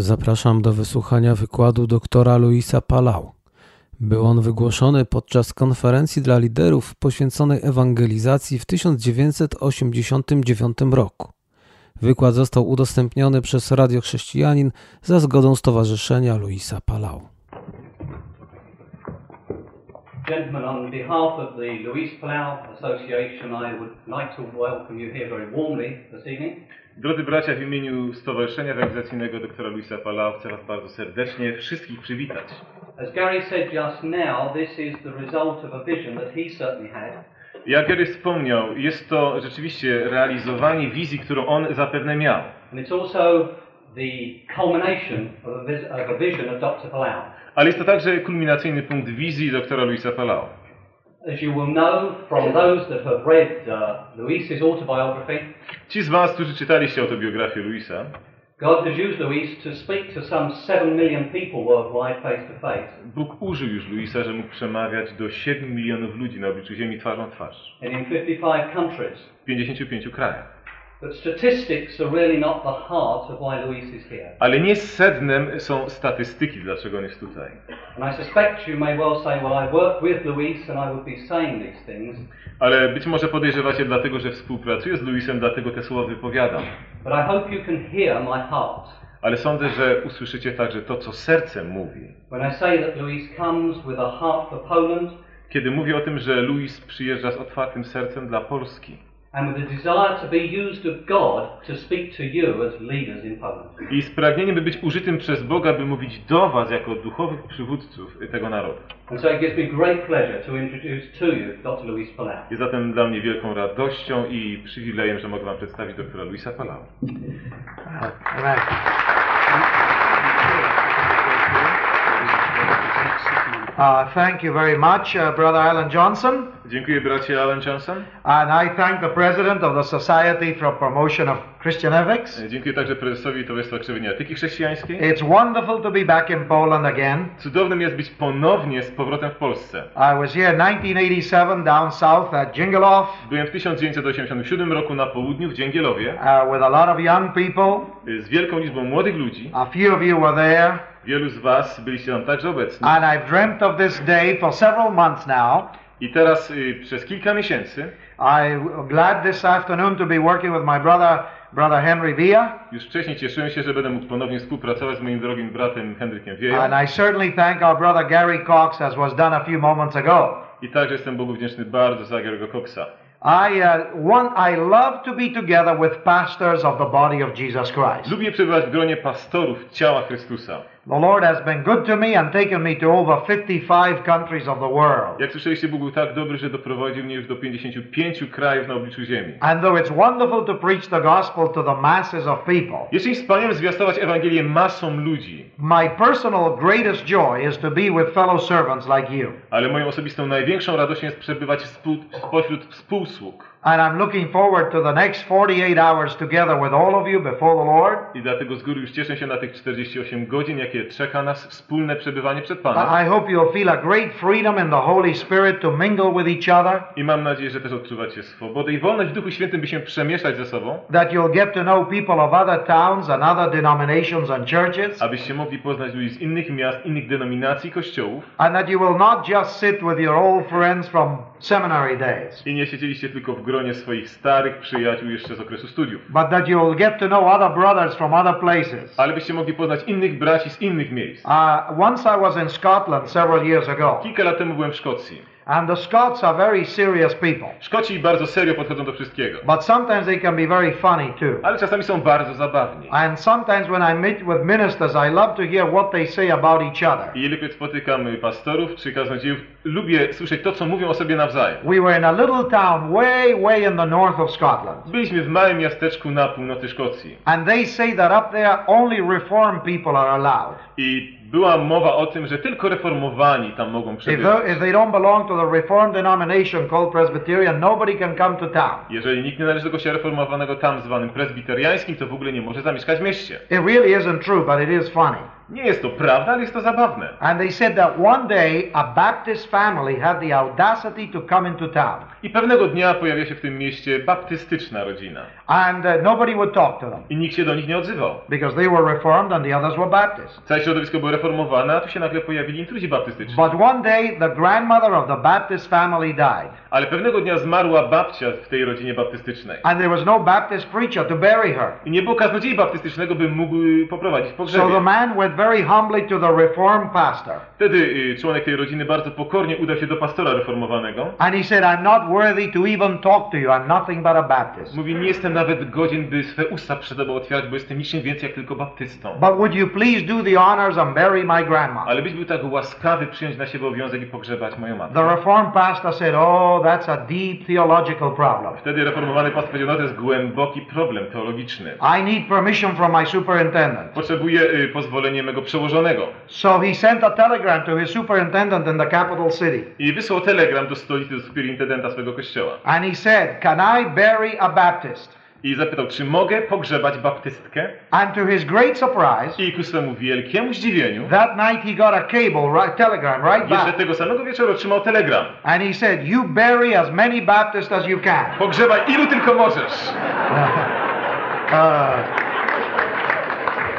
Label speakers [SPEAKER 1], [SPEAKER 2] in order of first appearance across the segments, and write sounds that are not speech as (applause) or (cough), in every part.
[SPEAKER 1] Zapraszam do wysłuchania wykładu doktora Luisa Palau. Był on wygłoszony podczas konferencji dla liderów poświęconej ewangelizacji w 1989 roku. Wykład został udostępniony przez Radio Chrześcijanin za zgodą Stowarzyszenia Luisa Palau.
[SPEAKER 2] Gentlemen, on behalf of the Palau Association, I would like to welcome you here very warmly this evening.
[SPEAKER 3] Drodzy bracia, w imieniu Stowarzyszenia Ewangelizacyjnego doktora Luisa Palau chcę Was bardzo serdecznie wszystkich przywitać.
[SPEAKER 2] As Gary said just now, this is the result of a vision that he certainly had.
[SPEAKER 3] Jak Gary wspomniał, jest to rzeczywiście realizowanie wizji, którą on zapewne miał.
[SPEAKER 2] And it's also the culmination of a, vis- of a vision of Dr. Palau.
[SPEAKER 3] Ale jest to także kulminacyjny punkt wizji doktora Luisa Palau.
[SPEAKER 2] As you will know from those that have read uh, Luis's autobiography,
[SPEAKER 3] Ci z Was, którzy czytaliście autobiografię Luisa,
[SPEAKER 2] God has used Luis to speak to some 7 million people worldwide face to face.
[SPEAKER 3] Bóg użył już Luisa, że mógł przemawiać do 7 milionów ludzi na obliczu ziemi twarzą w twarz.
[SPEAKER 2] and in 55 countries.
[SPEAKER 3] W 55 krajach. Ale nie sednem są statystyki, dlaczego on jest tutaj. Ale być może podejrzewacie dlatego, że współpracuję z Luisem, dlatego te słowa wypowiadam.
[SPEAKER 2] but I hope you can hear my heart
[SPEAKER 3] Ale sądzę, że usłyszycie także to, co sercem mówi.
[SPEAKER 2] when I say that Luis comes with a heart for Poland
[SPEAKER 3] Kiedy mówię o tym, że Luis przyjeżdża z otwartym sercem dla Polski
[SPEAKER 2] and with a desire to be used of God to speak to you as leaders in Poland.
[SPEAKER 3] i z pragnieniem, by być użytym przez Boga, by mówić do Was jako duchowych przywódców tego narodu.
[SPEAKER 2] And so it gives me great pleasure to introduce to you Dr. Luis Palau.
[SPEAKER 3] Jest zatem dla mnie wielką radością i przywilejem, że mogę Wam przedstawić doktora Luisa Palau.
[SPEAKER 4] Uh, thank you very much, uh, Brother Alan Johnson.
[SPEAKER 3] Dziękuję bracie Alan Johnson.
[SPEAKER 4] And I thank the President of the Society for Promotion of Christian Ethics.
[SPEAKER 3] Dziękuję także prezesowi Towarzystwa Krzewienia Etyki Chrześcijańskiej.
[SPEAKER 4] It's wonderful to be back in Poland again.
[SPEAKER 3] Cudownym jest być ponownie z powrotem w Polsce.
[SPEAKER 4] I was here in 1987 down south at Jingelow
[SPEAKER 3] Byłem w 1987 roku na południu w Dzięgielowie
[SPEAKER 4] uh, with a lot of young people.
[SPEAKER 3] z wielką liczbą młodych ludzi.
[SPEAKER 4] A few of you were there.
[SPEAKER 3] Wielu z Was byliście tam także obecni.
[SPEAKER 4] And I've dreamt of this day for several months now.
[SPEAKER 3] I teraz y, przez kilka miesięcy,
[SPEAKER 4] I'm glad this afternoon to be working with my brother, Brother Henry Villa.
[SPEAKER 3] już wcześniej cieszyłem się, że będę mógł ponownie współpracować z moim drogim bratem Henrykiem Wieją.
[SPEAKER 4] And I certainly thank our brother Gary Cox, as was done a few moments ago.
[SPEAKER 3] I także jestem Bogu wdzięczny bardzo za Gary'ego Coxa.
[SPEAKER 4] I uh, want, I love to be together with pastors of the body of Jesus Christ.
[SPEAKER 3] Lubię przebywać w gronie pastorów ciała Chrystusa.
[SPEAKER 4] The Lord has been good to me and taken me to over 55 countries of the world.
[SPEAKER 3] Jak słyszeliście, Bóg był tak dobry, że doprowadził mnie już do 55 krajów na obliczu ziemi.
[SPEAKER 4] And though it's wonderful to preach the gospel to the masses of people,
[SPEAKER 3] zwiastować Ewangelię masom ludzi,
[SPEAKER 4] my personal greatest joy is to be with fellow servants like you.
[SPEAKER 3] ale moją osobistą największą radością jest przebywać spośród współsług.
[SPEAKER 4] And I'm looking forward to the next 48 hours together with all of you before the Lord.
[SPEAKER 3] I dlatego z góry już cieszę się na tych 48 godzin, jakie czeka nas wspólne przebywanie przed Panem.
[SPEAKER 4] I hope you'll feel a great freedom in the Holy Spirit to mingle with each other,
[SPEAKER 3] I mam nadzieję, że też odczuwacie swobodę i wolność w Duchu Świętym, by się przemieszać ze sobą,
[SPEAKER 4] that you'll get to know people of other towns and other denominations and churches,
[SPEAKER 3] abyście mogli poznać ludzi z innych miast, innych denominacji, kościołów
[SPEAKER 4] and that you will not just sit with your old friends from seminary days,
[SPEAKER 3] i nie siedzieliście tylko w gronie swoich starych przyjaciół jeszcze z okresu studiów,
[SPEAKER 4] but that you'll get to know other brothers from other places.
[SPEAKER 3] ale byście mogli poznać innych braci z innych miejsc.
[SPEAKER 4] Uh, once I was in Scotland several years ago,
[SPEAKER 3] Kilka lat temu byłem w Szkocji.
[SPEAKER 4] And the Scots are very serious people,
[SPEAKER 3] Szkoci bardzo serio podchodzą do wszystkiego,
[SPEAKER 4] but sometimes they can be very funny too.
[SPEAKER 3] ale czasami są bardzo zabawni.
[SPEAKER 4] And sometimes when I meet with ministers, I love to hear what they say about each other.
[SPEAKER 3] I ilekroć spotykam pastorów czy kaznodziejów, lubię słyszeć to, co mówią o sobie nawzajem.
[SPEAKER 4] We were in a little town way, way in the north of Scotland.
[SPEAKER 3] Byliśmy w małym miasteczku na północy Szkocji
[SPEAKER 4] And they say that up there only reformed people are allowed.
[SPEAKER 3] i była mowa o tym, że tylko reformowani tam mogą przebywać. Jeżeli nikt nie należy do kościoła reformowanego tam zwanym prezbiteriańskim, to w ogóle nie może zamieszkać w mieście.
[SPEAKER 4] It really isn't true, but it is funny.
[SPEAKER 3] Nie jest to prawda, ale jest to zabawne.
[SPEAKER 4] And they said that one day a Baptist family had the audacity to come into town.
[SPEAKER 3] I pewnego dnia pojawia się w tym mieście baptystyczna rodzina.
[SPEAKER 4] And uh, nobody would talk to them
[SPEAKER 3] I nikt się do nich nie odzywał.
[SPEAKER 4] because they were Reformed and the others were Baptist.
[SPEAKER 3] Całe środowisko było reformowane, a tu się nagle pojawili intruzi baptystyczni.
[SPEAKER 4] But one day the grandmother of the Baptist family died.
[SPEAKER 3] Ale pewnego dnia zmarła babcia w tej rodzinie baptystycznej.
[SPEAKER 4] And there was no Baptist preacher to bury her.
[SPEAKER 3] I nie było kaznodziei baptystycznego, by mógł poprowadzić
[SPEAKER 4] So the
[SPEAKER 3] pogrzebie.
[SPEAKER 4] man went very humbly to the Reformed pastor.
[SPEAKER 3] Wtedy y, członek tej rodziny bardzo pokornie udał się do pastora reformowanego.
[SPEAKER 4] And he said, I'm not worthy to even talk to you. I'm nothing but a Baptist.
[SPEAKER 3] Mówi, nie jestem nawet godzien, by swe usta przed tobą otwierać, bo jestem niczym więcej jak tylko baptystą.
[SPEAKER 4] But would you please do the honors and bury my grandma?
[SPEAKER 3] Ale byś był tak łaskawy przyjąć na siebie obowiązek i pogrzebać moją matkę.
[SPEAKER 4] The Reformed pastor said, Oh, that's a deep theological problem.
[SPEAKER 3] Wtedy reformowany pastor powiedział, no to jest głęboki problem teologiczny.
[SPEAKER 4] I need permission from my superintendent.
[SPEAKER 3] Potrzebuję y, pozwolenia mego przełożonego.
[SPEAKER 4] So he sent a telegram to his superintendent in the capital city.
[SPEAKER 3] I wysłał telegram do stolicy, superintendenta swego kościoła.
[SPEAKER 4] And he said, Can I bury a Baptist?
[SPEAKER 3] I zapytał, czy mogę pogrzebać baptystkę?
[SPEAKER 4] And to his great surprise,
[SPEAKER 3] I ku swemu wielkiemu zdziwieniu,
[SPEAKER 4] that night he got a cable, right, telegram right
[SPEAKER 3] jeszcze
[SPEAKER 4] back.
[SPEAKER 3] tego samego wieczoru otrzymał telegram.
[SPEAKER 4] And he said, You bury as many Baptists as you can.
[SPEAKER 3] Pogrzebaj ilu tylko możesz. (laughs)
[SPEAKER 4] Uh,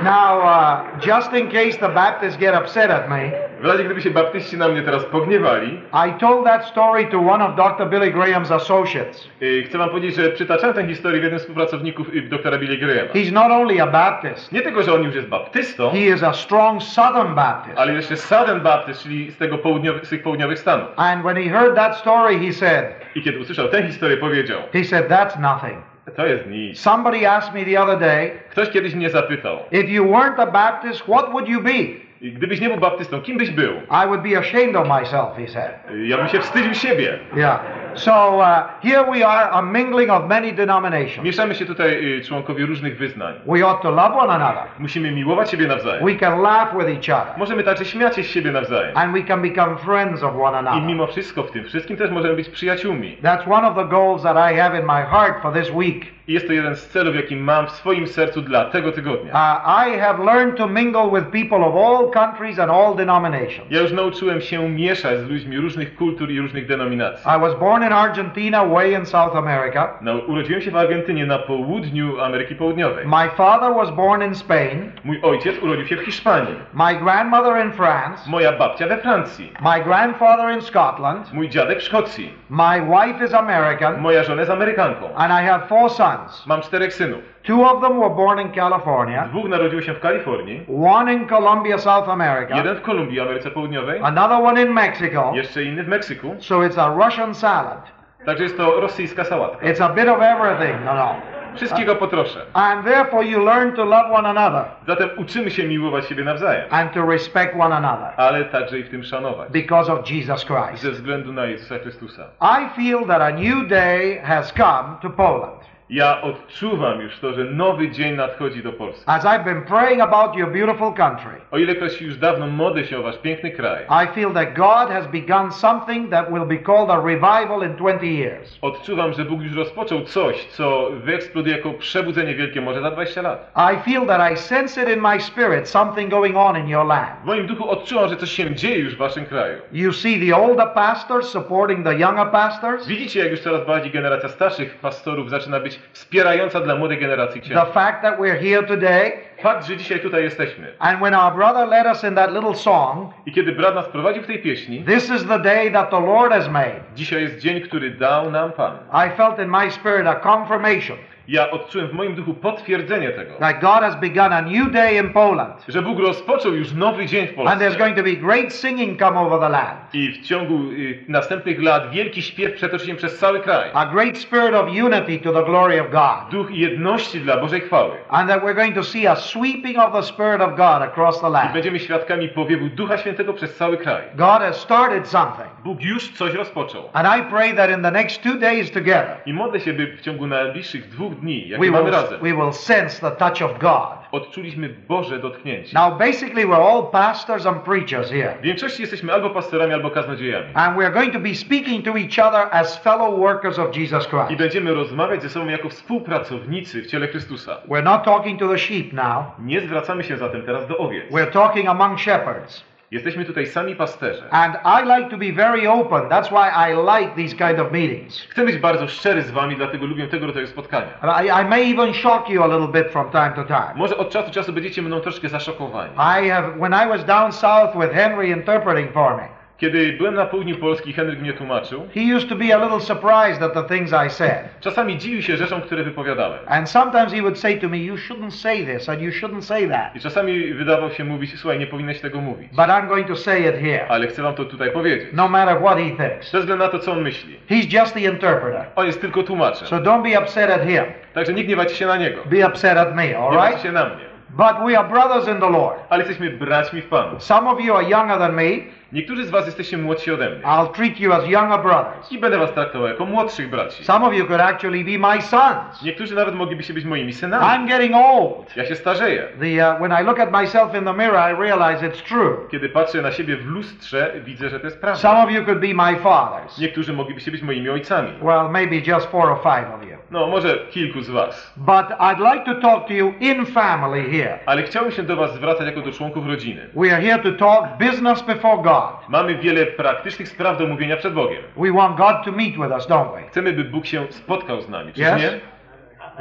[SPEAKER 4] now, uh, just in case the Baptists get upset at me,
[SPEAKER 3] W razie gdyby się baptyści na mnie teraz pogniewali,
[SPEAKER 4] I told that story to one of Dr. Billy Graham's associates.
[SPEAKER 3] y, chcę wam powiedzieć, że przytaczałem tę historię w jednym z współpracowników y, doktora Billy Grahama.
[SPEAKER 4] He's not only a Baptist,
[SPEAKER 3] Nie tylko, że on już jest baptystą,
[SPEAKER 4] he is a strong Southern Baptist.
[SPEAKER 3] ale jeszcze Southern Baptist, czyli z, tego południowy, z tych południowych stanów.
[SPEAKER 4] And when he heard that story, he said,
[SPEAKER 3] I kiedy usłyszał tę historię, powiedział,
[SPEAKER 4] he said, That's nothing.
[SPEAKER 3] To jest nic.
[SPEAKER 4] Somebody asked me the other day,
[SPEAKER 3] Ktoś kiedyś mnie zapytał,
[SPEAKER 4] if you weren't a Baptist, what would you be?
[SPEAKER 3] "I gdybyś nie był baptystą, kim byś był?
[SPEAKER 4] I would be ashamed of myself, he said.
[SPEAKER 3] Ja bym się wstydził siebie.
[SPEAKER 4] Yeah. So uh, here we are, a mingling of many denominations.
[SPEAKER 3] Mieszamy się tutaj y, członkowie różnych wyznań.
[SPEAKER 4] We ought to love one another.
[SPEAKER 3] Musimy miłować siebie nawzajem.
[SPEAKER 4] We can laugh with each other.
[SPEAKER 3] Możemy także śmiać się z siebie nawzajem.
[SPEAKER 4] And we can become friends of one
[SPEAKER 3] I
[SPEAKER 4] another.
[SPEAKER 3] mimo wszystko w tym wszystkim też możemy być przyjaciółmi.
[SPEAKER 4] That's one of the goals that I have in my heart for this week.
[SPEAKER 3] I jest to jeden z celów, jaki mam w swoim sercu dla tego tygodnia.
[SPEAKER 4] Uh, I have learned to mingle with people of all countries and all denominations.
[SPEAKER 3] Ja już nauczyłem się mieszać z ludźmi różnych kultur i różnych denominacji.
[SPEAKER 4] I was born in Argentina, way in South America.
[SPEAKER 3] No, urodziłem się w Argentynie na południu Ameryki Południowej.
[SPEAKER 4] My father was born in Spain.
[SPEAKER 3] Mój ojciec urodził się w Hiszpanii.
[SPEAKER 4] My grandmother in France.
[SPEAKER 3] Moja babcia we Francji.
[SPEAKER 4] My grandfather in Scotland.
[SPEAKER 3] Mój dziadek w Szkocji.
[SPEAKER 4] My wife is American.
[SPEAKER 3] Moja żona jest Amerykanką.
[SPEAKER 4] And I have four sons.
[SPEAKER 3] Mam czterech synów.
[SPEAKER 4] Two of them were born in California.
[SPEAKER 3] Dwóch narodziło się w Kalifornii.
[SPEAKER 4] One in Colombia, South America.
[SPEAKER 3] Jeden w Kolumbii, Ameryce Południowej.
[SPEAKER 4] Another one in Mexico.
[SPEAKER 3] Jeszcze inny w Meksyku.
[SPEAKER 4] So it's a Russian salad.
[SPEAKER 3] Także jest to rosyjska sałatka.
[SPEAKER 4] It's a bit of everything. No, no.
[SPEAKER 3] Wszystkiego po trosze.
[SPEAKER 4] And therefore you learn to love one another
[SPEAKER 3] Zatem uczymy się miłować siebie nawzajem,
[SPEAKER 4] and to respect one another
[SPEAKER 3] ale także i w tym szanować.
[SPEAKER 4] because of Jesus Christ.
[SPEAKER 3] Ze względu na Jezusa Chrystusa.
[SPEAKER 4] I feel that a new day has come to Poland.
[SPEAKER 3] Ja odczuwam już to, że nowy dzień nadchodzi do Polski.
[SPEAKER 4] As I've been praying about your beautiful country,
[SPEAKER 3] O ilekroć już dawno modlę się o wasz piękny kraj,
[SPEAKER 4] I feel that God has begun something that will be called a revival in 20 years.
[SPEAKER 3] odczuwam, że Bóg już rozpoczął coś, co wyeksploduje jako przebudzenie wielkie może za 20 lat.
[SPEAKER 4] I feel that I sense it in my spirit, something going on in your land.
[SPEAKER 3] W moim duchu odczuwam, że coś się dzieje już w waszym kraju.
[SPEAKER 4] You see the older pastors supporting the younger pastors.
[SPEAKER 3] Widzicie, jak już coraz bardziej generacja starszych pastorów zaczyna być wspierająca dla młodej generacji
[SPEAKER 4] The
[SPEAKER 3] księży.
[SPEAKER 4] fact that we're here today,
[SPEAKER 3] Fakt, że dzisiaj tutaj jesteśmy.
[SPEAKER 4] and when our brother led us in that little song,
[SPEAKER 3] I kiedy brat nas prowadził w tej pieśni,
[SPEAKER 4] This is the day that the Lord has made.
[SPEAKER 3] dzisiaj jest dzień, który dał nam Pan.
[SPEAKER 4] I felt in my spirit a confirmation
[SPEAKER 3] Ja odczułem w moim duchu potwierdzenie tego,
[SPEAKER 4] that God has begun a new day in Poland.
[SPEAKER 3] że Bóg rozpoczął już nowy dzień w
[SPEAKER 4] And there's
[SPEAKER 3] Polsce.
[SPEAKER 4] going to be great singing come over the land.
[SPEAKER 3] I w ciągu y, następnych lat wielki śpiew przetoczy się przez cały kraj.
[SPEAKER 4] A great spirit of unity to the glory of God.
[SPEAKER 3] Duch jedności dla Bożej chwały.
[SPEAKER 4] And that we're going to see a sweeping of the Spirit of God across the
[SPEAKER 3] I
[SPEAKER 4] land.
[SPEAKER 3] będziemy świadkami powiewu Ducha Świętego przez cały kraj.
[SPEAKER 4] God has started something.
[SPEAKER 3] Bóg już coś rozpoczął.
[SPEAKER 4] And I pray that in the next two days together,
[SPEAKER 3] I modlę się, by w ciągu najbliższych dwóch dni,
[SPEAKER 4] we
[SPEAKER 3] jakie mamy
[SPEAKER 4] will,
[SPEAKER 3] razem,
[SPEAKER 4] we will sense the touch of God.
[SPEAKER 3] odczuliśmy Boże dotknięcie.
[SPEAKER 4] Now, basically, we're all pastors and preachers here.
[SPEAKER 3] W większości jesteśmy albo pastorami, albo kaznodziejami.
[SPEAKER 4] And we're going to be speaking to each other as fellow workers of Jesus
[SPEAKER 3] I
[SPEAKER 4] Christ.
[SPEAKER 3] będziemy rozmawiać ze sobą jako współpracownicy w ciele Chrystusa.
[SPEAKER 4] We're not talking to the sheep now. now.
[SPEAKER 3] Nie zwracamy się zatem teraz do owiec.
[SPEAKER 4] We're talking among shepherds.
[SPEAKER 3] Jesteśmy tutaj sami pasterze.
[SPEAKER 4] And I like to be very open. That's why I like these kind of meetings.
[SPEAKER 3] Chcę być bardzo szczery z wami, dlatego lubię tego rodzaju spotkania.
[SPEAKER 4] And I, I may even shock you a little bit from time to time.
[SPEAKER 3] Może od czasu do czasu będziecie mną troszkę zaszokowani.
[SPEAKER 4] I have, when I was down south with Henry interpreting for me,
[SPEAKER 3] Kiedy byłem na południu Polski, Henryk mnie tłumaczył.
[SPEAKER 4] he used to be a little surprised at the things I said.
[SPEAKER 3] Czasami dziwił się rzeczom, które wypowiadałem.
[SPEAKER 4] And sometimes he would say to me, You shouldn't say this and you shouldn't say that.
[SPEAKER 3] I czasami wydawał się mówić, słuchaj, nie powinieneś tego mówić.
[SPEAKER 4] But I'm going to say it here,
[SPEAKER 3] Ale chcę wam to tutaj powiedzieć.
[SPEAKER 4] no matter what he thinks.
[SPEAKER 3] Bez względu na to, co on myśli.
[SPEAKER 4] He's just the interpreter.
[SPEAKER 3] On jest tylko tłumaczem.
[SPEAKER 4] So don't be upset at him.
[SPEAKER 3] Także nie gniewajcie się na niego.
[SPEAKER 4] Be upset at me, all
[SPEAKER 3] Gniewajcie
[SPEAKER 4] right?
[SPEAKER 3] się na mnie.
[SPEAKER 4] But we are brothers in the Lord.
[SPEAKER 3] Ale jesteśmy braćmi w Panu.
[SPEAKER 4] Some of you are younger than me.
[SPEAKER 3] Niektórzy z was jesteście młodsi ode mnie.
[SPEAKER 4] I'll treat you as younger brothers.
[SPEAKER 3] I będę was traktował jako młodszych braci.
[SPEAKER 4] Some of you could actually be my sons.
[SPEAKER 3] Niektórzy nawet moglibyście być moimi synami.
[SPEAKER 4] I'm getting old.
[SPEAKER 3] Ja się starzeję.
[SPEAKER 4] The, uh, when I look at myself in the mirror, I realize it's true.
[SPEAKER 3] Kiedy patrzę na siebie w lustrze, widzę, że to jest prawda.
[SPEAKER 4] Some of you could be my fathers.
[SPEAKER 3] Niektórzy moglibyście być moimi ojcami.
[SPEAKER 4] Well, maybe just four or five of you.
[SPEAKER 3] No, może kilku z was.
[SPEAKER 4] But I'd like to talk to you in family here.
[SPEAKER 3] Ale chciałbym się do was zwracać jako do członków rodziny.
[SPEAKER 4] We are here to talk business before God.
[SPEAKER 3] Mamy wiele praktycznych spraw do omówienia przed Bogiem.
[SPEAKER 4] We want God to meet with us, don't we?
[SPEAKER 3] Chcemy, by Bóg się spotkał z nami, czy
[SPEAKER 4] Yes?
[SPEAKER 3] nie?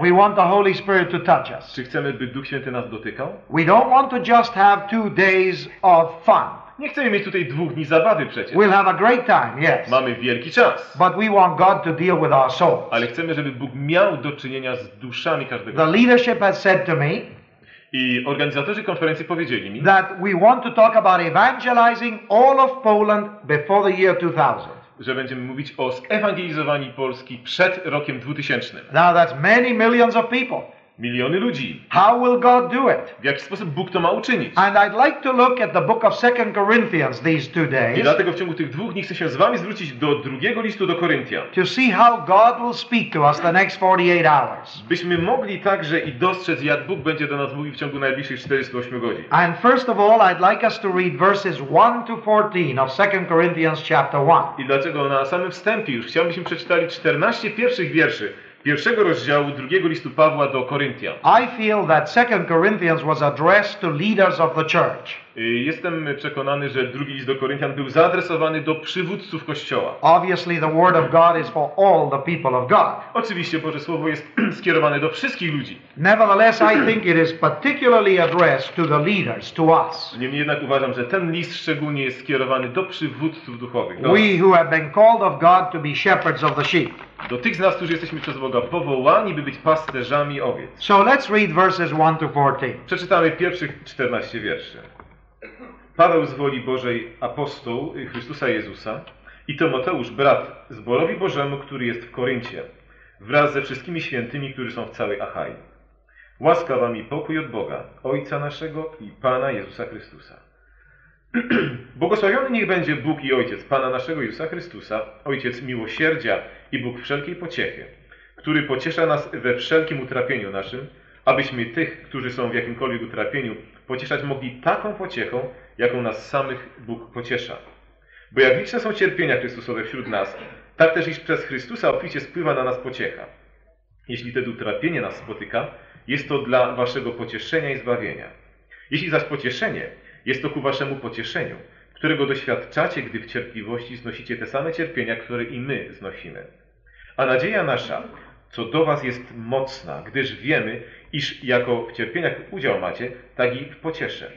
[SPEAKER 4] We want the Holy Spirit to touch us.
[SPEAKER 3] Czy chcemy, by Duch Święty nas dotykał?
[SPEAKER 4] We don't want to just have two days of fun.
[SPEAKER 3] Nie chcemy mieć tutaj dwóch dni zabawy przecież.
[SPEAKER 4] We'll have a great time, yes.
[SPEAKER 3] Mamy wielki czas.
[SPEAKER 4] But we want God to deal with our souls.
[SPEAKER 3] Ale chcemy, żeby Bóg miał do czynienia z duszami każdego.
[SPEAKER 4] The leadership has said to me
[SPEAKER 3] I organizatorzy konferencji powiedzieli mi,
[SPEAKER 4] that we want to talk about evangelizing all of Poland before the year 2000.
[SPEAKER 3] że będziemy mówić o zewangelizowaniu Polski przed rokiem 2000.
[SPEAKER 4] Now that's many millions of people.
[SPEAKER 3] Miliony ludzi.
[SPEAKER 4] How will God do it?
[SPEAKER 3] W jaki sposób Bóg to ma uczynić?
[SPEAKER 4] And I'd like to look at the book of Second Corinthians these two
[SPEAKER 3] I
[SPEAKER 4] days
[SPEAKER 3] dlatego w ciągu tych dwóch dni chcę się z wami zwrócić do drugiego listu do Koryntian.
[SPEAKER 4] to see how God will speak to us the next 48 hours.
[SPEAKER 3] Byśmy mogli także i dostrzec, jak Bóg będzie do nas mówił w ciągu najbliższych 48 godzin.
[SPEAKER 4] And first of all, I'd like us to read verses 1 to 14 of Second Corinthians chapter 1.
[SPEAKER 3] I dlatego na samym wstępie już chciałbym, przeczytali 14 pierwszych wierszy pierwszego rozdziału drugiego listu Pawła do Koryntian.
[SPEAKER 4] I feel that Second Corinthians was addressed to leaders of the church.
[SPEAKER 3] Y, Jestem przekonany, że drugi list do Koryntian był zaadresowany do przywódców Kościoła.
[SPEAKER 4] Obviously, the Word of God is for all the people of God.
[SPEAKER 3] Oczywiście Boże Słowo jest (clears throat) skierowane do wszystkich ludzi.
[SPEAKER 4] Nevertheless, I think it is particularly addressed to the leaders, to us.
[SPEAKER 3] Niemniej jednak uważam, że ten list szczególnie jest skierowany do przywódców duchowych, do.
[SPEAKER 4] We who have been called of God to be shepherds of the sheep.
[SPEAKER 3] do tych z nas, którzy jesteśmy przez Boga powołani, by być pasterzami owiec.
[SPEAKER 4] So let's read verses 1 to 14.
[SPEAKER 3] Przeczytamy pierwszych 14 wierszy. Paweł z woli Bożej apostoł Chrystusa Jezusa i Tymoteusz, brat zborowi Bożemu, który jest w Koryncie, wraz ze wszystkimi świętymi, którzy są w całej Achai. Łaska wam i pokój od Boga, Ojca naszego i Pana Jezusa Chrystusa. (clears throat) Błogosławiony niech będzie Bóg i Ojciec Pana naszego Jezusa Chrystusa, Ojciec miłosierdzia i Bóg wszelkiej pociechy, który pociesza nas we wszelkim utrapieniu naszym, abyśmy tych, którzy są w jakimkolwiek utrapieniu, pocieszać mogli taką pociechą, jaką nas samych Bóg pociesza. Bo jak liczne są cierpienia Chrystusowe wśród nas, tak też iż przez Chrystusa obficie spływa na nas pociecha. Jeśli tedy utrapienie nas spotyka, jest to dla waszego pocieszenia i zbawienia. Jeśli zaś pocieszenie, jest to ku waszemu pocieszeniu, którego doświadczacie, gdy w cierpliwości znosicie te same cierpienia, które i my znosimy. A nadzieja nasza, co do was jest mocna, gdyż wiemy, iż jako w cierpieniach udział macie, tak i w pociesze.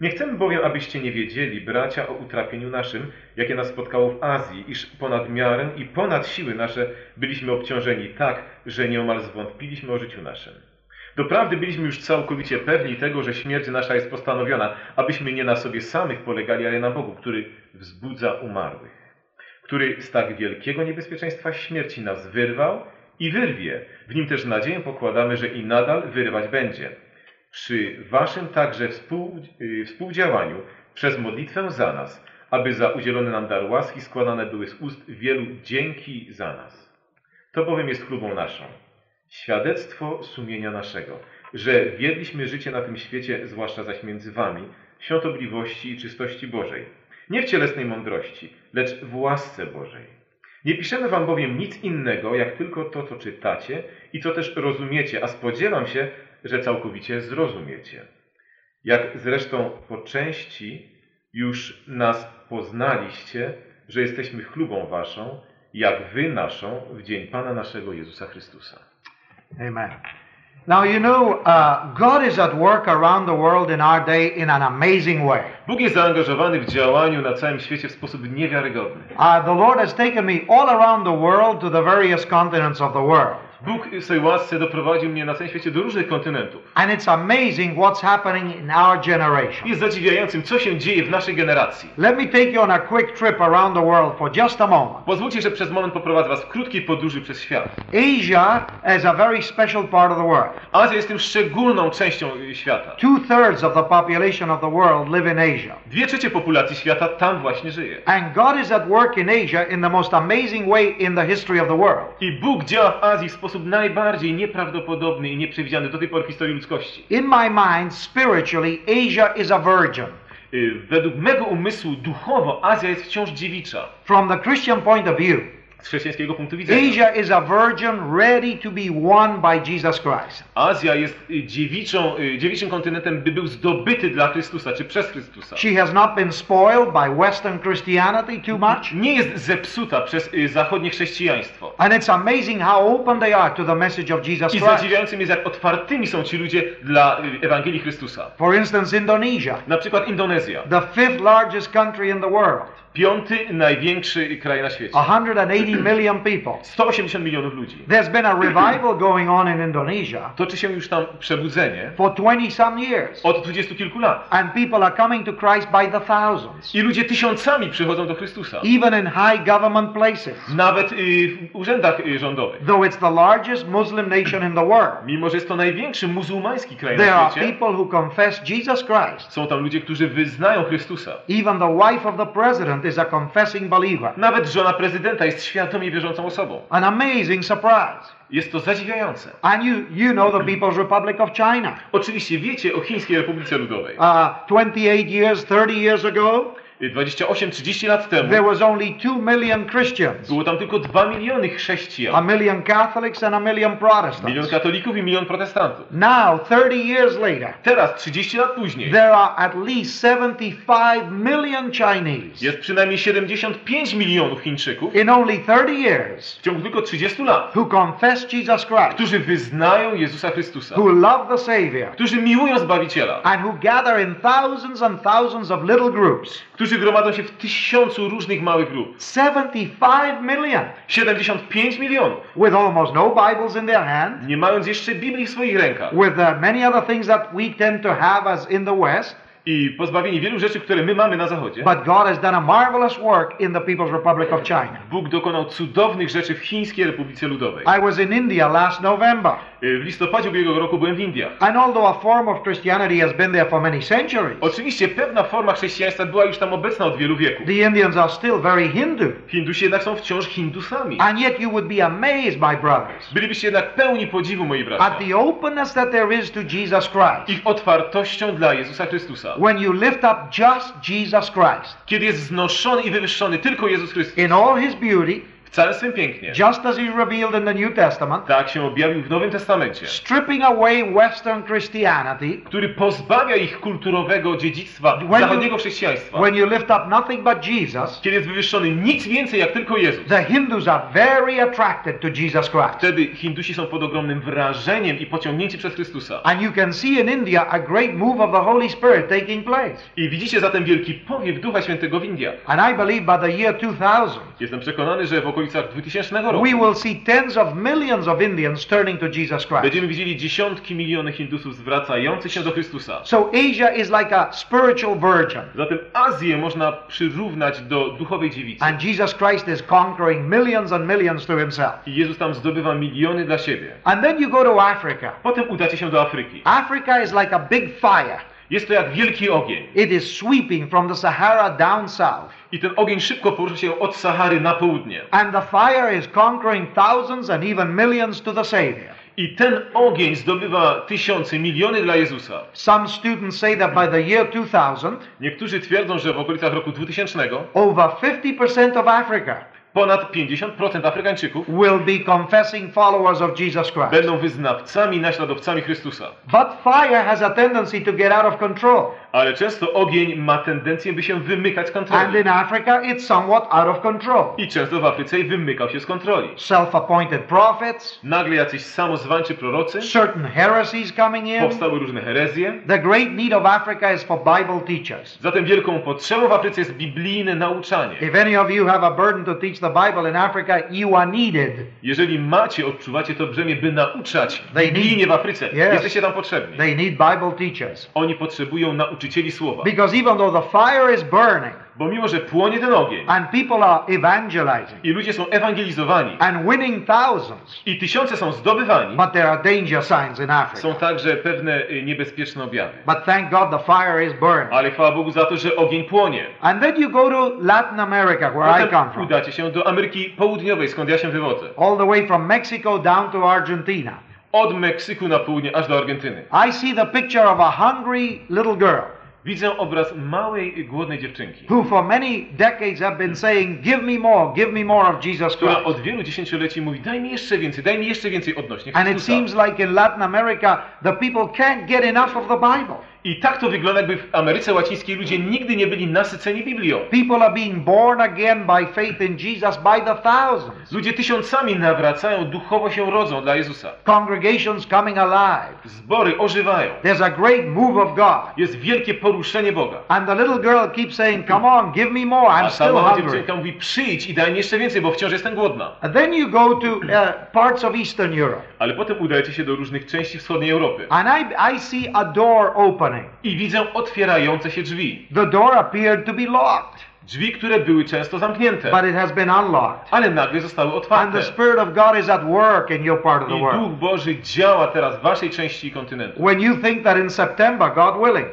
[SPEAKER 3] Nie chcemy bowiem, abyście nie wiedzieli, bracia, o utrapieniu naszym, jakie nas spotkało w Azji, iż ponad miarę i ponad siły nasze byliśmy obciążeni tak, że nieomal zwątpiliśmy o życiu naszym. Doprawdy byliśmy już całkowicie pewni tego, że śmierć nasza jest postanowiona, abyśmy nie na sobie samych polegali, ale na Bogu, który wzbudza umarłych, który z tak wielkiego niebezpieczeństwa śmierci nas wyrwał i wyrwie. W nim też nadzieję pokładamy, że i nadal wyrywać będzie. Przy waszym także współ, y, współdziałaniu przez modlitwę za nas, aby za udzielony nam dar łaski składane były z ust wielu dzięki za nas. To bowiem jest chlubą naszą świadectwo sumienia naszego, że wiedliśmy życie na tym świecie, zwłaszcza zaś między wami, świątobliwości i czystości Bożej. Nie w cielesnej mądrości, lecz w łasce Bożej. Nie piszemy wam bowiem nic innego, jak tylko to, co czytacie i co też rozumiecie, a spodziewam się, że całkowicie zrozumiecie. Jak zresztą po części już nas poznaliście, że jesteśmy chlubą waszą, jak wy naszą w dzień Pana naszego Jezusa Chrystusa.
[SPEAKER 4] Amen. Now, you know, uh, God is at work around the world in our day in an amazing way.
[SPEAKER 3] Bóg jest zaangażowany w działaniu na całym świecie w sposób niewiarygodny.
[SPEAKER 4] Uh, the Lord has taken me all around the world to the various continents of the world.
[SPEAKER 3] Bóg w swojej łasce doprowadził mnie na całym świecie do różnych kontynentów.
[SPEAKER 4] And it's amazing what's happening in our generation.
[SPEAKER 3] Jest zadziwiającym, co się dzieje w naszej generacji.
[SPEAKER 4] Let me take you on a quick trip around the world for just a moment.
[SPEAKER 3] Pozwólcie, że przez moment poprowadzę Was w krótkiej podróży przez świat.
[SPEAKER 4] Asia is a very special part of the world.
[SPEAKER 3] Azja jest tym szczególną częścią y, świata.
[SPEAKER 4] Two thirds of the population of the world live in Asia.
[SPEAKER 3] Dwie trzecie populacji świata tam właśnie żyje.
[SPEAKER 4] And God is at work in Asia in the most amazing way in the history of the world.
[SPEAKER 3] I Bóg działa w Azji w sposób najbardziej nieprawdopodobny i nieprzewidziany do tej pory w historii ludzkości.
[SPEAKER 4] In my mind, spiritually, Asia is a virgin.
[SPEAKER 3] Y, Według mego umysłu duchowo Azja jest wciąż dziewicza
[SPEAKER 4] From the Christian point of view,
[SPEAKER 3] z chrześcijańskiego punktu widzenia.
[SPEAKER 4] Asia is a virgin ready to be won by Jesus Christ.
[SPEAKER 3] Azja jest y, dziewiczą, y, dziewiczym kontynentem, by był zdobyty dla Chrystusa, czy przez Chrystusa.
[SPEAKER 4] She has not been spoiled by Western Christianity too much.
[SPEAKER 3] Nie jest zepsuta przez y, zachodnie chrześcijaństwo.
[SPEAKER 4] And it's amazing how open they are to the message of Jesus
[SPEAKER 3] I
[SPEAKER 4] Christ.
[SPEAKER 3] zadziwiającym jest, jak otwartymi są ci ludzie dla Ewangelii Chrystusa.
[SPEAKER 4] For instance, Indonesia,
[SPEAKER 3] Na przykład Indonezja,
[SPEAKER 4] the fifth largest country in the world,
[SPEAKER 3] piąty największy kraj na świecie.
[SPEAKER 4] 180 (clears throat) million people.
[SPEAKER 3] 180 milionów ludzi.
[SPEAKER 4] There's been a (clears throat) revival going on in Indonesia
[SPEAKER 3] Toczy się już tam przebudzenie
[SPEAKER 4] for 20 some years.
[SPEAKER 3] od dwudziestu kilku lat.
[SPEAKER 4] And people are coming to Christ by the thousands,
[SPEAKER 3] I ludzie tysiącami przychodzą do Chrystusa.
[SPEAKER 4] even in high government places.
[SPEAKER 3] Nawet y, w urzędach y, rządowych.
[SPEAKER 4] Though it's the largest Muslim nation in the world,
[SPEAKER 3] Mimo, że jest to największy muzułmański kraj
[SPEAKER 4] there
[SPEAKER 3] na
[SPEAKER 4] are
[SPEAKER 3] świecie,
[SPEAKER 4] people who confess Jesus Christ.
[SPEAKER 3] są tam ludzie, którzy wyznają Chrystusa.
[SPEAKER 4] Even the wife of the president is a confessing believer.
[SPEAKER 3] Nawet żona prezydenta jest świadomie wierzącą osobą.
[SPEAKER 4] An amazing surprise.
[SPEAKER 3] Jest to zadziwiające.
[SPEAKER 4] And you, you know the People's Republic of China.
[SPEAKER 3] Oczywiście wiecie o Chińskiej Republice Ludowej.
[SPEAKER 4] Uh, 28 years, 30 years ago,
[SPEAKER 3] 28-30 lat temu
[SPEAKER 4] there was only 2 million Christians,
[SPEAKER 3] było tam tylko 2 miliony
[SPEAKER 4] a
[SPEAKER 3] chrześcijan.
[SPEAKER 4] million Catholics, and a million
[SPEAKER 3] Milion
[SPEAKER 4] Protestants.
[SPEAKER 3] katolików i milion protestantów.
[SPEAKER 4] Now, 30 years later,
[SPEAKER 3] Teraz, 30 lat później,
[SPEAKER 4] there are at least 75 million Chinese.
[SPEAKER 3] jest przynajmniej 75 milionów Chińczyków
[SPEAKER 4] In only 30 years,
[SPEAKER 3] w ciągu tylko 30 lat,
[SPEAKER 4] who confess Jesus Christ,
[SPEAKER 3] którzy wyznają Jezusa Chrystusa,
[SPEAKER 4] who love the Savior,
[SPEAKER 3] którzy miłują Zbawiciela,
[SPEAKER 4] and who gather in thousands and thousands of little groups.
[SPEAKER 3] którzy gromadzą się w tysiącu różnych małych grup.
[SPEAKER 4] 75 million,
[SPEAKER 3] 75 milionów,
[SPEAKER 4] with almost no Bibles in their hand,
[SPEAKER 3] nie mając jeszcze Biblii w swoich rękach
[SPEAKER 4] with uh, many other things that we tend to have as in the West.
[SPEAKER 3] i pozbawieni wielu rzeczy, które my mamy na zachodzie.
[SPEAKER 4] But God has done a marvelous work in the People's Republic of China.
[SPEAKER 3] Bóg dokonał cudownych rzeczy w Chińskiej Republice Ludowej.
[SPEAKER 4] I was in India last November,
[SPEAKER 3] W listopadzie ubiegłego roku byłem w Indiach.
[SPEAKER 4] and although a form of Christianity has been there for many centuries,
[SPEAKER 3] Oczywiście pewna forma chrześcijaństwa była już tam obecna od wielu wieków.
[SPEAKER 4] the Indians are still very Hindu.
[SPEAKER 3] Hindusi jednak są wciąż Hindusami.
[SPEAKER 4] And yet you would be amazed, my brothers,
[SPEAKER 3] Bylibyście jednak pełni podziwu, moi
[SPEAKER 4] at
[SPEAKER 3] bracia,
[SPEAKER 4] the openness that there is to Jesus Christ
[SPEAKER 3] ich otwartością dla Jezusa Chrystusa.
[SPEAKER 4] when you lift up just Jesus Christ
[SPEAKER 3] Kiedy jest znoszony i wywyższony tylko Jezus Chrystus
[SPEAKER 4] in all his beauty,
[SPEAKER 3] w całym swym pięknie,
[SPEAKER 4] just as he's revealed in the New Testament,
[SPEAKER 3] tak się objawił w Nowym Testamencie,
[SPEAKER 4] stripping away Western Christianity,
[SPEAKER 3] który pozbawia ich kulturowego dziedzictwa
[SPEAKER 4] When you-
[SPEAKER 3] zachodniego chrześcijaństwa.
[SPEAKER 4] when you lift up nothing but Jesus,
[SPEAKER 3] Kiedy jest wywyższony nic więcej jak tylko Jezus.
[SPEAKER 4] the Hindus are very attracted to Jesus Christ.
[SPEAKER 3] Wtedy Hindusi są pod ogromnym wrażeniem i pociągnięci przez Chrystusa.
[SPEAKER 4] And you can see in India a great move of the Holy Spirit taking place.
[SPEAKER 3] I widzicie zatem wielki powiew Ducha Świętego w Indiach.
[SPEAKER 4] And I believe by the year 2000,
[SPEAKER 3] Jestem przekonany, że w okolicach 2000 roku
[SPEAKER 4] we will see tens of millions of Indians turning to Jesus Christ.
[SPEAKER 3] będziemy widzieli dziesiątki milionów Hindusów zwracających się do Chrystusa.
[SPEAKER 4] So Asia is like a spiritual virgin,
[SPEAKER 3] Zatem Azję można przyrównać do duchowej dziewicy.
[SPEAKER 4] and Jesus Christ is conquering millions and millions to himself.
[SPEAKER 3] I Jezus tam zdobywa miliony dla siebie.
[SPEAKER 4] And then you go to Africa.
[SPEAKER 3] Potem udacie się do Afryki.
[SPEAKER 4] Africa is like a big fire.
[SPEAKER 3] Jest to jak wielki ogień.
[SPEAKER 4] It is sweeping from the Sahara down south.
[SPEAKER 3] I ten ogień szybko porusza się od Sahary na południe.
[SPEAKER 4] And the fire is conquering thousands and even millions to the Savior.
[SPEAKER 3] I ten ogień zdobywa tysiące, miliony dla Jezusa.
[SPEAKER 4] Some students say that by the year 2000,
[SPEAKER 3] Niektórzy twierdzą, że w okolicach roku 2000
[SPEAKER 4] over 50% of Africa
[SPEAKER 3] ponad 50% Afrykańczyków
[SPEAKER 4] will be confessing followers of Jesus Christ.
[SPEAKER 3] będą wyznawcami, naśladowcami Chrystusa.
[SPEAKER 4] But fire has a tendency to get out of control.
[SPEAKER 3] Ale często ogień ma tendencję, by się wymykać z
[SPEAKER 4] And
[SPEAKER 3] kontroli.
[SPEAKER 4] in Africa, it's somewhat out of control.
[SPEAKER 3] I często w Afryce wymykał się z kontroli.
[SPEAKER 4] Self-appointed prophets,
[SPEAKER 3] Nagle jacyś samozwańczy prorocy,
[SPEAKER 4] certain heresies coming in.
[SPEAKER 3] powstały różne herezje.
[SPEAKER 4] The great need of Africa is for Bible teachers.
[SPEAKER 3] Zatem wielką potrzebą w Afryce jest biblijne nauczanie.
[SPEAKER 4] If any of you have a burden to teach the Bible in Africa, you are needed.
[SPEAKER 3] Jeżeli macie, odczuwacie to brzemię, by nauczać
[SPEAKER 4] They need-
[SPEAKER 3] biblijnie w Afryce,
[SPEAKER 4] Yes.
[SPEAKER 3] jesteście tam potrzebni.
[SPEAKER 4] They need Bible teachers.
[SPEAKER 3] Oni potrzebują nauczycieli słowa.
[SPEAKER 4] Because even though the fire is burning
[SPEAKER 3] Bo mimo, że płonie ten ogień
[SPEAKER 4] and people are evangelizing
[SPEAKER 3] i ludzie są ewangelizowani
[SPEAKER 4] and winning thousands,
[SPEAKER 3] i tysiące są zdobywani,
[SPEAKER 4] but there are danger signs in Africa.
[SPEAKER 3] są także pewne y, niebezpieczne objawy.
[SPEAKER 4] But thank God the fire is burning.
[SPEAKER 3] Ale chwała Bogu za to, że ogień płonie.
[SPEAKER 4] And then you go to Latin America, where I come
[SPEAKER 3] Potem
[SPEAKER 4] from,
[SPEAKER 3] udacie się do Ameryki Południowej, skąd ja się wywodzę.
[SPEAKER 4] all the way from Mexico down to Argentina.
[SPEAKER 3] Od Meksyku na południe aż do Argentyny.
[SPEAKER 4] I see the picture of a hungry little girl
[SPEAKER 3] Widzę obraz małej, głodnej dziewczynki,
[SPEAKER 4] who for many decades have been saying, Give me more, give me more of Jesus
[SPEAKER 3] która
[SPEAKER 4] Christ.
[SPEAKER 3] od wielu dziesięcioleci mówi, daj mi jeszcze więcej, daj mi jeszcze więcej odnośnie
[SPEAKER 4] And it
[SPEAKER 3] Chrystusa.
[SPEAKER 4] seems like in Latin America, the people can't get enough of the Bible.
[SPEAKER 3] I tak to wygląda, jakby w Ameryce Łacińskiej ludzie nigdy nie byli nasyceni Biblią.
[SPEAKER 4] People are being born again by faith in Jesus by the thousands.
[SPEAKER 3] Ludzie tysiącami nawracają, duchowo się rodzą dla Jezusa.
[SPEAKER 4] Congregations coming alive.
[SPEAKER 3] Zbory ożywają.
[SPEAKER 4] There's a great move of God.
[SPEAKER 3] Jest wielkie poruszenie Boga.
[SPEAKER 4] And the little girl keeps saying, Come on, give me more. I'm
[SPEAKER 3] A
[SPEAKER 4] still hungry.
[SPEAKER 3] dziewczynka mówi, przyjdź i daj mi jeszcze więcej, bo wciąż jestem głodna.
[SPEAKER 4] And then you go to uh, parts of Eastern Europe.
[SPEAKER 3] Ale potem udajecie się do różnych części wschodniej Europy.
[SPEAKER 4] And I, I see a door opening.
[SPEAKER 3] I widzę otwierające się drzwi.
[SPEAKER 4] The door appeared to be locked,
[SPEAKER 3] Drzwi, które były często zamknięte.
[SPEAKER 4] but it has been unlocked.
[SPEAKER 3] Ale nagle zostały
[SPEAKER 4] And
[SPEAKER 3] otwarte.
[SPEAKER 4] the Spirit of God is at work in your part of the
[SPEAKER 3] I
[SPEAKER 4] world.
[SPEAKER 3] Duch Boży działa teraz w waszej części kontynentu.
[SPEAKER 4] When you think that in September, God willing,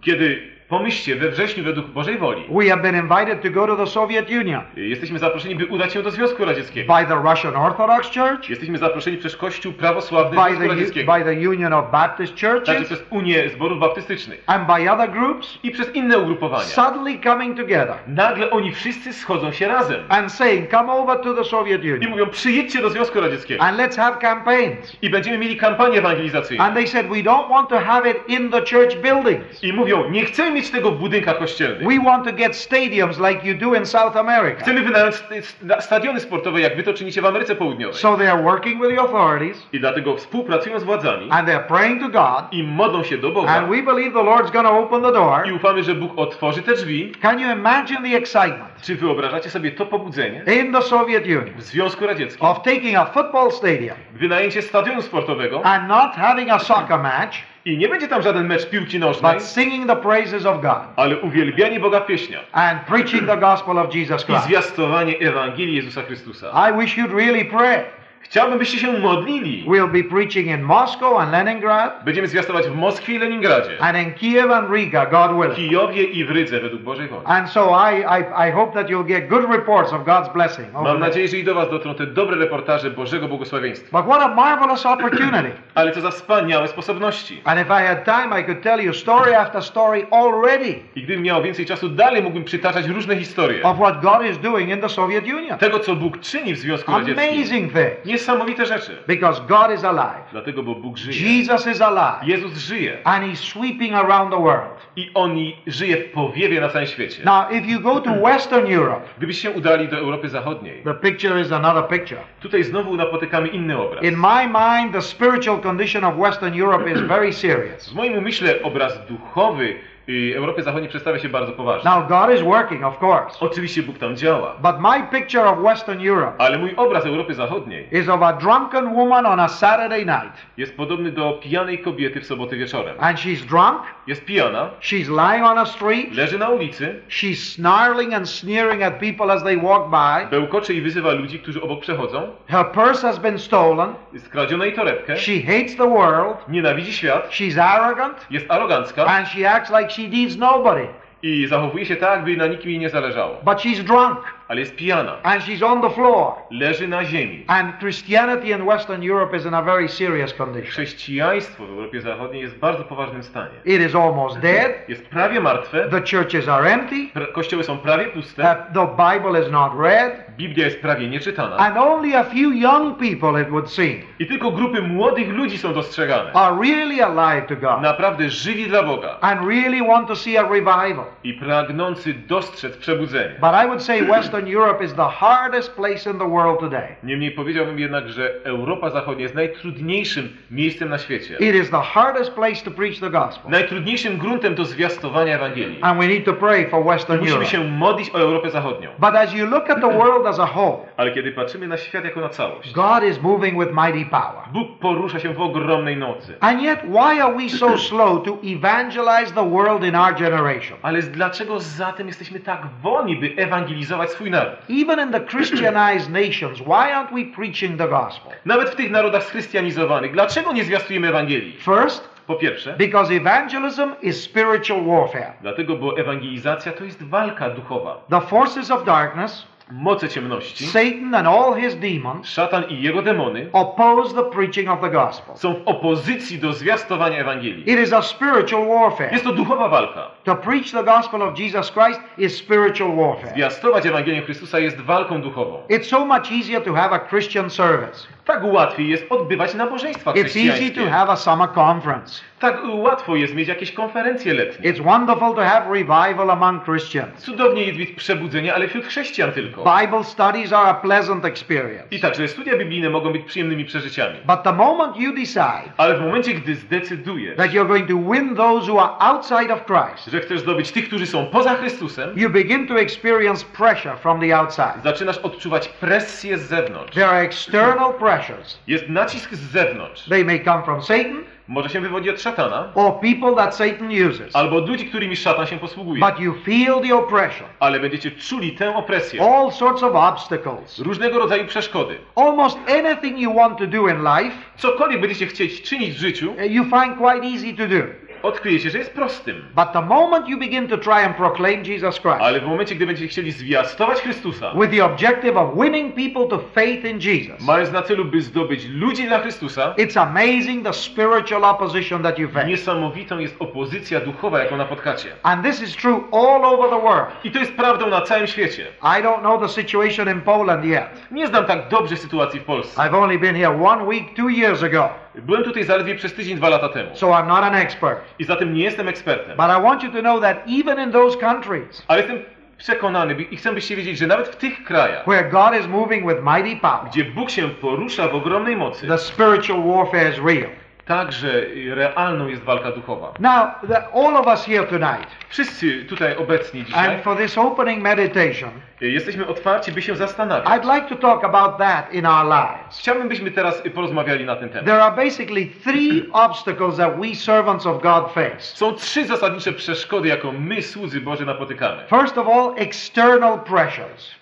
[SPEAKER 3] Kiedy pomyślcie we wrześniu według Bożej woli,
[SPEAKER 4] we have been invited to go to the Soviet Union
[SPEAKER 3] jesteśmy zaproszeni, by udać się do Związku Radzieckiego.
[SPEAKER 4] by the Russian Orthodox Church,
[SPEAKER 3] Jesteśmy zaproszeni przez Kościół prawosławny
[SPEAKER 4] by
[SPEAKER 3] Związku
[SPEAKER 4] the,
[SPEAKER 3] Radzieckiego.
[SPEAKER 4] by the Union of Baptist
[SPEAKER 3] Także
[SPEAKER 4] Churches,
[SPEAKER 3] przez Unię Zborów Baptystycznych.
[SPEAKER 4] and by other groups,
[SPEAKER 3] I przez inne ugrupowania.
[SPEAKER 4] suddenly coming together
[SPEAKER 3] Nagle oni wszyscy schodzą się razem.
[SPEAKER 4] and saying, Come over to the Soviet
[SPEAKER 3] I
[SPEAKER 4] Union
[SPEAKER 3] mówią, przyjedźcie do Związku Radzieckiego.
[SPEAKER 4] and let's have campaigns.
[SPEAKER 3] I będziemy mieli kampanię ewangelizacyjną.
[SPEAKER 4] And they said, We don't want to have it in the church buildings.
[SPEAKER 3] I mówią, nie chcemy mieć tego w budynkach kościelnych.
[SPEAKER 4] We want to get stadiums like you do in South America.
[SPEAKER 3] Chcemy wynająć st- st- stadiony sportowe, jak wy to czynicie w Ameryce Południowej.
[SPEAKER 4] So they are working with the authorities
[SPEAKER 3] I dlatego współpracują z władzami
[SPEAKER 4] and they're praying to God.
[SPEAKER 3] i modlą się do Boga.
[SPEAKER 4] And we believe the Lord's to open the door.
[SPEAKER 3] I ufamy, że Bóg otworzy te drzwi.
[SPEAKER 4] Can you imagine the excitement
[SPEAKER 3] Czy wyobrażacie sobie to pobudzenie
[SPEAKER 4] in the Soviet Union
[SPEAKER 3] w Związku Radzieckim?
[SPEAKER 4] of taking a football stadium
[SPEAKER 3] Wynajęcie stadionu sportowego
[SPEAKER 4] and not having a soccer match,
[SPEAKER 3] i nie będzie tam żaden mecz piłki nożnej,
[SPEAKER 4] but singing the praises of God
[SPEAKER 3] ale uwielbianie Boga w pieśniach
[SPEAKER 4] and preaching the gospel of Jesus
[SPEAKER 3] i
[SPEAKER 4] Christ?
[SPEAKER 3] zwiastowanie Ewangelii Jezusa Chrystusa.
[SPEAKER 4] I wish you'd really pray.
[SPEAKER 3] Chciałbym, byście się modlili.
[SPEAKER 4] We'll be preaching in Moscow and Leningrad
[SPEAKER 3] Będziemy zwiastować w Moskwie i Leningradzie,
[SPEAKER 4] and in Kiev and Riga, God willing.
[SPEAKER 3] Kijowie i w Rydze według Bożej woli.
[SPEAKER 4] And so I, I, I hope that you'll get good reports of God's blessing.
[SPEAKER 3] Mam nadzieję, że i do Was dotrą te dobre reportaże Bożego błogosławieństwa.
[SPEAKER 4] But what a marvelous opportunity. (clears throat)
[SPEAKER 3] Ale co za wspaniałe sposobności.
[SPEAKER 4] And if I had time, I could tell you story after story already
[SPEAKER 3] I gdybym miał więcej czasu, dalej mógłbym przytaczać różne historie.
[SPEAKER 4] of what God is doing in the Soviet Union.
[SPEAKER 3] Tego, co Bóg czyni w Związku Radzieckim.
[SPEAKER 4] Amazing things.
[SPEAKER 3] Niesamowite rzeczy.
[SPEAKER 4] Because God is alive.
[SPEAKER 3] Dlatego, bo Bóg żyje.
[SPEAKER 4] Jesus is alive.
[SPEAKER 3] Jezus żyje.
[SPEAKER 4] And He's sweeping around the world.
[SPEAKER 3] I On żyje w powiewie na całym świecie.
[SPEAKER 4] Now, if you go to Western Europe,
[SPEAKER 3] Gdybyście się udali do Europy Zachodniej,
[SPEAKER 4] the picture is another picture.
[SPEAKER 3] tutaj znowu napotykamy inny obraz.
[SPEAKER 4] In my mind, the spiritual condition of Western Europe is very serious.
[SPEAKER 3] W moim umyśle obraz duchowy y, Europy Zachodniej przedstawia się bardzo poważnie.
[SPEAKER 4] Now, God is working, of course.
[SPEAKER 3] Oczywiście Bóg tam działa.
[SPEAKER 4] But my picture of Western Europe
[SPEAKER 3] Ale mój obraz Europy Zachodniej
[SPEAKER 4] is of a drunken woman on a Saturday night.
[SPEAKER 3] jest podobny do pijanej kobiety w sobotę wieczorem.
[SPEAKER 4] And she's drunk,
[SPEAKER 3] Jest pijana,
[SPEAKER 4] she's lying on a street,
[SPEAKER 3] leży na ulicy,
[SPEAKER 4] she's snarling and sneering at people as they walk by.
[SPEAKER 3] bełkocze i wyzywa ludzi, którzy obok przechodzą.
[SPEAKER 4] Her purse has been stolen,
[SPEAKER 3] Skradziono jej torebkę,
[SPEAKER 4] she hates the world,
[SPEAKER 3] nienawidzi świat,
[SPEAKER 4] she's arrogant,
[SPEAKER 3] jest arogancka
[SPEAKER 4] and she acts like she needs nobody.
[SPEAKER 3] i zachowuje się tak, by na nikim jej nie zależało.
[SPEAKER 4] But she's drunk.
[SPEAKER 3] Ale jest pijana.
[SPEAKER 4] and she's on the floor.
[SPEAKER 3] Leży na ziemi.
[SPEAKER 4] And Christianity in Western Europe is in a very serious condition.
[SPEAKER 3] Chrześcijaństwo w Europie Zachodniej jest w bardzo poważnym stanie.
[SPEAKER 4] It is almost dead.
[SPEAKER 3] Jest prawie martwe,
[SPEAKER 4] The churches are empty.
[SPEAKER 3] pra- kościoły są prawie puste,
[SPEAKER 4] Uh, the Bible is not read.
[SPEAKER 3] Biblia jest prawie nieczytana
[SPEAKER 4] And only a few young people, it would seem,
[SPEAKER 3] i tylko grupy młodych ludzi są dostrzegane.
[SPEAKER 4] are really alive to God
[SPEAKER 3] Naprawdę żywi dla Boga
[SPEAKER 4] and really want to see a revival.
[SPEAKER 3] i pragnący dostrzec przebudzenie.
[SPEAKER 4] But I would say (clears throat) Western Europe is the hardest place in the world today.
[SPEAKER 3] Niemniej powiedziałbym jednak, że Europa Zachodnia jest najtrudniejszym miejscem na świecie.
[SPEAKER 4] It is the hardest place to preach the gospel.
[SPEAKER 3] Najtrudniejszym gruntem do zwiastowania Ewangelii.
[SPEAKER 4] And we need to pray for Western
[SPEAKER 3] Musimy
[SPEAKER 4] Europe.
[SPEAKER 3] się modlić o Europę Zachodnią.
[SPEAKER 4] But as you look at the world as a whole, (clears throat)
[SPEAKER 3] Ale kiedy patrzymy na świat jako na całość,
[SPEAKER 4] God is moving with mighty power.
[SPEAKER 3] Bóg porusza się w ogromnej nocy.
[SPEAKER 4] And yet, why are we so (clears throat) slow to evangelize the world in our generation?
[SPEAKER 3] Ale dlaczego zatem jesteśmy tak wolni, by ewangelizować swój naród?
[SPEAKER 4] Even in the Christianized nations, why aren't we preaching the gospel?
[SPEAKER 3] Nawet w tych narodach schrystianizowanych, dlaczego nie zwiastujemy Ewangelii?
[SPEAKER 4] First,
[SPEAKER 3] Po pierwsze,
[SPEAKER 4] because evangelism is spiritual warfare.
[SPEAKER 3] dlatego, bo ewangelizacja to jest walka duchowa.
[SPEAKER 4] The forces of darkness,
[SPEAKER 3] Moce ciemności,
[SPEAKER 4] Satan and all his demons,
[SPEAKER 3] szatan i jego demony
[SPEAKER 4] oppose the preaching of the gospel.
[SPEAKER 3] są w opozycji do zwiastowania Ewangelii.
[SPEAKER 4] It is a spiritual warfare.
[SPEAKER 3] Jest to duchowa walka.
[SPEAKER 4] To preach the gospel of Jesus Christ is spiritual warfare.
[SPEAKER 3] Zwiastować Ewangelię Chrystusa jest walką duchową.
[SPEAKER 4] It's so much easier to have a Christian service.
[SPEAKER 3] Tak łatwiej jest odbywać nabożeństwa
[SPEAKER 4] It's easy to
[SPEAKER 3] chrześcijańskie.
[SPEAKER 4] have a summer conference.
[SPEAKER 3] Tak łatwo jest mieć jakieś konferencje letnie.
[SPEAKER 4] It's wonderful to have revival among Christians.
[SPEAKER 3] Cudownie jest mieć przebudzenie, ale wśród chrześcijan tylko.
[SPEAKER 4] Bible studies are a pleasant experience.
[SPEAKER 3] I także studia biblijne mogą być przyjemnymi przeżyciami.
[SPEAKER 4] But the moment you decide
[SPEAKER 3] Ale w momencie, gdy zdecydujesz,
[SPEAKER 4] that you're going to win those who are outside of Christ,
[SPEAKER 3] że chcesz zdobyć tych, którzy są poza Chrystusem,
[SPEAKER 4] you begin to experience pressure from the outside.
[SPEAKER 3] zaczynasz odczuwać presję z zewnątrz.
[SPEAKER 4] There are external pressures.
[SPEAKER 3] Jest nacisk z zewnątrz.
[SPEAKER 4] They may come from Satan
[SPEAKER 3] Może się wywodzi od szatana,
[SPEAKER 4] or people that Satan uses.
[SPEAKER 3] albo od ludzi, którymi szatan się posługuje.
[SPEAKER 4] But you feel the oppression.
[SPEAKER 3] Ale będziecie czuli tę opresję.
[SPEAKER 4] All sorts of obstacles.
[SPEAKER 3] Różnego rodzaju przeszkody.
[SPEAKER 4] Almost anything you want to do in life,
[SPEAKER 3] Cokolwiek będziecie chcieć czynić w życiu,
[SPEAKER 4] uh, you find quite easy to do.
[SPEAKER 3] Odkryjecie, że jest prostym.
[SPEAKER 4] But the moment you begin to try and proclaim Jesus Christ
[SPEAKER 3] Ale w momencie, gdy będziecie chcieli zwiastować Chrystusa,
[SPEAKER 4] with the objective of winning people to faith in Jesus,
[SPEAKER 3] mając na celu, by zdobyć ludzi dla Chrystusa,
[SPEAKER 4] it's amazing the spiritual opposition that you face.
[SPEAKER 3] niesamowitą jest opozycja duchowa, jaką napotkacie.
[SPEAKER 4] And this is true all over the world.
[SPEAKER 3] I to jest prawdą na całym świecie.
[SPEAKER 4] I don't know the situation in Poland yet.
[SPEAKER 3] Nie znam tak dobrze sytuacji w Polsce.
[SPEAKER 4] I've only been here one week, two years ago,
[SPEAKER 3] Byłem tutaj zaledwie przez tydzień, dwa lata temu.
[SPEAKER 4] so I'm not an expert.
[SPEAKER 3] I zatem nie jestem ekspertem.
[SPEAKER 4] But I want you to know that even in those countries
[SPEAKER 3] Ale jestem przekonany i chcę, byście wiedzieli, że nawet w tych krajach,
[SPEAKER 4] where God is moving with mighty power,
[SPEAKER 3] gdzie Bóg się porusza w ogromnej mocy,
[SPEAKER 4] the spiritual warfare is real.
[SPEAKER 3] Także realną jest walka duchowa.
[SPEAKER 4] Now, the, all of us here tonight,
[SPEAKER 3] Wszyscy tutaj obecni dzisiaj
[SPEAKER 4] and for this opening meditation,
[SPEAKER 3] jesteśmy otwarci, by się zastanawiać.
[SPEAKER 4] I'd like to talk about that in our lives.
[SPEAKER 3] Chciałbym, byśmy teraz porozmawiali na ten temat.
[SPEAKER 4] There are basically three (clears throat) obstacles that we servants of God face.
[SPEAKER 3] Są trzy zasadnicze przeszkody, jaką my, słudzy Boży, napotykamy.
[SPEAKER 4] First of all, external pressures.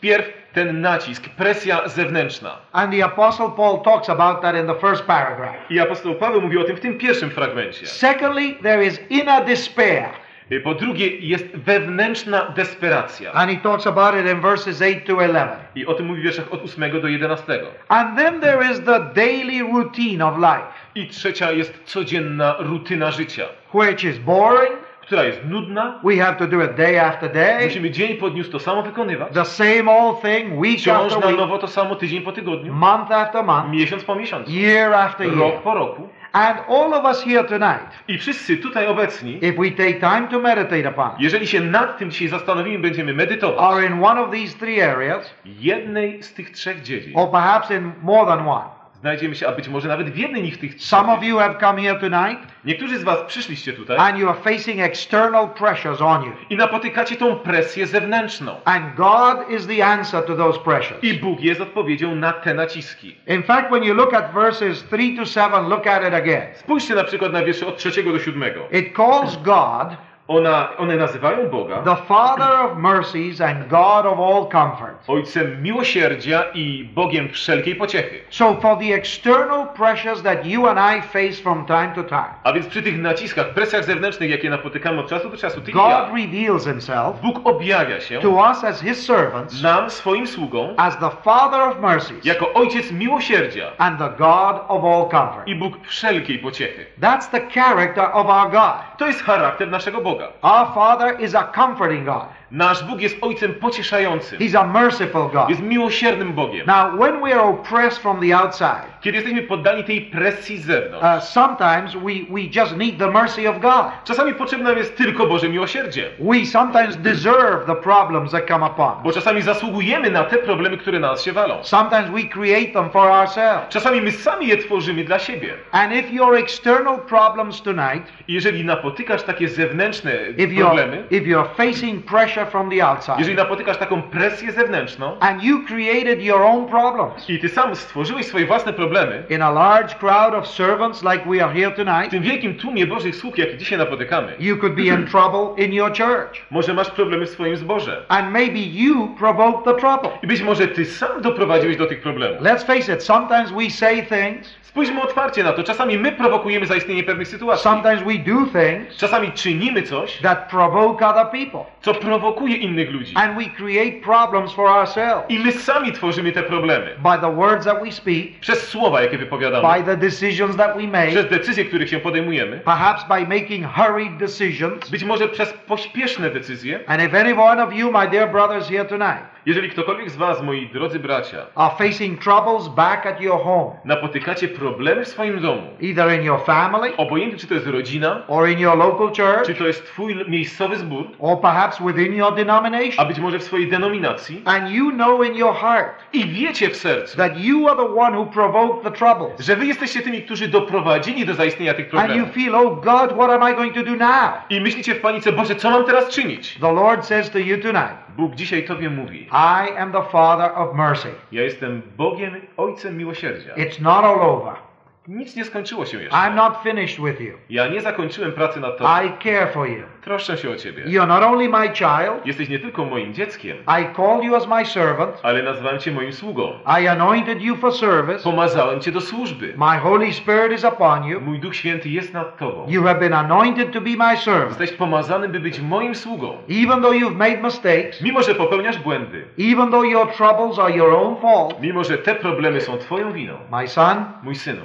[SPEAKER 3] Ten nacisk, presja zewnętrzna.
[SPEAKER 4] And the Apostle Paul talks about that in the first paragraph.
[SPEAKER 3] I apostoł Paweł mówi o tym w tym pierwszym fragmencie.
[SPEAKER 4] Secondly, there is inner despair.
[SPEAKER 3] Y, Po drugie, jest wewnętrzna desperacja.
[SPEAKER 4] And he talks about it in verses 8 to 11.
[SPEAKER 3] I o tym mówi w wierszach od 8 do 11.
[SPEAKER 4] And then there is the daily routine of life,
[SPEAKER 3] I trzecia jest codzienna rutyna życia,
[SPEAKER 4] which is boring.
[SPEAKER 3] Która jest nudna.
[SPEAKER 4] We have to do it day after day.
[SPEAKER 3] Musimy dzień po dniu to samo wykonywać.
[SPEAKER 4] The same old thing, week
[SPEAKER 3] Wciąż
[SPEAKER 4] after
[SPEAKER 3] na
[SPEAKER 4] week,
[SPEAKER 3] nowo to samo tydzień po tygodniu,
[SPEAKER 4] month after month,
[SPEAKER 3] miesiąc po miesiącu,
[SPEAKER 4] year after year.
[SPEAKER 3] rok po roku.
[SPEAKER 4] And all of us here tonight,
[SPEAKER 3] I wszyscy tutaj obecni,
[SPEAKER 4] if we take time to meditate upon
[SPEAKER 3] jeżeli się nad tym dzisiaj zastanowimy, będziemy medytować,
[SPEAKER 4] are in one of these three areas,
[SPEAKER 3] jednej z tych trzech dziedzin
[SPEAKER 4] or perhaps in more than one.
[SPEAKER 3] Znajdziemy się, a być może nawet w jednej nich tych trzech.
[SPEAKER 4] Some of you have come here tonight
[SPEAKER 3] Niektórzy z was przyszliście tutaj
[SPEAKER 4] and you are facing external pressures on you.
[SPEAKER 3] i napotykacie tą presję zewnętrzną.
[SPEAKER 4] And God is the answer to those pressures.
[SPEAKER 3] I Bóg jest odpowiedzią na te naciski.
[SPEAKER 4] In fact, when you look at verses 3 to 7, look at it again.
[SPEAKER 3] Spójrzcie na przykład na wiersze od trzeciego do siódmego.
[SPEAKER 4] It calls God
[SPEAKER 3] Ona, one nazywają Boga
[SPEAKER 4] the Father of mercies and God of all comfort.
[SPEAKER 3] Ojcem miłosierdzia i Bogiem wszelkiej pociechy.
[SPEAKER 4] So for the external pressures that you and I face from time to time,
[SPEAKER 3] A więc przy tych naciskach, presjach zewnętrznych, jakie napotykamy od czasu do czasu, ty
[SPEAKER 4] God
[SPEAKER 3] ja,
[SPEAKER 4] reveals himself
[SPEAKER 3] Bóg objawia się
[SPEAKER 4] to us as his servants
[SPEAKER 3] nam, swoim sługom,
[SPEAKER 4] as the Father of mercies
[SPEAKER 3] jako Ojciec miłosierdzia
[SPEAKER 4] and the God of all comfort.
[SPEAKER 3] i Bóg wszelkiej pociechy.
[SPEAKER 4] That's the character of our God.
[SPEAKER 3] To jest charakter naszego Boga.
[SPEAKER 4] Our Father is a comforting God.
[SPEAKER 3] Nasz Bóg jest Ojcem pocieszającym.
[SPEAKER 4] He's a merciful God.
[SPEAKER 3] Jest miłosiernym Bogiem.
[SPEAKER 4] Now, when we are oppressed from the outside,
[SPEAKER 3] Kiedy jesteśmy poddani tej presji z zewnątrz,
[SPEAKER 4] uh, sometimes we, we just need the mercy of God.
[SPEAKER 3] czasami potrzebne nam jest tylko Boże miłosierdzie.
[SPEAKER 4] We sometimes deserve the problems that come upon.
[SPEAKER 3] Bo czasami zasługujemy na te problemy, które na nas się walą.
[SPEAKER 4] Sometimes we create them for ourselves.
[SPEAKER 3] Czasami my sami je tworzymy dla siebie.
[SPEAKER 4] And if your external problems tonight,
[SPEAKER 3] jeżeli napotykasz takie zewnętrzne
[SPEAKER 4] if you're,
[SPEAKER 3] problemy,
[SPEAKER 4] if you're facing pressure from the outside,
[SPEAKER 3] jeżeli napotykasz taką presję zewnętrzną
[SPEAKER 4] and you created your own problems
[SPEAKER 3] i ty sam stworzyłeś swoje własne problemy,
[SPEAKER 4] in a large crowd of servants like we are here
[SPEAKER 3] w
[SPEAKER 4] tonight,
[SPEAKER 3] tym wielkim tłumie Bożych sług, jaki dzisiaj napotykamy,
[SPEAKER 4] you could be in trouble in your church.
[SPEAKER 3] może masz problemy w swoim zborze.
[SPEAKER 4] And maybe you provoked the trouble.
[SPEAKER 3] I być może ty sam doprowadziłeś do tych problemów.
[SPEAKER 4] Let's face it, sometimes we say things,
[SPEAKER 3] Spójrzmy otwarcie na to. Czasami my prowokujemy zaistnienie pewnych sytuacji.
[SPEAKER 4] sometimes we do things
[SPEAKER 3] Czasami czynimy coś,
[SPEAKER 4] that provoke other people.
[SPEAKER 3] co prowokuje innych ludzi.
[SPEAKER 4] And we create problems for ourselves
[SPEAKER 3] I my sami tworzymy te problemy.
[SPEAKER 4] by the words that we speak,
[SPEAKER 3] Przez słowa, jakie wypowiadamy.
[SPEAKER 4] by the decisions that we make,
[SPEAKER 3] Przez decyzje, których się podejmujemy.
[SPEAKER 4] perhaps by making hurried decisions.
[SPEAKER 3] Być może przez pośpieszne decyzje.
[SPEAKER 4] And if any one of you, my dear brothers here tonight,
[SPEAKER 3] Jeżeli ktokolwiek z was, moi drodzy bracia,
[SPEAKER 4] are facing troubles back at your home,
[SPEAKER 3] napotykacie problemy w swoim domu,
[SPEAKER 4] either in your family
[SPEAKER 3] obojętnie czy to jest rodzina,
[SPEAKER 4] or in your local
[SPEAKER 3] czy
[SPEAKER 4] church,
[SPEAKER 3] to jest twój miejscowy zbór,
[SPEAKER 4] or perhaps within your
[SPEAKER 3] a
[SPEAKER 4] denomination,
[SPEAKER 3] być może w swojej denominacji,
[SPEAKER 4] and you know in your heart
[SPEAKER 3] i wiecie w sercu,
[SPEAKER 4] that you are the one who provoked the troubles,
[SPEAKER 3] że wy jesteście tymi, którzy doprowadzili do zaistnienia tych
[SPEAKER 4] and you
[SPEAKER 3] problemów.
[SPEAKER 4] feel, oh God, what am I going to do now?
[SPEAKER 3] I myślicie w panice, Boże, co mam teraz czynić?
[SPEAKER 4] The Lord says to you tonight,
[SPEAKER 3] Bóg dzisiaj Tobie mówi,
[SPEAKER 4] I am the Father of mercy.
[SPEAKER 3] ja jestem Bogiem, Ojcem miłosierdzia.
[SPEAKER 4] It's not all over.
[SPEAKER 3] Nic nie skończyło się jeszcze.
[SPEAKER 4] I'm not finished with you.
[SPEAKER 3] Ja nie zakończyłem pracy nad Tobą.
[SPEAKER 4] I care for you.
[SPEAKER 3] Troszczę się o Ciebie.
[SPEAKER 4] You're not only my child,
[SPEAKER 3] Jesteś nie tylko moim dzieckiem,
[SPEAKER 4] I call you as my servant.
[SPEAKER 3] ale nazwałem Cię moim sługą.
[SPEAKER 4] I anointed you for service.
[SPEAKER 3] Pomazałem Cię do służby.
[SPEAKER 4] My Holy Spirit is upon you.
[SPEAKER 3] Mój Duch Święty jest nad Tobą.
[SPEAKER 4] You have been anointed to be my servant.
[SPEAKER 3] Jesteś pomazany, by być moim sługą.
[SPEAKER 4] Even though you've made mistakes,
[SPEAKER 3] Mimo, że popełniasz błędy,
[SPEAKER 4] even though your troubles are your own fault,
[SPEAKER 3] mimo, że te problemy są Twoją winą,
[SPEAKER 4] my son,
[SPEAKER 3] mój synu,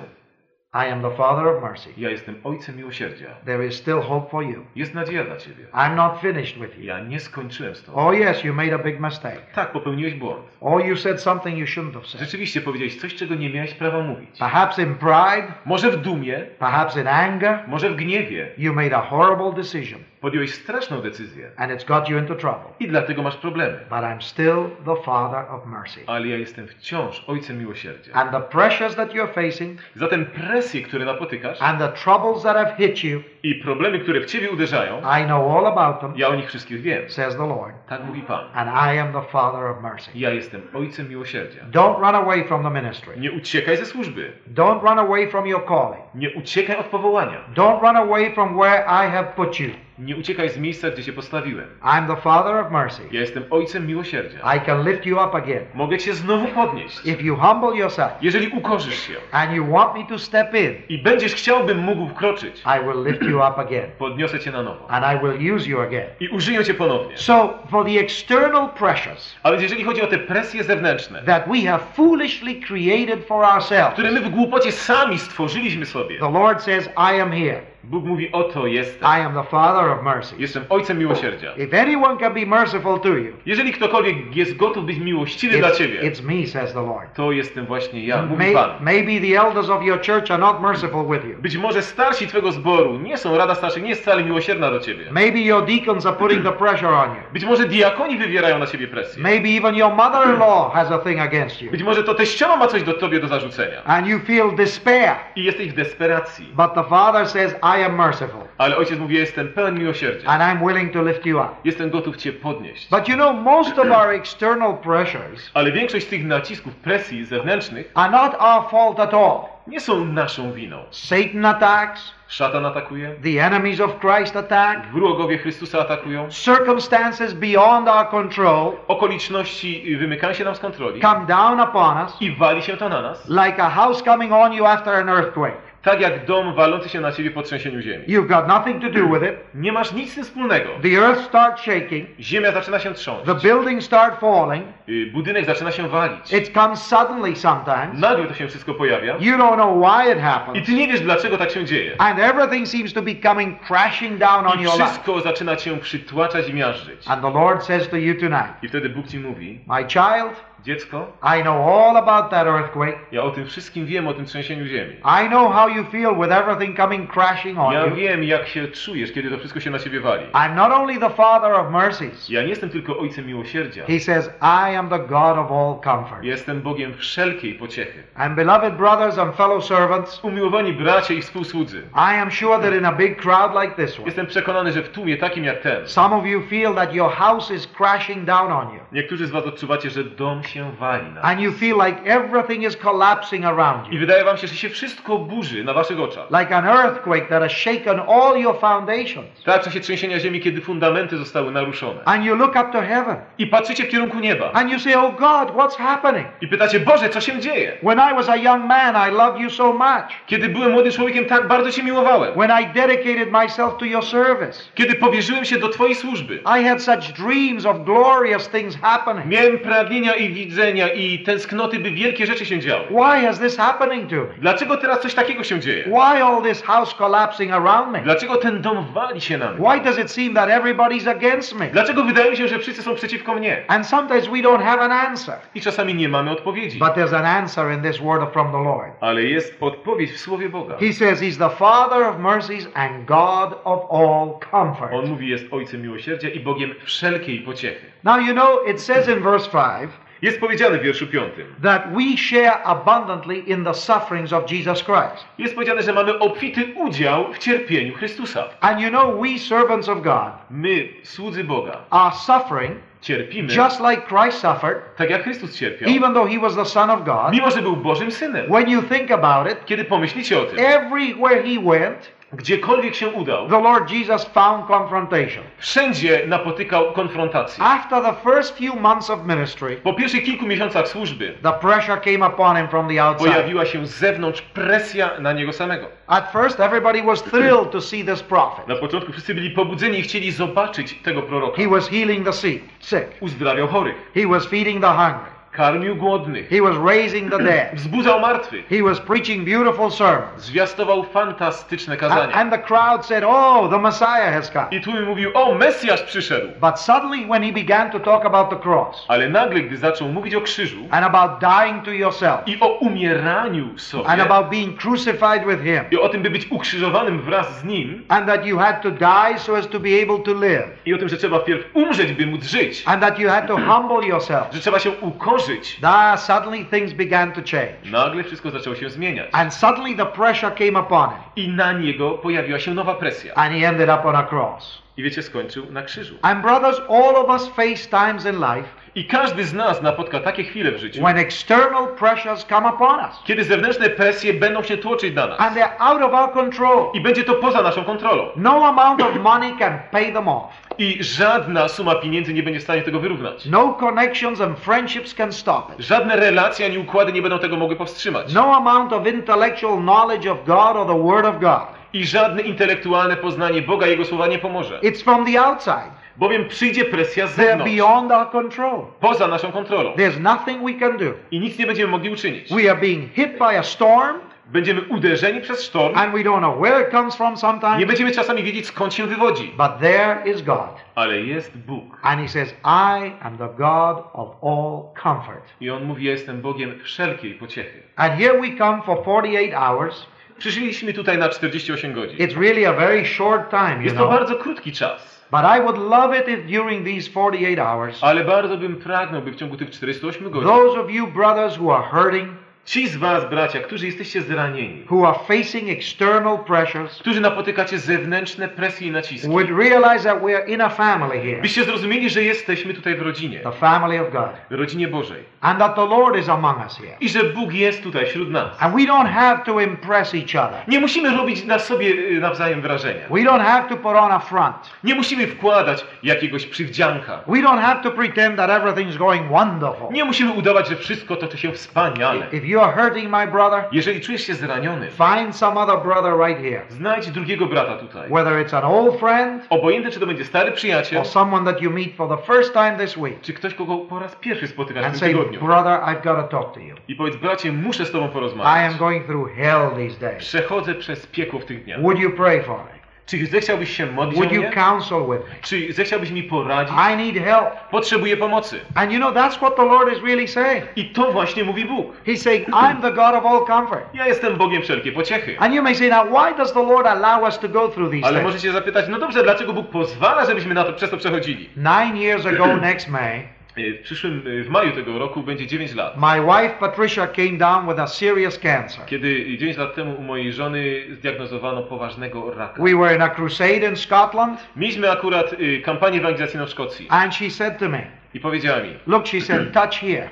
[SPEAKER 4] I am the Father of mercy.
[SPEAKER 3] ja jestem Ojcem miłosierdzia.
[SPEAKER 4] There is still hope for you.
[SPEAKER 3] Jest nadzieja dla Ciebie.
[SPEAKER 4] I'm not finished with you.
[SPEAKER 3] Ja nie skończyłem z Tobą.
[SPEAKER 4] Oh, yes, you made a big mistake.
[SPEAKER 3] Tak, popełniłeś błąd.
[SPEAKER 4] Or you said something you shouldn't have said.
[SPEAKER 3] Rzeczywiście powiedziałeś coś, czego nie miałeś prawa mówić.
[SPEAKER 4] Perhaps in pride,
[SPEAKER 3] Może w dumie,
[SPEAKER 4] perhaps in anger,
[SPEAKER 3] może w gniewie
[SPEAKER 4] you made a horrible decision
[SPEAKER 3] podjąłeś straszną decyzję
[SPEAKER 4] and it's got you into trouble.
[SPEAKER 3] i dlatego masz problemy.
[SPEAKER 4] But I'm still the Father of mercy.
[SPEAKER 3] Ale ja jestem wciąż Ojcem miłosierdzia.
[SPEAKER 4] And the pressures that you're facing
[SPEAKER 3] Zatem presje, które napotykasz
[SPEAKER 4] and the troubles that have hit you,
[SPEAKER 3] i problemy, które w Ciebie uderzają,
[SPEAKER 4] I know all about them,
[SPEAKER 3] ja o nich wszystkich wiem.
[SPEAKER 4] says the Lord.
[SPEAKER 3] Tak mówi Pan.
[SPEAKER 4] And I am the Father of mercy.
[SPEAKER 3] Ja jestem Ojcem miłosierdzia.
[SPEAKER 4] Don't run away from the ministry.
[SPEAKER 3] Nie uciekaj ze służby.
[SPEAKER 4] Don't run away from your calling.
[SPEAKER 3] Nie uciekaj od powołania.
[SPEAKER 4] Don't run away from where I have put you.
[SPEAKER 3] Nie uciekaj z miejsca, gdzie Cię postawiłem.
[SPEAKER 4] I'm the Father of mercy.
[SPEAKER 3] Ja jestem Ojcem miłosierdzia.
[SPEAKER 4] I can lift you up again.
[SPEAKER 3] Mogę Cię znowu podnieść.
[SPEAKER 4] If you humble yourself
[SPEAKER 3] Jeżeli ukorzysz się
[SPEAKER 4] and you want me to step in,
[SPEAKER 3] i będziesz chciał, bym mógł wkroczyć,
[SPEAKER 4] I will lift you up again.
[SPEAKER 3] podniosę Cię na nowo.
[SPEAKER 4] And I will use you again.
[SPEAKER 3] I użyję Cię ponownie.
[SPEAKER 4] So, for the external pressures
[SPEAKER 3] A więc jeżeli chodzi o te presje zewnętrzne,
[SPEAKER 4] that we have foolishly created for ourselves,
[SPEAKER 3] które my w głupocie sami stworzyliśmy sobie,
[SPEAKER 4] the Lord says, I am here.
[SPEAKER 3] Bóg mówi, oto jestem.
[SPEAKER 4] I am the Father of mercy.
[SPEAKER 3] Jestem Ojcem miłosierdzia.
[SPEAKER 4] If anyone can be merciful to you,
[SPEAKER 3] Jeżeli ktokolwiek jest gotów być miłościwy dla Ciebie,
[SPEAKER 4] it's me, says the Lord.
[SPEAKER 3] to jestem właśnie ja, mówi
[SPEAKER 4] May,
[SPEAKER 3] Pan.
[SPEAKER 4] maybe the elders of your church are not merciful with you.
[SPEAKER 3] Być może starsi Twego zboru nie są, Rada Starszych nie jest wcale miłosierna do Ciebie.
[SPEAKER 4] Maybe your deacons are putting the pressure on you.
[SPEAKER 3] Być może diakoni wywierają na Ciebie presję.
[SPEAKER 4] Maybe even your mother-in-law has a thing against you.
[SPEAKER 3] Być może to teściowa ma coś do Tobie do zarzucenia.
[SPEAKER 4] And you feel despair.
[SPEAKER 3] I jesteś w desperacji.
[SPEAKER 4] But the Father says, I am merciful.
[SPEAKER 3] Ale Ojciec mówi, jestem pełen miłosierdzia.
[SPEAKER 4] And I'm willing to lift you up.
[SPEAKER 3] Jestem gotów Cię podnieść.
[SPEAKER 4] But you know, most of our external pressures
[SPEAKER 3] Ale większość z tych nacisków, presji zewnętrznych
[SPEAKER 4] are not our fault at all.
[SPEAKER 3] nie są naszą winą.
[SPEAKER 4] Satan attacks,
[SPEAKER 3] Szatan atakuje,
[SPEAKER 4] the enemies of Christ attack,
[SPEAKER 3] wrogowie Chrystusa atakują,
[SPEAKER 4] circumstances beyond our control
[SPEAKER 3] okoliczności wymykają się nam z kontroli
[SPEAKER 4] come down upon us
[SPEAKER 3] i wali się to na nas,
[SPEAKER 4] like a house coming on you after an earthquake.
[SPEAKER 3] Tak jak dom walący się na ciebie po trzęsieniu ziemi.
[SPEAKER 4] You've got nothing to do with it.
[SPEAKER 3] Nie masz nic z tym wspólnego.
[SPEAKER 4] The earth starts shaking,
[SPEAKER 3] Ziemia zaczyna się trząść,
[SPEAKER 4] the buildings start falling.
[SPEAKER 3] y, budynek zaczyna się walić.
[SPEAKER 4] It comes suddenly sometimes.
[SPEAKER 3] Nagle to się wszystko pojawia
[SPEAKER 4] You don't know why it
[SPEAKER 3] i
[SPEAKER 4] happens.
[SPEAKER 3] ty nie wiesz dlaczego tak się dzieje.
[SPEAKER 4] And everything seems to be coming crashing down on
[SPEAKER 3] I
[SPEAKER 4] your life.
[SPEAKER 3] wszystko zaczyna cię przytłaczać i miażdżyć.
[SPEAKER 4] And the Lord says to you tonight,
[SPEAKER 3] I wtedy Bóg ci mówi,
[SPEAKER 4] My child,
[SPEAKER 3] dziecko,
[SPEAKER 4] I know all about that earthquake.
[SPEAKER 3] ja o tym wszystkim wiem, o tym trzęsieniu ziemi.
[SPEAKER 4] I know how you feel with everything coming crashing on
[SPEAKER 3] Ja
[SPEAKER 4] you.
[SPEAKER 3] wiem, jak się czujesz, kiedy to wszystko się na ciebie wali.
[SPEAKER 4] I'm not only the Father of mercies.
[SPEAKER 3] Ja nie jestem tylko Ojcem miłosierdzia.
[SPEAKER 4] He says, I am the God of all comfort.
[SPEAKER 3] Jestem Bogiem wszelkiej pociechy.
[SPEAKER 4] And beloved brothers and fellow servants,
[SPEAKER 3] Umiłowani bracia i współsłudzy,
[SPEAKER 4] I am sure that in a big crowd like this one,
[SPEAKER 3] jestem przekonany, że w tłumie takim jak ten,
[SPEAKER 4] some of you feel that your house is crashing down on you.
[SPEAKER 3] niektórzy z was odczuwacie, że dom się wali na
[SPEAKER 4] And you feel like everything is collapsing around
[SPEAKER 3] I
[SPEAKER 4] you.
[SPEAKER 3] wydaje wam się, że się wszystko burzy na waszych oczach.
[SPEAKER 4] Like an earthquake that has shaken all your foundations.
[SPEAKER 3] Tak w czasie trzęsienia ziemi, kiedy fundamenty zostały naruszone.
[SPEAKER 4] And you look up to heaven
[SPEAKER 3] I patrzycie w kierunku nieba.
[SPEAKER 4] and you say, Oh God, what's happening?
[SPEAKER 3] I pytacie, Boże, co się dzieje?
[SPEAKER 4] When I was a young man, I loved you so much.
[SPEAKER 3] Kiedy byłem młodym człowiekiem, tak bardzo Cię miłowałem.
[SPEAKER 4] When I dedicated myself to your service,
[SPEAKER 3] Kiedy powierzyłem się do Twojej służby.
[SPEAKER 4] I had such dreams of glorious things happening.
[SPEAKER 3] Miałem pragnienia i widzenia i tęsknoty, by wielkie rzeczy się działy.
[SPEAKER 4] Why is this happening to me?
[SPEAKER 3] Dlaczego teraz coś takiego się dzieje?
[SPEAKER 4] Why all this house collapsing around me?
[SPEAKER 3] Dlaczego ten dom wali się na mnie?
[SPEAKER 4] Why does it seem that everybody's against me?
[SPEAKER 3] Dlaczego wydaje mi się, że wszyscy są przeciwko mnie?
[SPEAKER 4] And sometimes we don't have an answer.
[SPEAKER 3] I czasami nie mamy odpowiedzi.
[SPEAKER 4] But there's an answer in this word from the Lord.
[SPEAKER 3] Ale jest odpowiedź w Słowie Boga.
[SPEAKER 4] He says he's the Father of mercies and God of all comfort.
[SPEAKER 3] On mówi, jest Ojcem miłosierdzia i Bogiem wszelkiej pociechy.
[SPEAKER 4] Now you know it says in verse 5
[SPEAKER 3] Jest powiedziane w wierszu piątym.
[SPEAKER 4] that we share abundantly in the sufferings of Jesus Christ.
[SPEAKER 3] Jest powiedziane, że mamy obfity udział w cierpieniu Chrystusa.
[SPEAKER 4] And you know we servants of God
[SPEAKER 3] My, słudzy Boga,
[SPEAKER 4] are suffering
[SPEAKER 3] cierpimy
[SPEAKER 4] just like Christ suffered
[SPEAKER 3] tak jak Chrystus cierpiał,
[SPEAKER 4] even though he was the son of God.
[SPEAKER 3] mimo że był Bożym Synem.
[SPEAKER 4] When you think about it,
[SPEAKER 3] Kiedy pomyślicie o tym,
[SPEAKER 4] everywhere he went,
[SPEAKER 3] gdziekolwiek się udał,
[SPEAKER 4] the Lord Jesus found confrontation.
[SPEAKER 3] wszędzie napotykał konfrontację.
[SPEAKER 4] After the first few months of ministry,
[SPEAKER 3] Po pierwszych kilku miesiącach służby
[SPEAKER 4] the pressure came upon him from the outside.
[SPEAKER 3] pojawiła się z zewnątrz presja na niego samego.
[SPEAKER 4] At first, everybody was thrilled to see this prophet.
[SPEAKER 3] Na początku wszyscy byli pobudzeni i chcieli zobaczyć tego proroka.
[SPEAKER 4] He was healing the sick.
[SPEAKER 3] Uzdrawiał chorych,
[SPEAKER 4] He was feeding the hungry.
[SPEAKER 3] Karmił głodnych,
[SPEAKER 4] He was raising the dead.
[SPEAKER 3] wzbudzał martwych,
[SPEAKER 4] He was preaching beautiful sermons.
[SPEAKER 3] zwiastował fantastyczne kazania.
[SPEAKER 4] And the crowd said, Oh, the Messiah has come.
[SPEAKER 3] I tłum mówił, o, Mesjasz przyszedł.
[SPEAKER 4] But suddenly, when he began to talk about the cross
[SPEAKER 3] Ale nagle, gdy zaczął mówić o krzyżu
[SPEAKER 4] and about dying to yourself
[SPEAKER 3] i o umieraniu sobie
[SPEAKER 4] and about being crucified with him,
[SPEAKER 3] i o tym, by być ukrzyżowanym wraz z nim
[SPEAKER 4] and that you had to die so as to be able to live,
[SPEAKER 3] i o tym, że trzeba wpierw umrzeć, by móc żyć,
[SPEAKER 4] and that you had to humble yourself,
[SPEAKER 3] że trzeba się ukorzyć,
[SPEAKER 4] ah, suddenly things began to change.
[SPEAKER 3] nagle wszystko zaczęło się zmieniać.
[SPEAKER 4] And suddenly the pressure came upon him,
[SPEAKER 3] I na niego pojawiła się nowa presja.
[SPEAKER 4] and he ended up on a cross.
[SPEAKER 3] I wiecie, skończył na krzyżu.
[SPEAKER 4] And brothers, all of us face times in life
[SPEAKER 3] I każdy z nas napotka takie chwile w życiu,
[SPEAKER 4] when external pressures come upon us,
[SPEAKER 3] kiedy zewnętrzne presje będą się tłoczyć na nas.
[SPEAKER 4] and they're out of our control.
[SPEAKER 3] I będzie to poza naszą kontrolą.
[SPEAKER 4] No amount of money can pay them off.
[SPEAKER 3] I żadna suma pieniędzy nie będzie w stanie tego wyrównać.
[SPEAKER 4] No connections and friendships can stop it.
[SPEAKER 3] Żadne relacje ani układy nie będą tego mogły powstrzymać.
[SPEAKER 4] No amount of intellectual knowledge of God or the Word of God.
[SPEAKER 3] I żadne intelektualne poznanie Boga i Jego słowa nie pomoże.
[SPEAKER 4] It's from the outside.
[SPEAKER 3] Bowiem przyjdzie presja z
[SPEAKER 4] They're
[SPEAKER 3] zewnątrz,
[SPEAKER 4] beyond our control.
[SPEAKER 3] poza naszą kontrolą.
[SPEAKER 4] There's nothing we can do.
[SPEAKER 3] I nic nie będziemy mogli uczynić.
[SPEAKER 4] We are being hit by a storm,
[SPEAKER 3] Będziemy uderzeni przez sztorm.
[SPEAKER 4] and we don't know where it comes from
[SPEAKER 3] Nie
[SPEAKER 4] sometimes,
[SPEAKER 3] będziemy czasami wiedzieć skąd się wywodzi.
[SPEAKER 4] but there is God.
[SPEAKER 3] Ale jest Bóg.
[SPEAKER 4] And He says, I am the God of all comfort.
[SPEAKER 3] I On mówi, ja jestem Bogiem wszelkiej pociechy.
[SPEAKER 4] And here we come for 48 hours.
[SPEAKER 3] Przyszliśmy tutaj na 48 godzin.
[SPEAKER 4] It's really a very short time, you
[SPEAKER 3] Jest to
[SPEAKER 4] know.
[SPEAKER 3] bardzo krótki czas.
[SPEAKER 4] But I would love it if during these 48 hours,
[SPEAKER 3] Ale bardzo bym pragnął, by w ciągu tych 48 godzin
[SPEAKER 4] those of you brothers who are hurting,
[SPEAKER 3] Ci z was, bracia, którzy jesteście zranieni,
[SPEAKER 4] who are facing external pressures,
[SPEAKER 3] którzy napotykacie zewnętrzne presje i naciski,
[SPEAKER 4] would realize that we are in a family here,
[SPEAKER 3] byście zrozumieli, że jesteśmy tutaj w rodzinie,
[SPEAKER 4] the family of God,
[SPEAKER 3] w rodzinie Bożej.
[SPEAKER 4] and that the Lord is among us here.
[SPEAKER 3] I że Bóg jest tutaj wśród nas.
[SPEAKER 4] And we don't have to impress each other.
[SPEAKER 3] Nie musimy robić na sobie y, nawzajem wrażenia.
[SPEAKER 4] We don't have to put on a front.
[SPEAKER 3] Nie musimy wkładać jakiegoś przywdzianka.
[SPEAKER 4] We don't have to pretend that everything's going wonderful.
[SPEAKER 3] Nie musimy udawać, że wszystko toczy się wspaniale.
[SPEAKER 4] If you are hurting, my brother,
[SPEAKER 3] Jeżeli czujesz się zraniony,
[SPEAKER 4] find some other brother right here.
[SPEAKER 3] znajdź drugiego brata tutaj.
[SPEAKER 4] Whether it's an old friend
[SPEAKER 3] Obojętne, czy to będzie stary przyjaciel,
[SPEAKER 4] or someone that you meet for the first time this week,
[SPEAKER 3] czy ktoś, kogo po raz pierwszy spotykasz w
[SPEAKER 4] and
[SPEAKER 3] tym
[SPEAKER 4] say,
[SPEAKER 3] tygodniu.
[SPEAKER 4] Brother, I've got to talk to you.
[SPEAKER 3] I powiedz, bracie, muszę z tobą
[SPEAKER 4] I am
[SPEAKER 3] porozmawiać.
[SPEAKER 4] going through hell these days.
[SPEAKER 3] Przechodzę przez piekło w tych dniach.
[SPEAKER 4] Would you pray for me?
[SPEAKER 3] Czy zechciałbyś się modlić o
[SPEAKER 4] Would you
[SPEAKER 3] mnie?
[SPEAKER 4] counsel with me?
[SPEAKER 3] Czy zechciałbyś mi poradzić?
[SPEAKER 4] I need help.
[SPEAKER 3] Potrzebuję pomocy.
[SPEAKER 4] And you know, that's what the Lord is really saying.
[SPEAKER 3] I to właśnie mówi Bóg.
[SPEAKER 4] He's saying, I'm the God of all comfort.
[SPEAKER 3] Ja jestem Bogiem wszelkiej pociechy.
[SPEAKER 4] And you may say, now, why does the Lord allow us to go through these
[SPEAKER 3] Ale
[SPEAKER 4] things?
[SPEAKER 3] możecie zapytać, no dobrze, dlaczego Bóg pozwala, żebyśmy na to, przez to przechodzili?
[SPEAKER 4] Nine years ago, (clears throat) next May,
[SPEAKER 3] W przyszłym, y, w maju tego roku będzie 9 lat.
[SPEAKER 4] my wife Patricia came down with a serious cancer.
[SPEAKER 3] Kiedy 9 lat temu u mojej żony zdiagnozowano poważnego raka.
[SPEAKER 4] We were in a crusade in Scotland,
[SPEAKER 3] Mieliśmy akurat y, kampanię ewangelizacyjną w Szkocji
[SPEAKER 4] and she said to me,
[SPEAKER 3] i powiedziała mi,
[SPEAKER 4] Look, she said, touch here.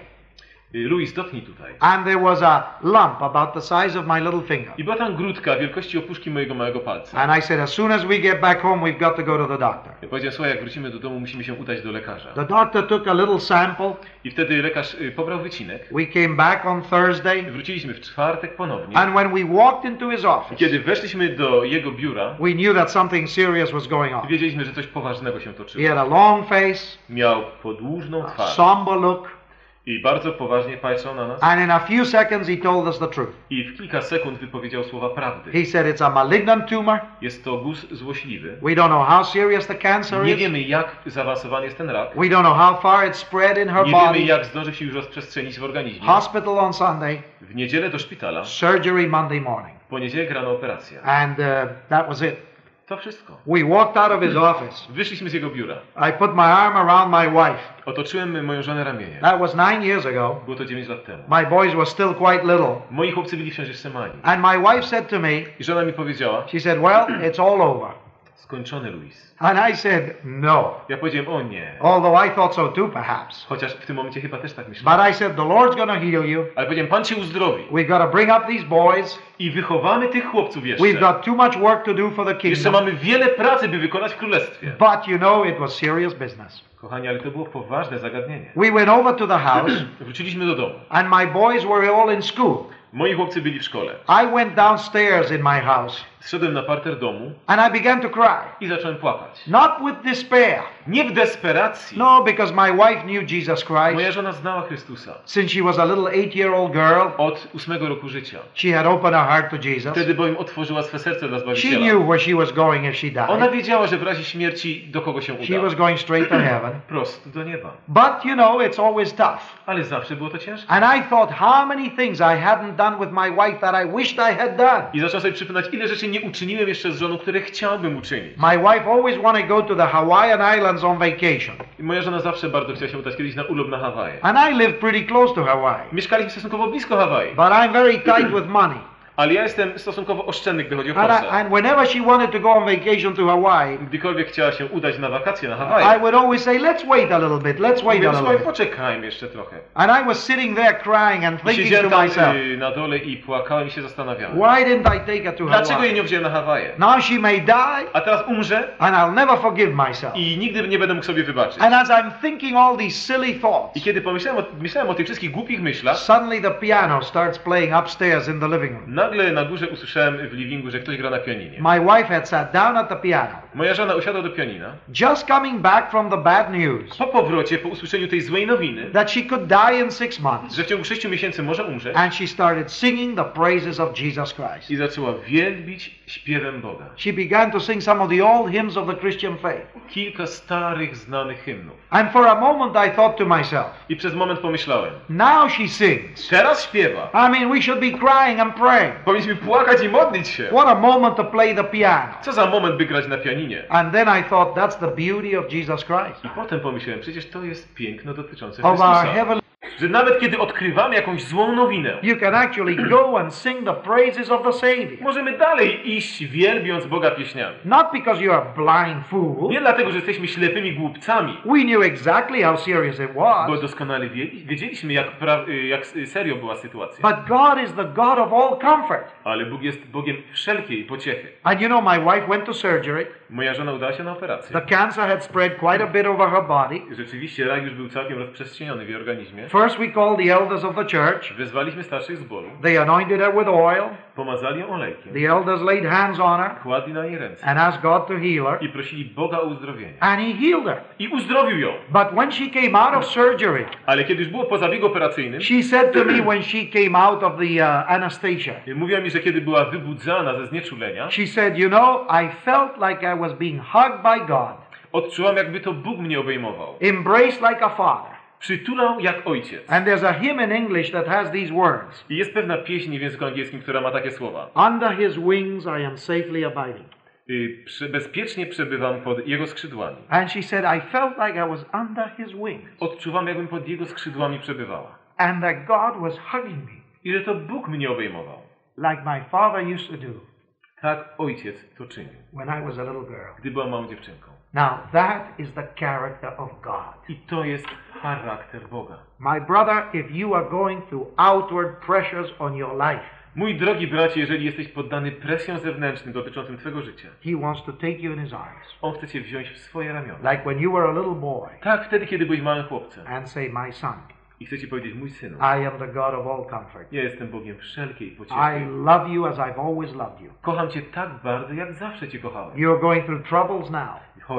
[SPEAKER 3] Louis, dotknij tutaj.
[SPEAKER 4] And there was a lump about the size of my little finger.
[SPEAKER 3] I była tam grudka wielkości opuszki mojego małego palca.
[SPEAKER 4] And I said, As soon as we get back home, we've got to go to the doctor.
[SPEAKER 3] Ja powiedziałem, słuchaj, jak wrócimy do domu, musimy się udać do lekarza.
[SPEAKER 4] The doctor took a little sample.
[SPEAKER 3] I wtedy lekarz y, pobrał wycinek.
[SPEAKER 4] We came back on Thursday.
[SPEAKER 3] Wróciliśmy w czwartek ponownie.
[SPEAKER 4] And when we walked into his
[SPEAKER 3] I
[SPEAKER 4] office,
[SPEAKER 3] kiedy weszliśmy do jego biura,
[SPEAKER 4] we knew that something serious was going on.
[SPEAKER 3] wiedzieliśmy, że coś poważnego się
[SPEAKER 4] He
[SPEAKER 3] toczyło.
[SPEAKER 4] had a long face,
[SPEAKER 3] Miał podłużną
[SPEAKER 4] a
[SPEAKER 3] twarz
[SPEAKER 4] somber look,
[SPEAKER 3] i bardzo poważnie patrzył na nas.
[SPEAKER 4] and in a few seconds he told us the truth.
[SPEAKER 3] I w kilka sekund wypowiedział słowa prawdy.
[SPEAKER 4] He said it's a malignant tumor.
[SPEAKER 3] Jest to guz złośliwy.
[SPEAKER 4] We don't know how serious the cancer
[SPEAKER 3] Nie
[SPEAKER 4] is.
[SPEAKER 3] wiemy, jak zaawansowany jest ten rak.
[SPEAKER 4] We don't know how far it spread in her
[SPEAKER 3] Nie wiemy,
[SPEAKER 4] body.
[SPEAKER 3] jak zdąży się już rozprzestrzenić w organizmie.
[SPEAKER 4] Hospital on Sunday,
[SPEAKER 3] W niedzielę do szpitala,
[SPEAKER 4] surgery Monday morning.
[SPEAKER 3] w poniedziałek rano operacja.
[SPEAKER 4] And uh, that was it.
[SPEAKER 3] To wszystko.
[SPEAKER 4] We walked out of his office.
[SPEAKER 3] Wyszliśmy z jego biura.
[SPEAKER 4] I put my arm around my wife.
[SPEAKER 3] Otoczyłem moją żonę ramieniem.
[SPEAKER 4] That was nine years ago.
[SPEAKER 3] Było to 9 lat temu.
[SPEAKER 4] My boys were still quite little.
[SPEAKER 3] Moi chłopcy byli wciąż jeszcze mali.
[SPEAKER 4] And my wife said to me,
[SPEAKER 3] I żona mi powiedziała,
[SPEAKER 4] she said, Well, it's all over.
[SPEAKER 3] Skończony Luis.
[SPEAKER 4] And I said, No.
[SPEAKER 3] Ja powiedziałem, o nie.
[SPEAKER 4] Although I thought so too, perhaps.
[SPEAKER 3] Chociaż w tym momencie chyba też tak myślałem.
[SPEAKER 4] But I said, The Lord's going to heal you.
[SPEAKER 3] Ale powiedziałem, Pan cię uzdrowi.
[SPEAKER 4] We've got to bring up these boys.
[SPEAKER 3] I wychowamy tych chłopców
[SPEAKER 4] We've
[SPEAKER 3] jeszcze.
[SPEAKER 4] got too much work to do for the
[SPEAKER 3] Jeszcze
[SPEAKER 4] kingdom.
[SPEAKER 3] mamy wiele pracy, by wykonać w królestwie.
[SPEAKER 4] But you know, it was serious business.
[SPEAKER 3] Kochani, ale to było poważne zagadnienie.
[SPEAKER 4] We went over to the house, (clears throat)
[SPEAKER 3] Wróciliśmy do domu.
[SPEAKER 4] and my boys were all in school.
[SPEAKER 3] Moi chłopcy byli w szkole.
[SPEAKER 4] I went downstairs in my house,
[SPEAKER 3] Zszedłem na parter domu
[SPEAKER 4] and I began to cry.
[SPEAKER 3] i zacząłem płakać.
[SPEAKER 4] Not with despair.
[SPEAKER 3] Nie w desperacji.
[SPEAKER 4] No, because my wife knew Jesus
[SPEAKER 3] Moja
[SPEAKER 4] Christ.
[SPEAKER 3] żona znała Chrystusa.
[SPEAKER 4] Since she was a little eight year old girl,
[SPEAKER 3] Od ósmego roku życia.
[SPEAKER 4] she had opened her heart to Jesus.
[SPEAKER 3] Wtedy bowiem otworzyła swe serce dla
[SPEAKER 4] She
[SPEAKER 3] Zbawiciela.
[SPEAKER 4] knew where she was going if she
[SPEAKER 3] Ona
[SPEAKER 4] died.
[SPEAKER 3] wiedziała, że w razie śmierci do kogo się
[SPEAKER 4] She
[SPEAKER 3] uda.
[SPEAKER 4] was going straight to heaven. (clears throat)
[SPEAKER 3] Prosto do nieba.
[SPEAKER 4] But you know, it's always tough.
[SPEAKER 3] Ale zawsze było to ciężkie.
[SPEAKER 4] And I thought how many things I hadn't done with my wife that I wished I had done.
[SPEAKER 3] I zacząłem sobie przypominać, ile rzeczy nie uczyniłem jeszcze z żoną, które chciałbym uczynić.
[SPEAKER 4] My wife always wanted to go to the Hawaiian Islands on vacation.
[SPEAKER 3] I moja żona zawsze bardzo chciała się udać kiedyś na urlop na Hawaje.
[SPEAKER 4] And I live pretty close to Hawaii.
[SPEAKER 3] Mieszkaliśmy stosunkowo blisko Hawaii,
[SPEAKER 4] But I'm very tight with money.
[SPEAKER 3] Ale ja jestem stosunkowo oszczędny, gdy chodzi o
[SPEAKER 4] And, I, and whenever she wanted to go on vacation to Hawaii,
[SPEAKER 3] Gdykolwiek chciała się udać na wakacje na
[SPEAKER 4] I
[SPEAKER 3] Hawaje,
[SPEAKER 4] would always say, let's wait a little bit, let's wait a little bit.
[SPEAKER 3] poczekajmy jeszcze trochę.
[SPEAKER 4] And I was sitting there crying and
[SPEAKER 3] I
[SPEAKER 4] thinking to
[SPEAKER 3] tam
[SPEAKER 4] myself,
[SPEAKER 3] y, na dole i płakałem i się zastanawiałem.
[SPEAKER 4] why didn't I take her to
[SPEAKER 3] Dlaczego jej
[SPEAKER 4] Hawaii?
[SPEAKER 3] nie wziąłem na Hawaje?
[SPEAKER 4] Now she may die
[SPEAKER 3] A teraz umrze
[SPEAKER 4] and I'll never forgive myself.
[SPEAKER 3] i nigdy nie będę mógł sobie wybaczyć.
[SPEAKER 4] And as I'm thinking all these silly
[SPEAKER 3] I
[SPEAKER 4] thoughts,
[SPEAKER 3] kiedy pomyślałem o, myślałem o tych wszystkich głupich myślach,
[SPEAKER 4] suddenly the piano starts playing upstairs in the living room.
[SPEAKER 3] Nagle na górze usłyszałem w livingu, że ktoś gra na pianinie.
[SPEAKER 4] My wife had sat down at the piano.
[SPEAKER 3] Moja żona usiadła do pianina.
[SPEAKER 4] Just coming back from the bad news
[SPEAKER 3] Po powrocie, po usłyszeniu tej złej nowiny,
[SPEAKER 4] that she could die in six months,
[SPEAKER 3] że w ciągu sześciu miesięcy może umrzeć,
[SPEAKER 4] and she started singing the praises of Jesus Christ.
[SPEAKER 3] i zaczęła wielbić śpiewem Boga.
[SPEAKER 4] She began to sing some of the old hymns of the Christian faith.
[SPEAKER 3] Kilka starych, znanych hymnów.
[SPEAKER 4] And for a moment I thought to myself,
[SPEAKER 3] I przez moment pomyślałem,
[SPEAKER 4] now she sings.
[SPEAKER 3] teraz śpiewa.
[SPEAKER 4] I mean, we should be crying and praying.
[SPEAKER 3] Powinniśmy płakać i modlić się.
[SPEAKER 4] What a moment to play the piano.
[SPEAKER 3] Co za moment, by grać na pianinie.
[SPEAKER 4] And then I thought, that's the beauty of Jesus Christ.
[SPEAKER 3] I potem pomyślałem, przecież to jest piękno dotyczące
[SPEAKER 4] Of our
[SPEAKER 3] Chrystusa.
[SPEAKER 4] heavenly.
[SPEAKER 3] Że nawet kiedy odkrywamy jakąś złą nowinę,
[SPEAKER 4] You can actually go and sing the praises of the Savior.
[SPEAKER 3] możemy dalej iść wielbiąc Boga pieśniami.
[SPEAKER 4] Not because you're a blind fool.
[SPEAKER 3] Nie dlatego, że jesteśmy ślepymi głupcami,
[SPEAKER 4] We knew exactly how serious it
[SPEAKER 3] bo
[SPEAKER 4] was.
[SPEAKER 3] doskonale wiedzieli- wiedzieliśmy, jak, y, jak serio była sytuacja.
[SPEAKER 4] But God is the God of all comfort.
[SPEAKER 3] Ale Bóg jest Bogiem wszelkiej pociechy.
[SPEAKER 4] And you know, my wife went to surgery.
[SPEAKER 3] Moja żona udała się na operację.
[SPEAKER 4] The cancer had spread quite a bit over her body.
[SPEAKER 3] Rzeczywiście rak już był całkiem rozprzestrzeniony w jej organizmie.
[SPEAKER 4] First, we called the elders of the church.
[SPEAKER 3] Wezwaliśmy starszych zboru,
[SPEAKER 4] They anointed her with oil.
[SPEAKER 3] pomazali ją olejkiem,
[SPEAKER 4] The elders laid hands on her
[SPEAKER 3] kładli na jej ręce
[SPEAKER 4] and asked God to heal her.
[SPEAKER 3] i prosili Boga o uzdrowienie.
[SPEAKER 4] And He healed her.
[SPEAKER 3] I uzdrowił ją.
[SPEAKER 4] But when she came out of surgery,
[SPEAKER 3] Ale kiedy już było po zabiegu operacyjnym,
[SPEAKER 4] she said to me when she came out of the uh, anesthesia,
[SPEAKER 3] mówiła mi, że kiedy była wybudzana ze znieczulenia,
[SPEAKER 4] she said, You know, I felt like I was being hugged by God,
[SPEAKER 3] odczułam jakby to Bóg mnie obejmował.
[SPEAKER 4] embraced like a father.
[SPEAKER 3] Przytulał jak ojciec.
[SPEAKER 4] And there's a hymn in English that has these words
[SPEAKER 3] I jest pewna pieśń w języku angielskim, która ma takie słowa.
[SPEAKER 4] Under His wings I am safely abiding.
[SPEAKER 3] Y, prze- bezpiecznie przebywam pod Jego skrzydłami.
[SPEAKER 4] And she said, I felt like I was under His wings
[SPEAKER 3] Odczuwam, jakbym pod Jego skrzydłami przebywała.
[SPEAKER 4] and that God was hugging me
[SPEAKER 3] I że to Bóg mnie obejmował.
[SPEAKER 4] like my father used to do
[SPEAKER 3] Tak ojciec to czynił,
[SPEAKER 4] when I was a little girl.
[SPEAKER 3] gdy była małą dziewczynką.
[SPEAKER 4] Now, that is the character of God.
[SPEAKER 3] I to jest charakter Boga.
[SPEAKER 4] My brother, if you are going through outward pressures on your life,
[SPEAKER 3] Mój drogi bracie, jeżeli jesteś poddany presjom zewnętrznym dotyczącym Twojego życia,
[SPEAKER 4] He wants to take you in His arms.
[SPEAKER 3] On chce Cię wziąć w swoje ramiona.
[SPEAKER 4] Like when you were a little boy
[SPEAKER 3] Tak, wtedy, kiedy byłeś małym chłopcem.
[SPEAKER 4] and say, My son,
[SPEAKER 3] I chcę Ci powiedzieć, mój synu,
[SPEAKER 4] I am the God of all comfort.
[SPEAKER 3] ja jestem Bogiem wszelkiej
[SPEAKER 4] I
[SPEAKER 3] pociechy.
[SPEAKER 4] love you as I've always loved you.
[SPEAKER 3] Kocham Cię tak bardzo, jak zawsze Cię kochałem.
[SPEAKER 4] You're going through troubles now,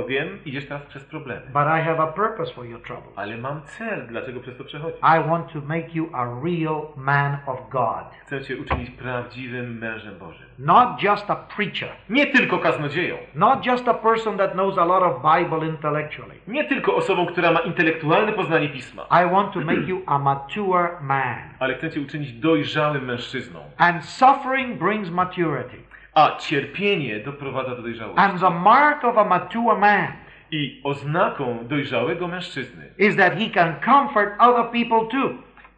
[SPEAKER 3] wiem, idziesz teraz przez problemy.
[SPEAKER 4] but I have a purpose for your troubles.
[SPEAKER 3] Ale mam cel, dlaczego przez to przechodzisz.
[SPEAKER 4] I want to make you a real man of God,
[SPEAKER 3] Chcę Cię uczynić prawdziwym mężem Bożym.
[SPEAKER 4] not just a preacher,
[SPEAKER 3] Nie tylko kaznodzieją.
[SPEAKER 4] not just a person that knows a lot of Bible intellectually.
[SPEAKER 3] Nie tylko osobą, która ma intelektualne poznanie Pisma.
[SPEAKER 4] I want to make you a mature man.
[SPEAKER 3] Ale chcę Cię uczynić dojrzałym mężczyzną.
[SPEAKER 4] And suffering brings maturity.
[SPEAKER 3] A cierpienie doprowadza do dojrzałości.
[SPEAKER 4] And the mark of a mature man
[SPEAKER 3] I oznaką dojrzałego mężczyzny
[SPEAKER 4] is that he can comfort other people too.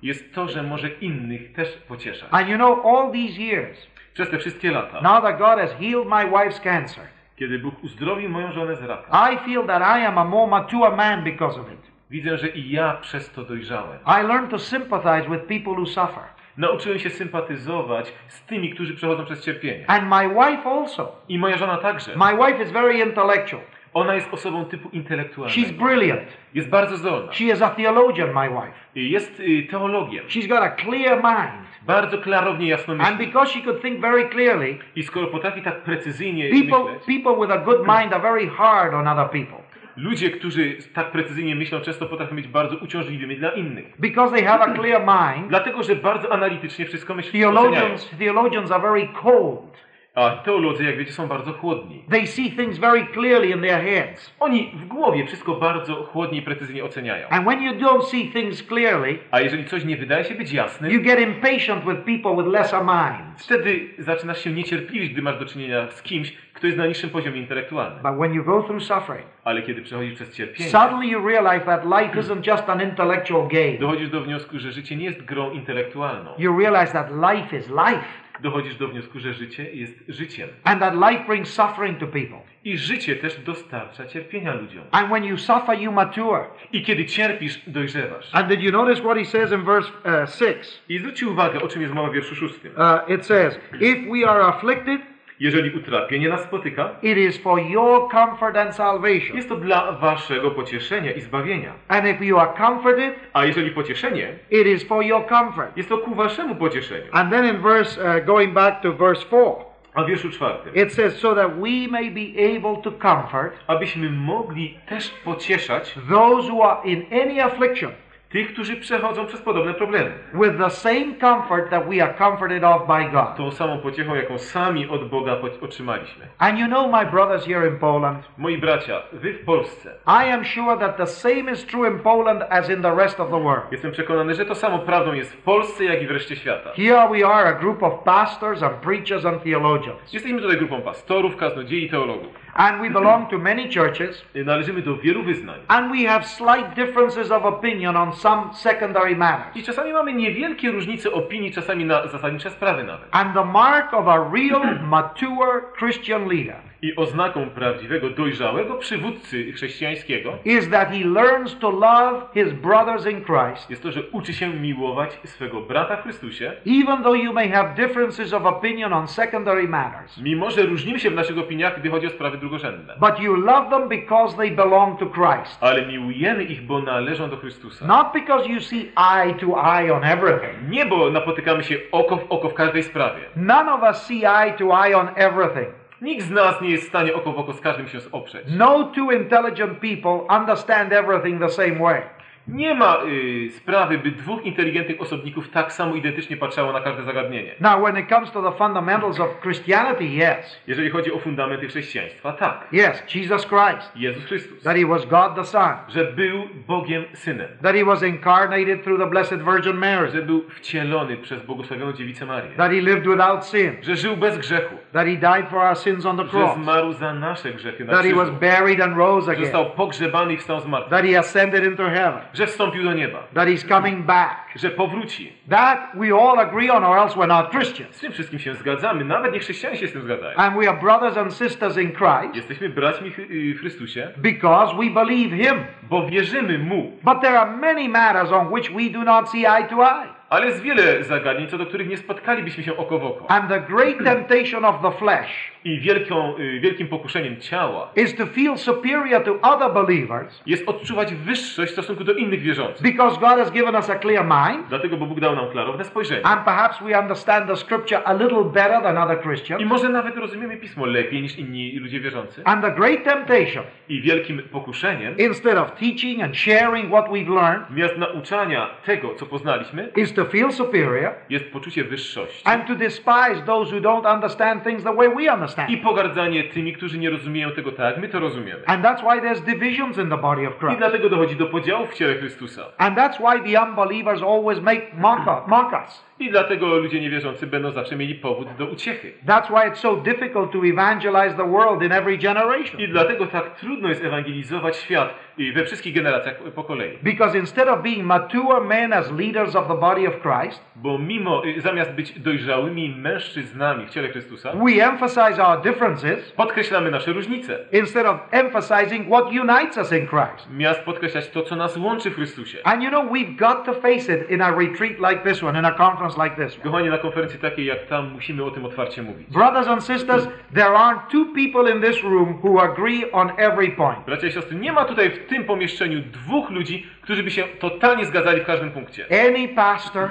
[SPEAKER 3] jest to, że może innych też pocieszać.
[SPEAKER 4] And you know, all these years,
[SPEAKER 3] Przez te wszystkie lata,
[SPEAKER 4] now that God has healed my wife's cancer,
[SPEAKER 3] kiedy Bóg uzdrowił moją żonę z raka,
[SPEAKER 4] I feel that I am a more mature man because of it.
[SPEAKER 3] widzę, że i ja przez to dojrzałem.
[SPEAKER 4] I learned to sympathize with people who suffer.
[SPEAKER 3] Nauczyłem się sympatyzować z tymi, którzy przechodzą przez cierpienie.
[SPEAKER 4] And my wife also.
[SPEAKER 3] I moja żona także.
[SPEAKER 4] My wife is very intellectual.
[SPEAKER 3] Ona jest osobą typu
[SPEAKER 4] She's
[SPEAKER 3] intelektualnego.
[SPEAKER 4] brilliant.
[SPEAKER 3] Jest bardzo zdolna.
[SPEAKER 4] She is a theologian, my wife.
[SPEAKER 3] Jest y, teologiem.
[SPEAKER 4] She's got a clear mind.
[SPEAKER 3] Bardzo klarownie jasno
[SPEAKER 4] And
[SPEAKER 3] myśli.
[SPEAKER 4] because she could think very clearly,
[SPEAKER 3] I skoro potrafi tak precyzyjnie
[SPEAKER 4] people,
[SPEAKER 3] myśleć,
[SPEAKER 4] people with a good mind are very hard on other people.
[SPEAKER 3] Ludzie, którzy tak precyzyjnie myślą, często potrafią być bardzo uciążliwymi dla innych.
[SPEAKER 4] Because they have a clear mind,
[SPEAKER 3] Dlatego, że bardzo analitycznie wszystko myślą. oceniają.
[SPEAKER 4] theologians, theologians are very cold.
[SPEAKER 3] A teolodzy, jak wiecie, są bardzo chłodni.
[SPEAKER 4] They see things very clearly in their heads.
[SPEAKER 3] Oni w głowie wszystko bardzo chłodnie i precyzyjnie oceniają.
[SPEAKER 4] And when you don't see things clearly,
[SPEAKER 3] A jeżeli coś nie wydaje się być jasne,
[SPEAKER 4] you get impatient with people with lesser minds.
[SPEAKER 3] wtedy zaczynasz się niecierpliwić, gdy masz do czynienia z kimś, kto jest na niższym poziomie intelektualnym.
[SPEAKER 4] But when you go through suffering,
[SPEAKER 3] Ale kiedy przechodzisz przez cierpienie,
[SPEAKER 4] suddenly you realize that life isn't just an intellectual game.
[SPEAKER 3] dochodzisz do wniosku, że życie nie jest grą intelektualną.
[SPEAKER 4] You realize that life is life.
[SPEAKER 3] Dochodzisz do wniosku, że życie jest życiem.
[SPEAKER 4] And that life brings suffering to people.
[SPEAKER 3] I życie też dostarcza cierpienia ludziom.
[SPEAKER 4] And when you suffer, you mature.
[SPEAKER 3] I kiedy cierpisz, dojrzewasz.
[SPEAKER 4] And did you notice what he says in verse uh, 6?
[SPEAKER 3] I zwróćcie uwagę, o czym jest mowa w wierszu szóstym.
[SPEAKER 4] Uh, it says, If we are afflicted,
[SPEAKER 3] Jeżeli utrapienie nas spotyka,
[SPEAKER 4] it is for your comfort and salvation.
[SPEAKER 3] jest to dla waszego pocieszenia i zbawienia.
[SPEAKER 4] And if you are comforted,
[SPEAKER 3] A jeżeli pocieszenie,
[SPEAKER 4] it is for your comfort.
[SPEAKER 3] jest to ku waszemu pocieszeniu.
[SPEAKER 4] And then in verse, uh, going back to verse 4,
[SPEAKER 3] A wierszu czwartym.
[SPEAKER 4] it says, So that we may be able to comfort
[SPEAKER 3] Abyśmy mogli też pocieszać
[SPEAKER 4] those who are in any affliction
[SPEAKER 3] tych, którzy przechodzą przez podobne problemy.
[SPEAKER 4] with the same comfort that we are comforted of by God.
[SPEAKER 3] Tą samą pociechą, jaką sami od Boga otrzymaliśmy.
[SPEAKER 4] And you know, my brothers here in Poland,
[SPEAKER 3] Moi bracia, wy w Polsce,
[SPEAKER 4] I am sure that the same is true in Poland as in the rest of the world.
[SPEAKER 3] jestem przekonany, że to samo prawdą jest w Polsce, jak i w reszcie świata.
[SPEAKER 4] Here we are, a group of pastors and preachers and theologians.
[SPEAKER 3] Jesteśmy tutaj grupą pastorów, kaznodziei i teologów.
[SPEAKER 4] And we belong to many churches,
[SPEAKER 3] Należymy do wielu wyznań.
[SPEAKER 4] and we have slight differences of opinion on some secondary matters.
[SPEAKER 3] I czasami mamy niewielkie różnice opinii, czasami na zasadnicze sprawy nawet.
[SPEAKER 4] And the mark of a real, mature Christian leader
[SPEAKER 3] I oznaką prawdziwego, dojrzałego przywódcy chrześcijańskiego
[SPEAKER 4] is that he learns to love his brothers in Christ,
[SPEAKER 3] jest to, że uczy się miłować swego brata w Chrystusie,
[SPEAKER 4] even though you may have differences of opinion on secondary matters.
[SPEAKER 3] mimo że różnimy się w naszych opiniach, gdy chodzi o sprawy drugorzędne.
[SPEAKER 4] But you love them because they belong to Christ.
[SPEAKER 3] Ale miłujemy ich, bo należą do Chrystusa.
[SPEAKER 4] Not because you see eye to eye on everything.
[SPEAKER 3] Nie, bo napotykamy się oko w oko w każdej sprawie.
[SPEAKER 4] None of us see eye to eye on everything.
[SPEAKER 3] Nikt z nas nie jest w stanie oko w oko z każdym się oprzeć.
[SPEAKER 4] No two intelligent people understand everything the same way.
[SPEAKER 3] Nie ma y, sprawy, by dwóch inteligentnych osobników tak samo identycznie patrzało na każde zagadnienie.
[SPEAKER 4] Now, when it comes to the fundamentals of Christianity, yes.
[SPEAKER 3] Jeżeli chodzi o fundamenty chrześcijaństwa, tak.
[SPEAKER 4] Yes, Jesus Christ.
[SPEAKER 3] Jezus Chrystus.
[SPEAKER 4] That he was God the Son.
[SPEAKER 3] Że był Bogiem Synem.
[SPEAKER 4] That he was incarnated through the Blessed Virgin Mary.
[SPEAKER 3] Że był wcielony przez błogosławioną Dziewicę Marię.
[SPEAKER 4] That he lived without sin.
[SPEAKER 3] Że żył bez grzechu.
[SPEAKER 4] That he died for our sins on the
[SPEAKER 3] Że
[SPEAKER 4] cross.
[SPEAKER 3] zmarł za nasze grzechy na
[SPEAKER 4] That he was
[SPEAKER 3] krzyżu.
[SPEAKER 4] buried and rose
[SPEAKER 3] Że
[SPEAKER 4] again.
[SPEAKER 3] został pogrzebany i wstał z martwych.
[SPEAKER 4] That he ascended into heaven.
[SPEAKER 3] Że wstąpił do nieba.
[SPEAKER 4] That he's coming back.
[SPEAKER 3] Że powróci.
[SPEAKER 4] That we all agree on, or else we're not Christians.
[SPEAKER 3] Z tym wszystkim się zgadzamy. Nawet nie chrześcijanie się z tym zgadzają.
[SPEAKER 4] And we are brothers and sisters in Christ
[SPEAKER 3] Jesteśmy braćmi Chry- y, w Chrystusie,
[SPEAKER 4] because we believe him.
[SPEAKER 3] bo wierzymy Mu.
[SPEAKER 4] But there are many matters on which we do not see eye to eye.
[SPEAKER 3] Ale jest wiele zagadnień, co do których nie spotkalibyśmy się oko w oko.
[SPEAKER 4] And the great temptation of the flesh
[SPEAKER 3] I wielką, y, wielkim pokuszeniem ciała
[SPEAKER 4] is to feel superior to other believers
[SPEAKER 3] jest odczuwać wyższość w stosunku do innych wierzących.
[SPEAKER 4] because God has given us a clear mind.
[SPEAKER 3] Dlatego, bo Bóg dał nam klarowne spojrzenie.
[SPEAKER 4] And perhaps we understand the scripture a little better than other
[SPEAKER 3] I
[SPEAKER 4] Christians.
[SPEAKER 3] może nawet rozumiemy Pismo lepiej niż inni ludzie wierzący.
[SPEAKER 4] And the great temptation,
[SPEAKER 3] I wielkim pokuszeniem,
[SPEAKER 4] instead of teaching and sharing what we've learned,
[SPEAKER 3] zamiast nauczania tego, co poznaliśmy,
[SPEAKER 4] is to feel superior
[SPEAKER 3] jest poczucie wyższości.
[SPEAKER 4] and to despise those who don't understand things the way we understand.
[SPEAKER 3] I pogardzanie tymi, którzy nie rozumieją tego tak, jak my to rozumiemy.
[SPEAKER 4] And that's why there's divisions in the body of
[SPEAKER 3] I
[SPEAKER 4] Christ.
[SPEAKER 3] dlatego dochodzi do podziałów w ciele Chrystusa.
[SPEAKER 4] And that's why the unbelievers always make mock, mock us.
[SPEAKER 3] I dlatego ludzie niewierzący będą zawsze mieli powód do uciechy.
[SPEAKER 4] That's why it's so difficult to evangelize the world in every generation.
[SPEAKER 3] I dlatego tak trudno jest ewangelizować świat i we wszystkich generacjach po kolei.
[SPEAKER 4] Because instead of being mature men as leaders of the body of Christ,
[SPEAKER 3] Bo mimo, y, zamiast być dojrzałymi mężczyznami w ciele Chrystusa,
[SPEAKER 4] we emphasize our differences
[SPEAKER 3] podkreślamy nasze różnice.
[SPEAKER 4] instead of emphasizing what unites us in Christ.
[SPEAKER 3] Miast podkreślać to, co nas łączy w Chrystusie.
[SPEAKER 4] And you know, we've got to face it in a retreat like this one, in a conference like this one.
[SPEAKER 3] Kochani, na konferencji takiej jak tam musimy o tym otwarcie mówić.
[SPEAKER 4] Brothers and sisters, there aren't two people in this room who agree on every point.
[SPEAKER 3] Bracia i siostry, nie ma tutaj w tym pomieszczeniu dwóch ludzi, którzy by się totalnie zgadzali w każdym punkcie.
[SPEAKER 4] Any pastor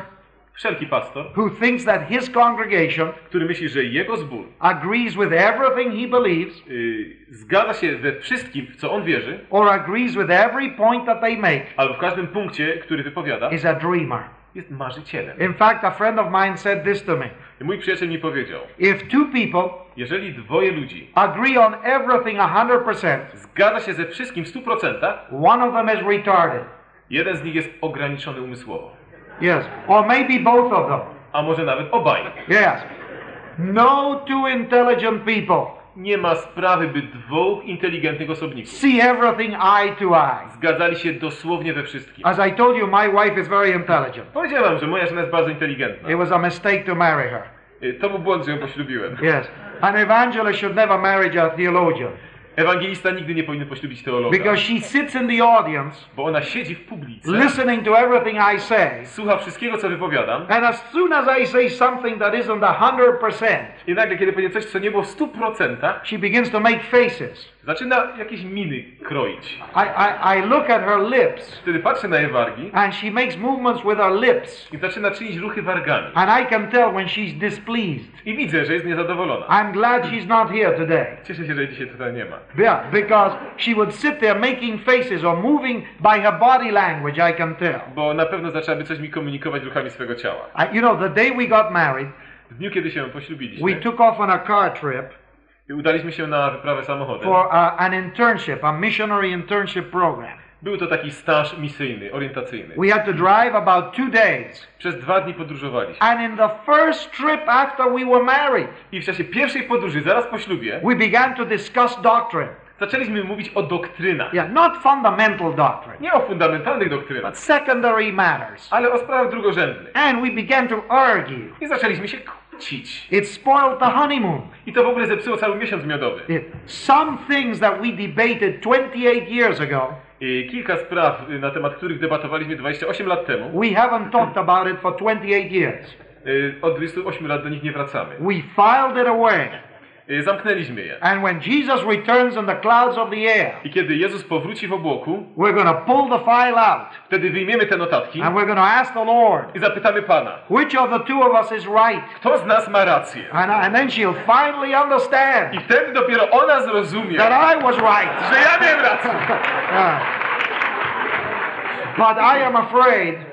[SPEAKER 3] Wszelki pastor,
[SPEAKER 4] who thinks that his congregation
[SPEAKER 3] który myśli, że jego zbór
[SPEAKER 4] agrees with everything he believes
[SPEAKER 3] y, zgadza się we wszystkim, w co on wierzy,
[SPEAKER 4] or agrees with every point that they make
[SPEAKER 3] albo w każdym punkcie, który wypowiada,
[SPEAKER 4] is a dreamer.
[SPEAKER 3] Jest marzycielem.
[SPEAKER 4] In fact, a friend of mine said this to me.
[SPEAKER 3] I mój przyjaciel mi powiedział,
[SPEAKER 4] If two people
[SPEAKER 3] jeżeli dwoje ludzi
[SPEAKER 4] agree on everything 100%,
[SPEAKER 3] zgadza się ze wszystkim w 100%,
[SPEAKER 4] one of them is retarded.
[SPEAKER 3] jeden z nich jest ograniczony umysłowo.
[SPEAKER 4] Yes. Or maybe both of them.
[SPEAKER 3] A może nawet obaj.
[SPEAKER 4] Yes. No two intelligent people
[SPEAKER 3] Nie ma sprawy, by dwóch inteligentnych osobników
[SPEAKER 4] see everything eye to eye.
[SPEAKER 3] zgadzali się dosłownie we wszystkim.
[SPEAKER 4] As I told you, my wife is very intelligent.
[SPEAKER 3] Powiedziałem, że moja żona jest bardzo inteligentna.
[SPEAKER 4] It was a mistake to marry her.
[SPEAKER 3] Y, To był błąd, że ją poślubiłem.
[SPEAKER 4] Yes. An evangelist should never marry a theologian
[SPEAKER 3] Ewangelista nigdy nie powinien poślubić teologa,
[SPEAKER 4] because she sits in the audience
[SPEAKER 3] bo ona siedzi w publice,
[SPEAKER 4] listening to everything I say.
[SPEAKER 3] słucha wszystkiego, co wypowiadam
[SPEAKER 4] And as soon as I say something that isn't a hundred percent,
[SPEAKER 3] i nagle, kiedy powiedzie coś, co nie było w 100%,
[SPEAKER 4] she begins to make faces.
[SPEAKER 3] Zaczyna jakieś miny kroić.
[SPEAKER 4] I, I, I look at her lips,
[SPEAKER 3] Wtedy patrzę na jej wargi
[SPEAKER 4] and she makes movements with her lips,
[SPEAKER 3] i zaczyna czynić ruchy wargami.
[SPEAKER 4] and I can tell when she's displeased.
[SPEAKER 3] I widzę, że jest niezadowolona.
[SPEAKER 4] I'm glad she's not here today.
[SPEAKER 3] Cieszę się, że jej dzisiaj tutaj nie ma.
[SPEAKER 4] Yeah, because she would sit there making faces or moving by her body language, I can tell.
[SPEAKER 3] Bo na pewno zaczęłaby coś mi komunikować ruchami swego ciała.
[SPEAKER 4] I, you know, the day we got married,
[SPEAKER 3] W dniu, kiedy się
[SPEAKER 4] we
[SPEAKER 3] poślubiliśmy,
[SPEAKER 4] took off on a car trip
[SPEAKER 3] udaliśmy się na wyprawę samochodem.
[SPEAKER 4] for uh, an internship, a missionary internship program.
[SPEAKER 3] Był to taki staż misyjny, orientacyjny.
[SPEAKER 4] We had to drive about two days.
[SPEAKER 3] Przez dwa dni podróżowaliśmy.
[SPEAKER 4] And in the first trip after we were married,
[SPEAKER 3] I w czasie pierwszej podróży, zaraz po ślubie,
[SPEAKER 4] we began to discuss doctrine.
[SPEAKER 3] zaczęliśmy mówić o doktrynach.
[SPEAKER 4] Yeah, not fundamental doctrine,
[SPEAKER 3] Nie o fundamentalnych doktrynach,
[SPEAKER 4] but secondary matters.
[SPEAKER 3] ale o sprawach drugorzędnych.
[SPEAKER 4] And we began to argue.
[SPEAKER 3] I zaczęliśmy się kłócić.
[SPEAKER 4] It spoiled the honeymoon.
[SPEAKER 3] I to w ogóle zepsuło cały miesiąc miodowy.
[SPEAKER 4] Some things that we debated 28 years ago,
[SPEAKER 3] I kilka spraw, y, na temat których debatowaliśmy 28 lat temu,
[SPEAKER 4] we haven't talked about it for 28 years.
[SPEAKER 3] y, od 28 lat do nich nie wracamy.
[SPEAKER 4] We filed it away.
[SPEAKER 3] Zamknęliśmy je.
[SPEAKER 4] And when Jesus returns in the clouds of the air,
[SPEAKER 3] I kiedy Jezus powróci w obłoku,
[SPEAKER 4] we're going to pull the file out
[SPEAKER 3] wtedy wyjmiemy te notatki
[SPEAKER 4] and we're going to ask the Lord,
[SPEAKER 3] i zapytamy Pana,
[SPEAKER 4] which of the two of us is right?
[SPEAKER 3] kto z nas ma rację?
[SPEAKER 4] And, and then she'll finally understand
[SPEAKER 3] I wtedy dopiero ona zrozumie,
[SPEAKER 4] that I was right.
[SPEAKER 3] że ja miałem rację. (laughs)
[SPEAKER 4] But I am afraid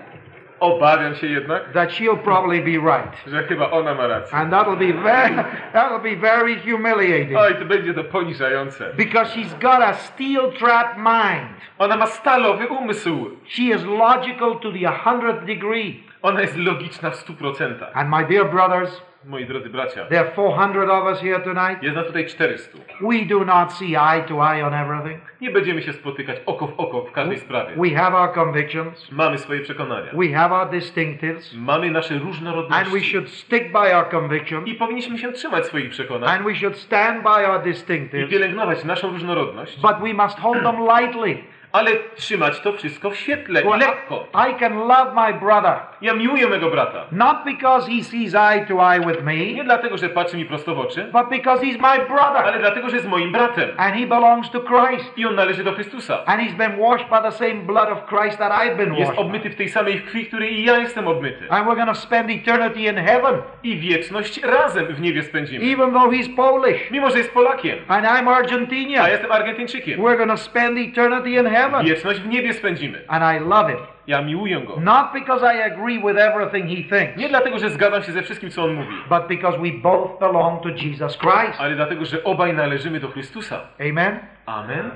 [SPEAKER 3] Obawiam się jednak,
[SPEAKER 4] that she'll probably be right.
[SPEAKER 3] że chyba ona ma rację.
[SPEAKER 4] And that'll be very that'll be very humiliating.
[SPEAKER 3] Oj, to będzie to poniżające.
[SPEAKER 4] Because she's got a steel trap mind.
[SPEAKER 3] Ona ma stalowy umysł.
[SPEAKER 4] She is logical to the 100th degree.
[SPEAKER 3] Ona jest logiczna w 100%.
[SPEAKER 4] And my dear brothers,
[SPEAKER 3] Moi drodzy bracia,
[SPEAKER 4] there are 400 of us here tonight.
[SPEAKER 3] jest nas tutaj 400.
[SPEAKER 4] We do not see eye to eye on everything.
[SPEAKER 3] Nie będziemy się spotykać oko w oko w każdej sprawie.
[SPEAKER 4] We have our convictions.
[SPEAKER 3] Mamy swoje przekonania.
[SPEAKER 4] We have our distinctives.
[SPEAKER 3] Mamy nasze
[SPEAKER 4] And we
[SPEAKER 3] różnorodności.
[SPEAKER 4] should stick by our convictions.
[SPEAKER 3] I powinniśmy się trzymać swoich przekonań
[SPEAKER 4] And we should stand by our
[SPEAKER 3] i
[SPEAKER 4] distinctives.
[SPEAKER 3] pielęgnować naszą różnorodność,
[SPEAKER 4] But we must hold them lightly.
[SPEAKER 3] Ale trzymać to wszystko w świetle i
[SPEAKER 4] Well,
[SPEAKER 3] lekko.
[SPEAKER 4] I, can love my brother.
[SPEAKER 3] Ja miłuję mego brata.
[SPEAKER 4] Not because he sees eye to eye with
[SPEAKER 3] Nie
[SPEAKER 4] me,
[SPEAKER 3] dlatego, że patrzy mi prosto w oczy,
[SPEAKER 4] but because he's my brother.
[SPEAKER 3] ale dlatego, że jest moim bratem.
[SPEAKER 4] And he belongs to Christ.
[SPEAKER 3] I on należy do Chrystusa.
[SPEAKER 4] And he's been washed by the same blood of Christ that I've been
[SPEAKER 3] Jest
[SPEAKER 4] washed. by.
[SPEAKER 3] obmyty w tej samej krwi, której i ja jestem obmyty.
[SPEAKER 4] And we're going to spend eternity in heaven,
[SPEAKER 3] I wieczność razem w niebie spędzimy.
[SPEAKER 4] even though he's Polish
[SPEAKER 3] Mimo, że jest Polakiem,
[SPEAKER 4] and I'm
[SPEAKER 3] a
[SPEAKER 4] Argentinian.
[SPEAKER 3] jestem Argentyńczykiem.
[SPEAKER 4] We're going to spend eternity in heaven.
[SPEAKER 3] Wieczność w niebie spędzimy.
[SPEAKER 4] And I love it.
[SPEAKER 3] Ja miłuję go.
[SPEAKER 4] Not because I agree with everything he thinks,
[SPEAKER 3] Nie dlatego, że zgadzam się ze wszystkim, co on mówi,
[SPEAKER 4] but because we both belong to Jesus Christ.
[SPEAKER 3] ale dlatego, że obaj należymy do Chrystusa.
[SPEAKER 4] Amen?
[SPEAKER 3] Amen.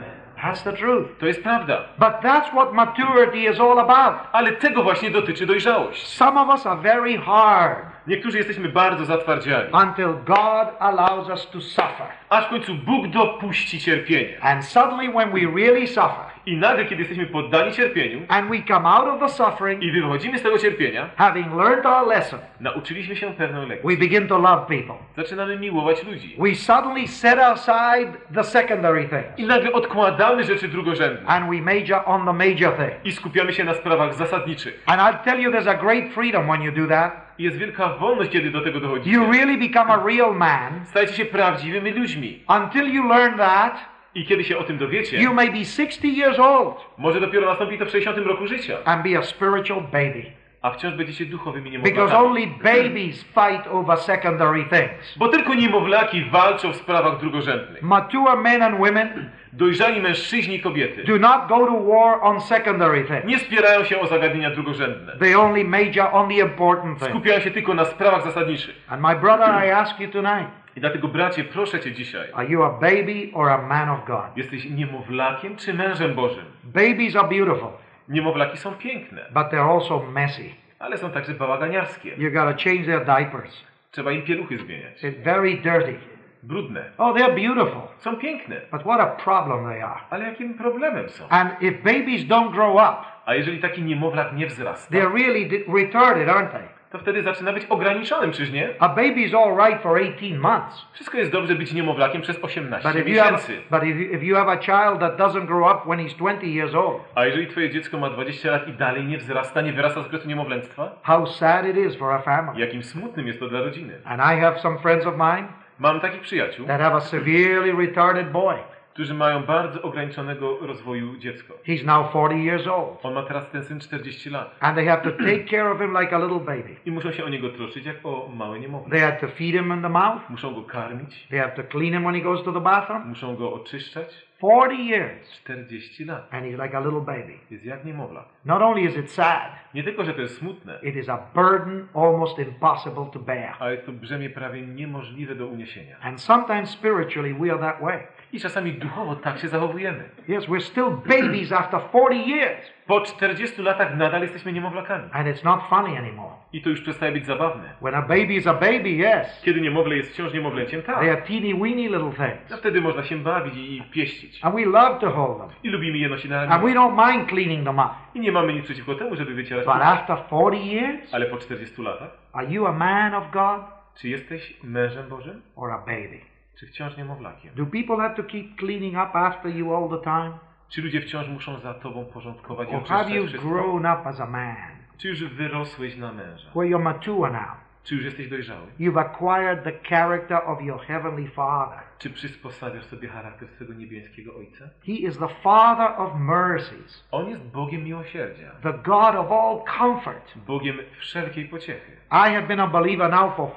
[SPEAKER 4] That's the truth.
[SPEAKER 3] To jest prawda.
[SPEAKER 4] But that's what maturity is all about.
[SPEAKER 3] Ale tego właśnie dotyczy dojrzałość.
[SPEAKER 4] Some of us are very hard
[SPEAKER 3] Niektórzy jesteśmy bardzo zatwardziali.
[SPEAKER 4] until God allows us to suffer.
[SPEAKER 3] Aż w końcu Bóg dopuści cierpienie.
[SPEAKER 4] And suddenly, when we really suffer
[SPEAKER 3] I nagle, kiedy jesteśmy poddani cierpieniu
[SPEAKER 4] and we come out of the suffering,
[SPEAKER 3] i wychodzimy z tego cierpienia,
[SPEAKER 4] having learned our lesson,
[SPEAKER 3] nauczyliśmy się pewną lekcję.
[SPEAKER 4] we begin to love people.
[SPEAKER 3] Zaczynamy miłować ludzi.
[SPEAKER 4] We suddenly set aside the secondary
[SPEAKER 3] I
[SPEAKER 4] things
[SPEAKER 3] nagle odkładamy rzeczy drugorzędne.
[SPEAKER 4] and we major on the major thing.
[SPEAKER 3] I skupiamy się na sprawach zasadniczych.
[SPEAKER 4] And I'll tell you, there's a great freedom when you do that.
[SPEAKER 3] I jest wielka wolność, kiedy do tego dochodzi.
[SPEAKER 4] You really become a real man.
[SPEAKER 3] Stajecie się prawdziwymi ludźmi.
[SPEAKER 4] Until you learn that,
[SPEAKER 3] I kiedy się o tym dowiecie,
[SPEAKER 4] you may be 60 years old
[SPEAKER 3] może dopiero nastąpi to w 60 roku życia,
[SPEAKER 4] and be a spiritual baby.
[SPEAKER 3] a wciąż będziecie duchowymi
[SPEAKER 4] Because
[SPEAKER 3] niemowlakami.
[SPEAKER 4] only babies fight over secondary things.
[SPEAKER 3] Bo tylko niemowlaki walczą w sprawach drugorzędnych.
[SPEAKER 4] Mature men and women
[SPEAKER 3] Dojrzali mężczyźni i kobiety
[SPEAKER 4] do not go to war on secondary things.
[SPEAKER 3] nie spierają się o zagadnienia drugorzędne.
[SPEAKER 4] They only major on the important things.
[SPEAKER 3] Skupiają się tylko na sprawach zasadniczych.
[SPEAKER 4] And my brother, I ask you tonight,
[SPEAKER 3] I dlatego, bracie, proszę cię dzisiaj,
[SPEAKER 4] are you a baby or a man of God?
[SPEAKER 3] jesteś niemowlakiem czy mężem Bożym?
[SPEAKER 4] Babies are beautiful,
[SPEAKER 3] Niemowlaki są piękne,
[SPEAKER 4] but they're also messy.
[SPEAKER 3] ale są także bałaganiarskie.
[SPEAKER 4] You gotta change their diapers.
[SPEAKER 3] Trzeba im pieluchy zmieniać.
[SPEAKER 4] It's very dirty.
[SPEAKER 3] Brudne.
[SPEAKER 4] Oh, they're beautiful,
[SPEAKER 3] Są piękne,
[SPEAKER 4] but what a problem they are.
[SPEAKER 3] ale jakim problemem są?
[SPEAKER 4] And if babies don't grow up,
[SPEAKER 3] A jeżeli taki niemowlak nie wzrasta,
[SPEAKER 4] they're really retarded, aren't they?
[SPEAKER 3] To wtedy zaczyna być ograniczonym, czyż nie?
[SPEAKER 4] A baby's all right for 18 months.
[SPEAKER 3] Wszystko jest dobrze być niemowlakiem przez 18
[SPEAKER 4] But if you have,
[SPEAKER 3] miesięcy.
[SPEAKER 4] but if you, if you have a child that doesn't grow up when he's 20 years old,
[SPEAKER 3] A jeżeli twoje dziecko ma 20 lat i dalej nie wzrasta, nie wyrasta z okresu niemowlęctwa,
[SPEAKER 4] how sad it is for a family.
[SPEAKER 3] jakim smutnym jest to dla rodziny.
[SPEAKER 4] And I have some friends of mine
[SPEAKER 3] Mam takich przyjaciół,
[SPEAKER 4] that have a severely retarded boy.
[SPEAKER 3] Którzy mają bardzo ograniczonego rozwoju dziecko.
[SPEAKER 4] He's now 40 years old.
[SPEAKER 3] On ma teraz ten syn 40 lat.
[SPEAKER 4] And they have to take care of him like a little baby.
[SPEAKER 3] I muszą się o niego troszczyć jak o małe niemowlę.
[SPEAKER 4] They have to feed him in the mouth.
[SPEAKER 3] Muszą go karmić,
[SPEAKER 4] They have to clean him when he goes to the bathroom.
[SPEAKER 3] muszą go oczyszczać.
[SPEAKER 4] 40 years.
[SPEAKER 3] 40 lat.
[SPEAKER 4] And he's like a little baby.
[SPEAKER 3] Jest jak niemowlak.
[SPEAKER 4] Not only is it sad,
[SPEAKER 3] Nie tylko, że to jest smutne,
[SPEAKER 4] it is a burden almost impossible to bear.
[SPEAKER 3] ale jest to brzemię prawie niemożliwe do uniesienia.
[SPEAKER 4] And sometimes spiritually we are that way.
[SPEAKER 3] I czasami duchowo tak się zachowujemy.
[SPEAKER 4] Yes, we're still babies after 40 years.
[SPEAKER 3] Po 40 latach nadal jesteśmy niemowlakami.
[SPEAKER 4] And it's not funny anymore.
[SPEAKER 3] I to już przestaje być zabawne.
[SPEAKER 4] When a baby is a baby, yes.
[SPEAKER 3] Kiedy niemowlę jest wciąż niemowlęciem,
[SPEAKER 4] They
[SPEAKER 3] tak.
[SPEAKER 4] are teeny weeny little things.
[SPEAKER 3] No wtedy można się bawić i pieścić.
[SPEAKER 4] And we love to hold them.
[SPEAKER 3] I lubimy je nosić na
[SPEAKER 4] And we
[SPEAKER 3] ramieniu.
[SPEAKER 4] don't mind cleaning them up.
[SPEAKER 3] I nie mamy nic przeciwko temu, żeby wycierać
[SPEAKER 4] But after 40 years,
[SPEAKER 3] Ale po 40 latach,
[SPEAKER 4] are you a man of God
[SPEAKER 3] czy jesteś mężem Bożym,
[SPEAKER 4] or a baby?
[SPEAKER 3] Czy wciąż niemowlakiem?
[SPEAKER 4] Do people have to keep cleaning up after you all the time?
[SPEAKER 3] Czy ludzie wciąż muszą za tobą porządkować i
[SPEAKER 4] Or have you
[SPEAKER 3] wszystko?
[SPEAKER 4] grown up as a man?
[SPEAKER 3] Czy już wyrosłeś na męża?
[SPEAKER 4] Where you're mature now?
[SPEAKER 3] Czy już jesteś dojrzały?
[SPEAKER 4] You've acquired the character of your heavenly Father.
[SPEAKER 3] Czy przysposabiasz sobie charakter swego niebieskiego Ojca?
[SPEAKER 4] He is the Father of mercies,
[SPEAKER 3] On jest Bogiem miłosierdzia,
[SPEAKER 4] the God of all comfort.
[SPEAKER 3] Bogiem wszelkiej pociechy.
[SPEAKER 4] I have been a believer now for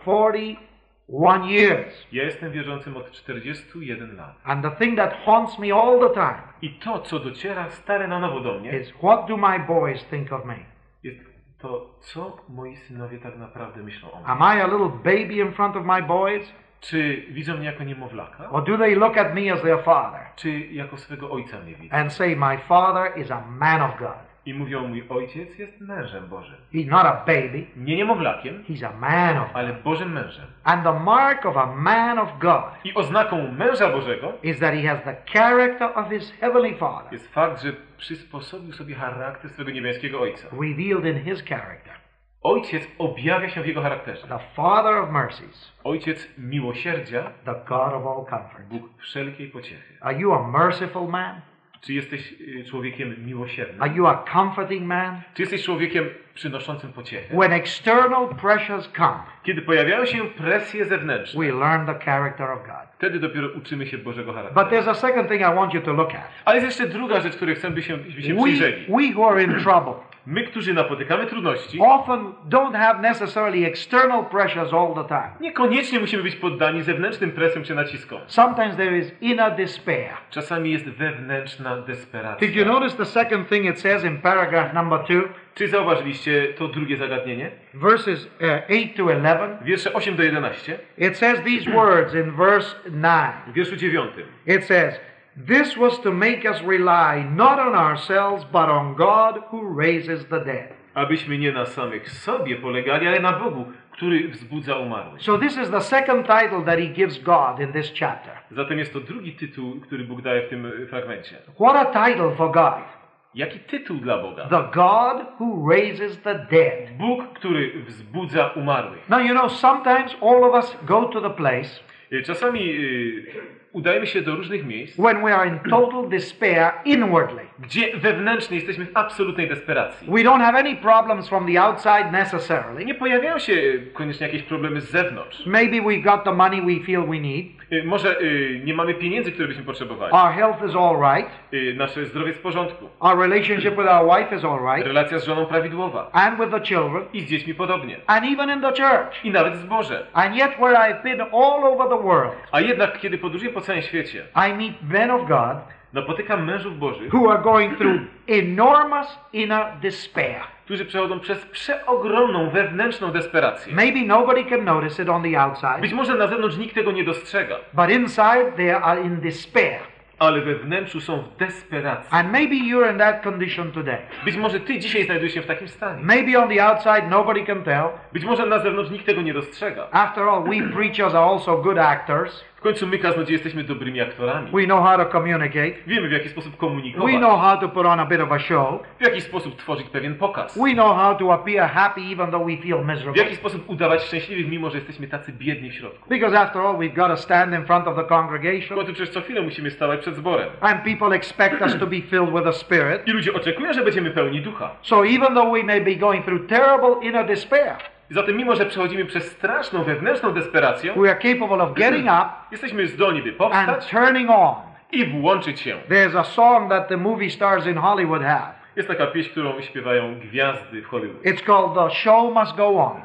[SPEAKER 4] 41 years.
[SPEAKER 3] Ja jestem wierzącym od 41 lat.
[SPEAKER 4] And the thing that haunts me all the time
[SPEAKER 3] I to, co dociera stare na nowo do mnie,
[SPEAKER 4] is what do my boys think of me?
[SPEAKER 3] jest to, co moi synowie tak naprawdę myślą o mnie.
[SPEAKER 4] Am I a little baby in front of my boys?
[SPEAKER 3] Czy widzą mnie jako niemowlaka?
[SPEAKER 4] Or do they look at me as their father
[SPEAKER 3] Czy jako swego ojca mnie widzą?
[SPEAKER 4] and say, My father is a man of God?
[SPEAKER 3] I mówią, mój ojciec jest mężem Bożym.
[SPEAKER 4] He's not a baby,
[SPEAKER 3] Nie niemowlakiem,
[SPEAKER 4] he's a man of God.
[SPEAKER 3] ale Bożym mężem.
[SPEAKER 4] And the mark of a man of God
[SPEAKER 3] I oznaką męża Bożego
[SPEAKER 4] is that he has the character of his heavenly father
[SPEAKER 3] jest fakt, że przysposobił sobie charakter swego niebieskiego ojca.
[SPEAKER 4] revealed in his character.
[SPEAKER 3] Ojciec objawia się w jego charakterze.
[SPEAKER 4] The Father of mercies,
[SPEAKER 3] Ojciec miłosierdzia,
[SPEAKER 4] the God of all comfort.
[SPEAKER 3] Bóg wszelkiej pociechy.
[SPEAKER 4] Are you a merciful man?
[SPEAKER 3] Czy jesteś y, człowiekiem miłosiernym?
[SPEAKER 4] Are you a comforting man?
[SPEAKER 3] Czy jesteś człowiekiem przynoszącym pociechę?
[SPEAKER 4] When external pressures come,
[SPEAKER 3] Kiedy pojawiają się presje zewnętrzne,
[SPEAKER 4] we learn the character of God.
[SPEAKER 3] wtedy dopiero uczymy się Bożego
[SPEAKER 4] But
[SPEAKER 3] charakteru.
[SPEAKER 4] there's a second thing I want you to look at.
[SPEAKER 3] Ale jest jeszcze druga rzecz, której chcę, by się, by się
[SPEAKER 4] We,
[SPEAKER 3] przyjrzeli.
[SPEAKER 4] we who are in trouble
[SPEAKER 3] My, którzy napotykamy trudności,
[SPEAKER 4] often don't have necessarily external pressures all the time.
[SPEAKER 3] niekoniecznie musimy być poddani zewnętrznym presjom czy naciskom.
[SPEAKER 4] Sometimes there is inner despair.
[SPEAKER 3] Czasami jest wewnętrzna desperacja.
[SPEAKER 4] Did you notice the second thing it says in paragraph number
[SPEAKER 3] Czy zauważyliście to drugie zagadnienie?
[SPEAKER 4] verses uh, 8 to 11?
[SPEAKER 3] Wiersze 8 do 11.
[SPEAKER 4] It says these words in verse 9.
[SPEAKER 3] W wierszu 9.
[SPEAKER 4] It says, This was to make us rely not on ourselves, but on God who raises the dead.
[SPEAKER 3] Abyśmy nie na samych sobie polegali, ale na Bogu, który wzbudza umarłych.
[SPEAKER 4] So, this is the second title that he gives God in this chapter.
[SPEAKER 3] Zatem jest to drugi tytuł, który Bóg daje w tym y, fragmencie.
[SPEAKER 4] What a title for God!
[SPEAKER 3] Jaki tytuł dla Boga?
[SPEAKER 4] The God who raises the dead.
[SPEAKER 3] Bóg, który wzbudza umarłych.
[SPEAKER 4] Now, you know, sometimes all of us go to the place
[SPEAKER 3] Y, Czasami y, udajemy się do różnych miejsc,
[SPEAKER 4] when we are in total despair inwardly.
[SPEAKER 3] gdzie wewnętrznie jesteśmy w absolutnej desperacji.
[SPEAKER 4] We don't have any problems from the outside necessarily.
[SPEAKER 3] Nie pojawiają się koniecznie jakieś problemy z zewnątrz.
[SPEAKER 4] Maybe we've got the money we feel we need.
[SPEAKER 3] Y, Może y, nie mamy pieniędzy, które byśmy potrzebowali.
[SPEAKER 4] Our health is all right.
[SPEAKER 3] Y, Nasze zdrowie jest w porządku.
[SPEAKER 4] Our relationship with our wife is all right.
[SPEAKER 3] Relacja z żoną prawidłowa.
[SPEAKER 4] And with the children.
[SPEAKER 3] I z dziećmi podobnie.
[SPEAKER 4] And even in the church.
[SPEAKER 3] I nawet z Boże.
[SPEAKER 4] And yet, where I've been all over the world,
[SPEAKER 3] A jednak, kiedy podróżuję po całym świecie,
[SPEAKER 4] I meet men of God
[SPEAKER 3] napotykam mężów Bożych,
[SPEAKER 4] who are going through enormous inner despair.
[SPEAKER 3] którzy przechodzą przez przeogromną wewnętrzną desperację.
[SPEAKER 4] Maybe nobody can notice it on the outside,
[SPEAKER 3] Być może na zewnątrz nikt tego nie dostrzega,
[SPEAKER 4] but inside they are in despair.
[SPEAKER 3] ale we wnętrzu są w desperacji.
[SPEAKER 4] And maybe you're in that condition today.
[SPEAKER 3] Być może ty dzisiaj znajdujesz się w takim stanie.
[SPEAKER 4] Maybe on the outside nobody can tell.
[SPEAKER 3] Być może na zewnątrz nikt tego nie dostrzega.
[SPEAKER 4] After all, we preachers are also good actors.
[SPEAKER 3] W końcu my kaznodzie jesteśmy dobrymi aktorami.
[SPEAKER 4] We know how to communicate.
[SPEAKER 3] Wiemy w jaki sposób
[SPEAKER 4] We
[SPEAKER 3] komunikować,
[SPEAKER 4] know how to put on a bit of a show.
[SPEAKER 3] w jaki sposób tworzyć pewien pokaz,
[SPEAKER 4] We know how to appear happy even though we feel
[SPEAKER 3] w
[SPEAKER 4] miserable.
[SPEAKER 3] jaki sposób udawać szczęśliwych, mimo że jesteśmy tacy biedni w środku.
[SPEAKER 4] Because after all, we've got to stand in front of the
[SPEAKER 3] W
[SPEAKER 4] congregation.
[SPEAKER 3] końcu przecież co chwilę musimy stawać przed zborem.
[SPEAKER 4] And people expect us to be filled with the Spirit.
[SPEAKER 3] I ludzie oczekują, że będziemy pełni ducha.
[SPEAKER 4] So even though we may be going through terrible inner despair,
[SPEAKER 3] I zatem mimo, że przechodzimy przez straszną wewnętrzną desperację,
[SPEAKER 4] we are capable of getting up
[SPEAKER 3] jesteśmy zdolni, by
[SPEAKER 4] and
[SPEAKER 3] powstać
[SPEAKER 4] turning on
[SPEAKER 3] i włączyć się.
[SPEAKER 4] There's a song that the movie stars in Hollywood have.
[SPEAKER 3] Jest taka pieśń, którą śpiewają gwiazdy w Hollywood.
[SPEAKER 4] It's called The Show Must Go On.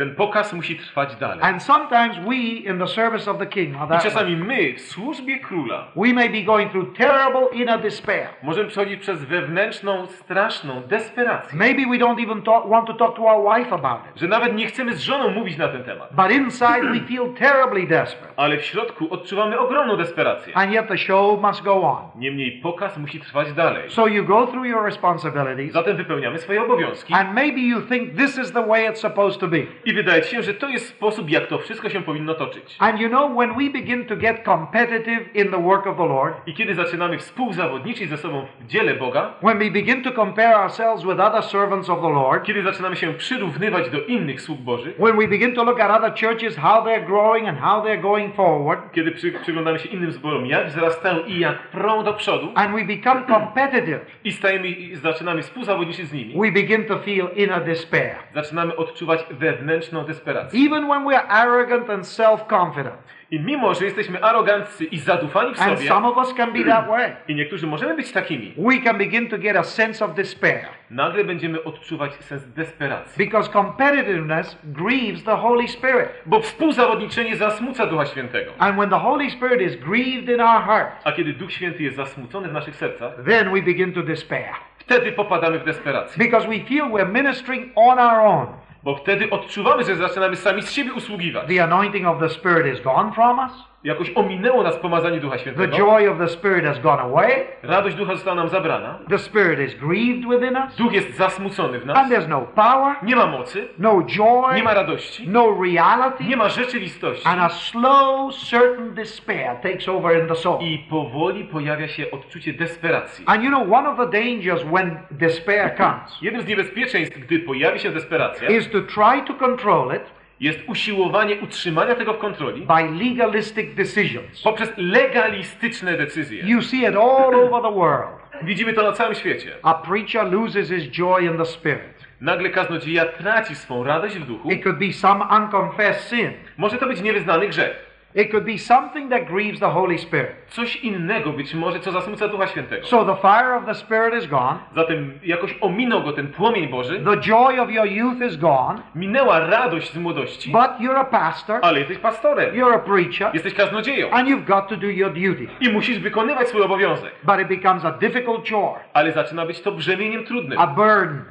[SPEAKER 3] Ten pokaz musi trwać dalej.
[SPEAKER 4] And sometimes we, in the service of the King,
[SPEAKER 3] I czasami my w służbie króla
[SPEAKER 4] we may be going through terrible inner despair.
[SPEAKER 3] możemy przechodzić przez wewnętrzną, straszną desperację.
[SPEAKER 4] Maybe we don't even talk, want to talk to our wife about it.
[SPEAKER 3] Że nawet nie chcemy z żoną mówić na ten temat.
[SPEAKER 4] But inside we feel terribly desperate.
[SPEAKER 3] Ale w środku odczuwamy ogromną desperację.
[SPEAKER 4] And yet the show must go on.
[SPEAKER 3] Niemniej pokaz musi trwać dalej.
[SPEAKER 4] So you go through your responsibilities,
[SPEAKER 3] Zatem wypełniamy swoje obowiązki
[SPEAKER 4] and maybe you think this is the way it's supposed to be.
[SPEAKER 3] I wydaje się, że to jest sposób, jak to wszystko się powinno toczyć.
[SPEAKER 4] And you know, when we begin to get competitive in the work of the Lord,
[SPEAKER 3] I kiedy zaczynamy współzawodniczyć ze sobą w dziele Boga,
[SPEAKER 4] when we begin to compare ourselves with other servants of the Lord,
[SPEAKER 3] kiedy zaczynamy się przyrównywać do innych sług Bożych,
[SPEAKER 4] when we begin to look at other churches, how they're growing and how they're going forward,
[SPEAKER 3] kiedy przy, przyglądamy się innym zborom, jak wzrastają i jak prą do przodu
[SPEAKER 4] and we become competitive,
[SPEAKER 3] i, stajemy, i zaczynamy współzawodniczyć z nimi,
[SPEAKER 4] we begin to feel inner despair.
[SPEAKER 3] zaczynamy odczuwać wewnętrzną desperację.
[SPEAKER 4] Even when we're arrogant and self confident.
[SPEAKER 3] I mimo, że jesteśmy aroganccy i zadufani w
[SPEAKER 4] And
[SPEAKER 3] sobie,
[SPEAKER 4] some of us can be that way. (clears throat)
[SPEAKER 3] i niektórzy możemy być takimi,
[SPEAKER 4] We can begin to get a sense of despair
[SPEAKER 3] nagle będziemy odczuwać sens desperacji.
[SPEAKER 4] because competitiveness grieves the Holy Spirit.
[SPEAKER 3] Bo współzawodniczenie zasmuca Ducha Świętego.
[SPEAKER 4] And when the Holy Spirit is grieved in our heart,
[SPEAKER 3] A kiedy Duch Święty jest zasmucony w naszych sercach,
[SPEAKER 4] then we begin to despair
[SPEAKER 3] wtedy popadamy w desperację.
[SPEAKER 4] because we feel we're ministering on our own.
[SPEAKER 3] Bo wtedy odczuwamy, że zaczynamy sami z siebie usługiwać.
[SPEAKER 4] The anointing of the Spirit is gone from us.
[SPEAKER 3] Jakoś ominęło nas pomazanie Ducha
[SPEAKER 4] The
[SPEAKER 3] Świętego.
[SPEAKER 4] joy of the Spirit has gone away.
[SPEAKER 3] Radość Ducha została nam zabrana.
[SPEAKER 4] The Spirit is grieved within us.
[SPEAKER 3] Duch jest zasmucony w nas.
[SPEAKER 4] And there's no power,
[SPEAKER 3] Nie ma mocy,
[SPEAKER 4] no joy,
[SPEAKER 3] nie ma radości,
[SPEAKER 4] no reality.
[SPEAKER 3] nie ma rzeczywistości.
[SPEAKER 4] And a slow, certain despair takes over in the soul.
[SPEAKER 3] I powoli pojawia się odczucie desperacji.
[SPEAKER 4] And you know, one of the dangers when despair comes
[SPEAKER 3] Jednym z niebezpieczeństw, gdy pojawi się desperacja,
[SPEAKER 4] is to try to control it
[SPEAKER 3] jest usiłowanie utrzymania tego w kontroli
[SPEAKER 4] by legalistic decisions.
[SPEAKER 3] poprzez legalistyczne decyzje.
[SPEAKER 4] You see it all over the world.
[SPEAKER 3] Widzimy to na całym świecie.
[SPEAKER 4] A preacher loses his joy in the Spirit.
[SPEAKER 3] Nagle kaznodzieja traci swą radość w duchu.
[SPEAKER 4] It could be some unconfessed sin.
[SPEAKER 3] Może to być niewyznany grzech.
[SPEAKER 4] It could be something that grieves the Holy Spirit.
[SPEAKER 3] Coś innego być może, co zasmuca Ducha Świętego.
[SPEAKER 4] So the fire of the Spirit is gone.
[SPEAKER 3] Zatem jakoś ominął go ten płomień Boży.
[SPEAKER 4] The joy of your youth is gone.
[SPEAKER 3] Minęła radość z młodości.
[SPEAKER 4] But you're a pastor.
[SPEAKER 3] Ale jesteś pastorem.
[SPEAKER 4] You're a preacher.
[SPEAKER 3] Jesteś kaznodzieją.
[SPEAKER 4] And you've got to do your duty.
[SPEAKER 3] I musisz wykonywać swój obowiązek.
[SPEAKER 4] But it becomes a difficult chore,
[SPEAKER 3] Ale zaczyna być to brzemieniem trudnym.
[SPEAKER 4] a burden,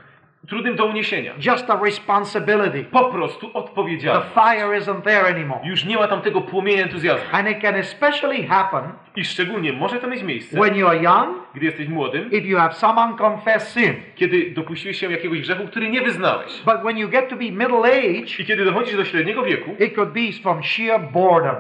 [SPEAKER 3] Trudnym do uniesienia.
[SPEAKER 4] just a responsibility.
[SPEAKER 3] Po prostu
[SPEAKER 4] The
[SPEAKER 3] odpowiedzialność.
[SPEAKER 4] fire isn't there anymore.
[SPEAKER 3] Już nie ma tam tego płomienia entuzjazmu.
[SPEAKER 4] And it can especially happen
[SPEAKER 3] I szczególnie może to mieć miejsce,
[SPEAKER 4] when you're young,
[SPEAKER 3] gdy jesteś młodym,
[SPEAKER 4] if you have some unconfessed sin.
[SPEAKER 3] kiedy dopuściłeś się jakiegoś grzechu, który nie wyznałeś.
[SPEAKER 4] But when you get to be middle age,
[SPEAKER 3] I kiedy dochodzisz do średniego wieku,
[SPEAKER 4] it could be from sheer boredom.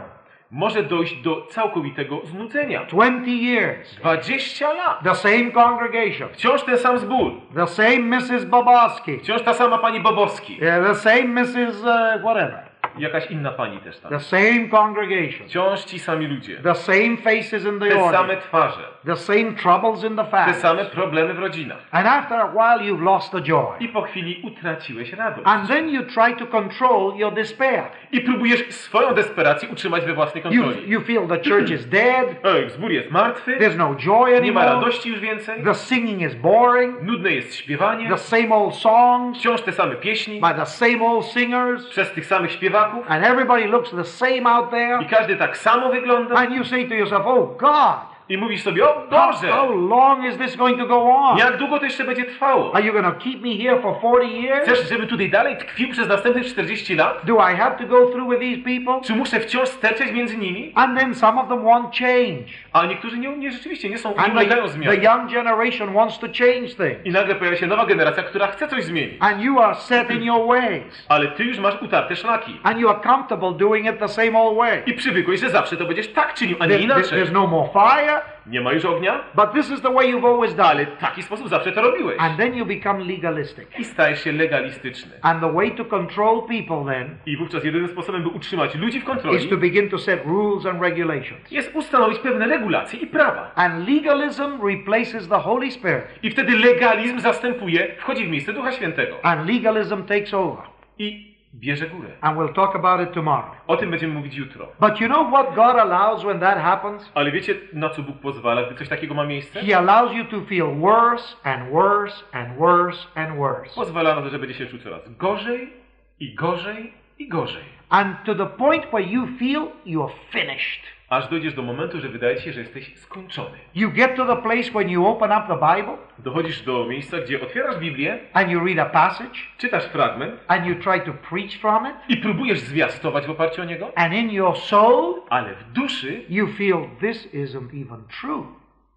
[SPEAKER 3] Może dojść do całkowitego znudzenia.
[SPEAKER 4] 20 years,
[SPEAKER 3] 20 lat.
[SPEAKER 4] the same congregation,
[SPEAKER 3] Wciąż ten sam zbór.
[SPEAKER 4] the same Mrs. Boboski,
[SPEAKER 3] Wciąż ta sama pani Bobowski.
[SPEAKER 4] yeah, the same Mrs. Uh, whatever,
[SPEAKER 3] Jakaś inna pani też tam.
[SPEAKER 4] the same congregation,
[SPEAKER 3] Wciąż ci sami ludzie.
[SPEAKER 4] the same faces in the
[SPEAKER 3] Te same
[SPEAKER 4] audience,
[SPEAKER 3] twarze.
[SPEAKER 4] The same troubles in the
[SPEAKER 3] Te
[SPEAKER 4] family.
[SPEAKER 3] same problemy w rodzinach.
[SPEAKER 4] And after a while, you've lost the joy.
[SPEAKER 3] I po chwili utraciłeś radość.
[SPEAKER 4] And then you try to control your despair.
[SPEAKER 3] I próbujesz swoją desperację utrzymać we własnej
[SPEAKER 4] You,
[SPEAKER 3] kontroli.
[SPEAKER 4] you feel the church is dead, (clears throat)
[SPEAKER 3] zbór jest martwy,
[SPEAKER 4] there's no joy
[SPEAKER 3] nie ma
[SPEAKER 4] anymore,
[SPEAKER 3] radości już więcej,
[SPEAKER 4] the singing is boring,
[SPEAKER 3] nudne jest śpiewanie,
[SPEAKER 4] the same old songs
[SPEAKER 3] wciąż te same pieśni,
[SPEAKER 4] by the same old singers,
[SPEAKER 3] przez tych samych śpiewaków
[SPEAKER 4] and everybody looks the same out there.
[SPEAKER 3] i każdy tak samo wygląda
[SPEAKER 4] And you say to yourself, oh God,
[SPEAKER 3] i mówisz sobie, o
[SPEAKER 4] how,
[SPEAKER 3] Boże,
[SPEAKER 4] how long is this going to go on?
[SPEAKER 3] jak długo to jeszcze będzie trwało?
[SPEAKER 4] Are you to keep me here for 40 years?
[SPEAKER 3] Chcesz, żebym tutaj dalej tkwił przez następnych 40 lat?
[SPEAKER 4] Do I have to go through with these people?
[SPEAKER 3] Czy muszę wciąż sterczeć między nimi?
[SPEAKER 4] And then some of them want change.
[SPEAKER 3] A niektórzy nie, nie rzeczywiście nie są, nie
[SPEAKER 4] And
[SPEAKER 3] wymagają
[SPEAKER 4] the,
[SPEAKER 3] zmian.
[SPEAKER 4] the young generation wants to change things.
[SPEAKER 3] I nagle pojawia się nowa generacja, która chce coś zmienić.
[SPEAKER 4] And you are set in your ways.
[SPEAKER 3] Ale ty już masz utarte szlaki.
[SPEAKER 4] And you are comfortable doing it the same old way.
[SPEAKER 3] I przywykłeś, że zawsze to będziesz tak czynił, a nie
[SPEAKER 4] there-
[SPEAKER 3] inaczej.
[SPEAKER 4] there's no more fire,
[SPEAKER 3] Nie ma już ognia,
[SPEAKER 4] but this is the way you've always done it.
[SPEAKER 3] w taki sposób zawsze to robiłeś.
[SPEAKER 4] And then you become legalistic.
[SPEAKER 3] I stajesz się legalistyczny.
[SPEAKER 4] And the way to control people then
[SPEAKER 3] I wówczas jedynym sposobem, by utrzymać ludzi w
[SPEAKER 4] is to
[SPEAKER 3] kontroli,
[SPEAKER 4] begin to set rules and regulations.
[SPEAKER 3] jest ustanowić pewne regulacje i prawa.
[SPEAKER 4] And legalism replaces the Holy Spirit.
[SPEAKER 3] I wtedy legalizm zastępuje, wchodzi w miejsce Ducha Świętego.
[SPEAKER 4] And legalism takes over.
[SPEAKER 3] I bierze górę.
[SPEAKER 4] And we'll talk about it tomorrow.
[SPEAKER 3] O tym będziemy mówić jutro.
[SPEAKER 4] But you know what God allows when that happens?
[SPEAKER 3] Ale wiecie, na co Bóg pozwala, gdy coś takiego ma miejsce?
[SPEAKER 4] He allows you to feel worse and worse and worse and worse.
[SPEAKER 3] Pozwala na to, że będzie się czuć coraz gorzej i gorzej i gorzej.
[SPEAKER 4] And to the point where you feel you're finished.
[SPEAKER 3] Aż dojdziesz do momentu, że wydaje ci się, że jesteś skończony.
[SPEAKER 4] You get to the place when you open up the Bible
[SPEAKER 3] Dochodzisz do miejsca, gdzie otwierasz Biblię,
[SPEAKER 4] and you read a passage
[SPEAKER 3] czytasz fragment
[SPEAKER 4] and you try to preach from it,
[SPEAKER 3] i próbujesz zwiastować w oparciu o niego,
[SPEAKER 4] and in your soul
[SPEAKER 3] ale w duszy
[SPEAKER 4] you feel this isn't even true.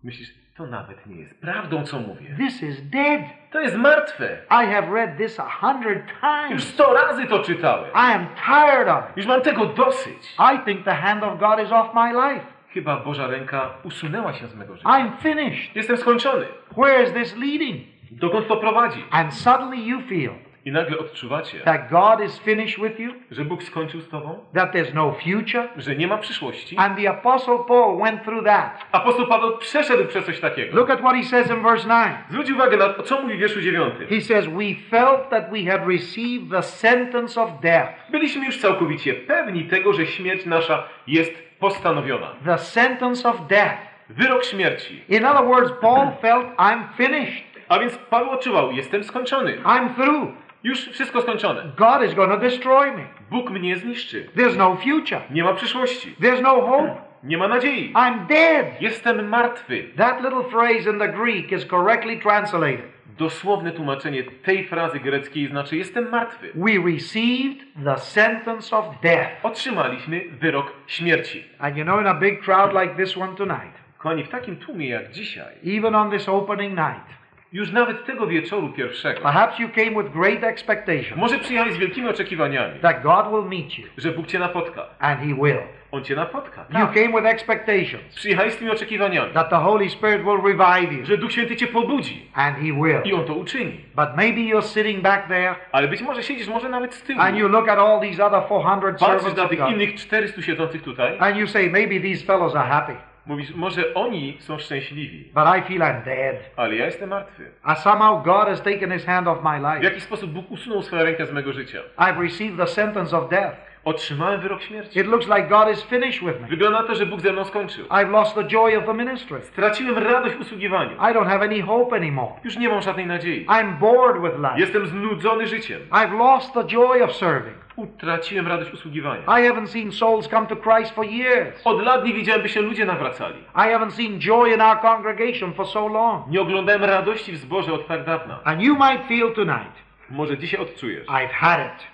[SPEAKER 3] myślisz, to nawet nie jest prawdą, co mówię.
[SPEAKER 4] This is dead.
[SPEAKER 3] To jest martwe.
[SPEAKER 4] I have read this a hundred
[SPEAKER 3] Już
[SPEAKER 4] times.
[SPEAKER 3] sto razy to czytałem.
[SPEAKER 4] I am tired of it.
[SPEAKER 3] Już mam tego dosyć.
[SPEAKER 4] I think the hand of God is off my life.
[SPEAKER 3] Chyba Boża ręka usunęła się z mego życia.
[SPEAKER 4] I'm finished.
[SPEAKER 3] Jestem skończony.
[SPEAKER 4] Where is this leading?
[SPEAKER 3] Dokąd to prowadzi?
[SPEAKER 4] And suddenly you feel
[SPEAKER 3] I nagle odczuwacie,
[SPEAKER 4] that God is finished with you,
[SPEAKER 3] że Bóg skończył z tobą,
[SPEAKER 4] that there's no future.
[SPEAKER 3] że nie ma przyszłości.
[SPEAKER 4] And the Apostle Paul went through that.
[SPEAKER 3] Apostoł Paweł przeszedł przez coś takiego.
[SPEAKER 4] Look at what he says in verse 9.
[SPEAKER 3] Zwróć uwagę na to, co mówi w wierszu 9.
[SPEAKER 4] He says, We felt that we had received the sentence of death.
[SPEAKER 3] Byliśmy już całkowicie pewni tego, że śmierć nasza jest postanowiona.
[SPEAKER 4] The sentence of death.
[SPEAKER 3] Wyrok śmierci.
[SPEAKER 4] In other words, Paul felt, I'm finished.
[SPEAKER 3] A więc Paweł odczuwał, jestem skończony.
[SPEAKER 4] I'm through.
[SPEAKER 3] Już wszystko skończone.
[SPEAKER 4] God is going to destroy me.
[SPEAKER 3] Bóg mnie zniszczy.
[SPEAKER 4] There's no future.
[SPEAKER 3] Nie ma przyszłości.
[SPEAKER 4] There's no hope.
[SPEAKER 3] Nie ma nadziei.
[SPEAKER 4] I'm dead.
[SPEAKER 3] Jestem martwy.
[SPEAKER 4] That little phrase in the Greek is correctly translated.
[SPEAKER 3] Dosłowne tłumaczenie tej frazy greckiej znaczy jestem martwy.
[SPEAKER 4] We received the sentence of death.
[SPEAKER 3] Otrzymaliśmy wyrok śmierci.
[SPEAKER 4] And you know, in a big crowd like this one tonight,
[SPEAKER 3] Kochani, w takim tłumie jak dzisiaj,
[SPEAKER 4] even on this opening night,
[SPEAKER 3] już nawet tego wieczoru pierwszego,
[SPEAKER 4] perhaps you came with great expectation
[SPEAKER 3] może przyjechali z wielkimi oczekiwaniami,
[SPEAKER 4] that God will meet you,
[SPEAKER 3] że Bóg cię napotka.
[SPEAKER 4] and He will.
[SPEAKER 3] On cię napotka.
[SPEAKER 4] You
[SPEAKER 3] Tak.
[SPEAKER 4] came with expectations
[SPEAKER 3] Przyjechali z tymi oczekiwaniami,
[SPEAKER 4] that the Holy Spirit will revive you,
[SPEAKER 3] że Duch Święty cię pobudzi
[SPEAKER 4] and He will.
[SPEAKER 3] i On to uczyni.
[SPEAKER 4] But maybe you're sitting back there
[SPEAKER 3] Ale być może siedzisz może nawet z tyłu.
[SPEAKER 4] and you look at all these other 400
[SPEAKER 3] Patrzysz na tych innych 400 siedzących tutaj.
[SPEAKER 4] and you say, maybe these fellows are happy,
[SPEAKER 3] Mówisz, może oni są szczęśliwi,
[SPEAKER 4] but I feel I'm dead.
[SPEAKER 3] ale ja jestem martwy.
[SPEAKER 4] And somehow God has taken His hand off my
[SPEAKER 3] W
[SPEAKER 4] life.
[SPEAKER 3] jaki sposób Bóg usunął swoją rękę z mego życia?
[SPEAKER 4] I've received the sentence of death.
[SPEAKER 3] Otrzymałem wyrok śmierci.
[SPEAKER 4] It looks like God is finished with me.
[SPEAKER 3] Wygląda na to, że Bóg ze mną skończył.
[SPEAKER 4] I've lost the joy of the ministry.
[SPEAKER 3] Straciłem radość w usługiwaniu.
[SPEAKER 4] I don't have any hope anymore.
[SPEAKER 3] Już nie mam żadnej nadziei.
[SPEAKER 4] I'm bored with life.
[SPEAKER 3] Jestem znudzony życiem.
[SPEAKER 4] I've lost the joy of serving.
[SPEAKER 3] Utraciłem radość usługiwania.
[SPEAKER 4] I haven't seen souls come to Christ for years.
[SPEAKER 3] Od lat nie widziałem, by się ludzie nawracali.
[SPEAKER 4] I haven't seen joy in our congregation for so long.
[SPEAKER 3] Nie oglądałem radości w zborze od tak dawna.
[SPEAKER 4] And you might feel tonight,
[SPEAKER 3] Może dzisiaj odczujesz.
[SPEAKER 4] I've had it.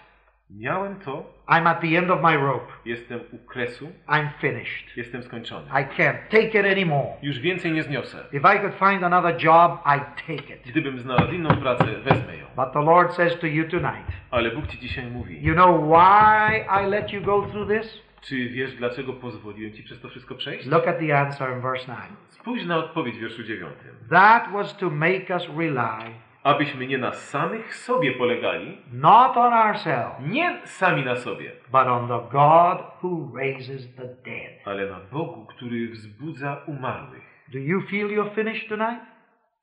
[SPEAKER 3] Miałem to,
[SPEAKER 4] I'm at the end of my rope.
[SPEAKER 3] jestem u kresu,
[SPEAKER 4] I'm finished.
[SPEAKER 3] jestem skończony.
[SPEAKER 4] I can't take it anymore.
[SPEAKER 3] Już więcej nie zniosę.
[SPEAKER 4] If I could find another job, I'd take it.
[SPEAKER 3] Gdybym znalazł inną pracę, wezmę ją.
[SPEAKER 4] But the Lord says to you tonight,
[SPEAKER 3] Ale Bóg ci dzisiaj mówi.
[SPEAKER 4] you know why I let you go through this?
[SPEAKER 3] Czy wiesz, dlaczego pozwoliłem ci przez to wszystko przejść?
[SPEAKER 4] Look at the answer in verse 9.
[SPEAKER 3] Spójrz na odpowiedź w wierszu 9.
[SPEAKER 4] That was to make us rely
[SPEAKER 3] Abyśmy nie na samych sobie polegali,
[SPEAKER 4] not on ourselves,
[SPEAKER 3] nie sami na sobie,
[SPEAKER 4] but on the God who raises the dead.
[SPEAKER 3] ale na Bogu, który wzbudza umarłych.
[SPEAKER 4] Do you feel you're finished tonight?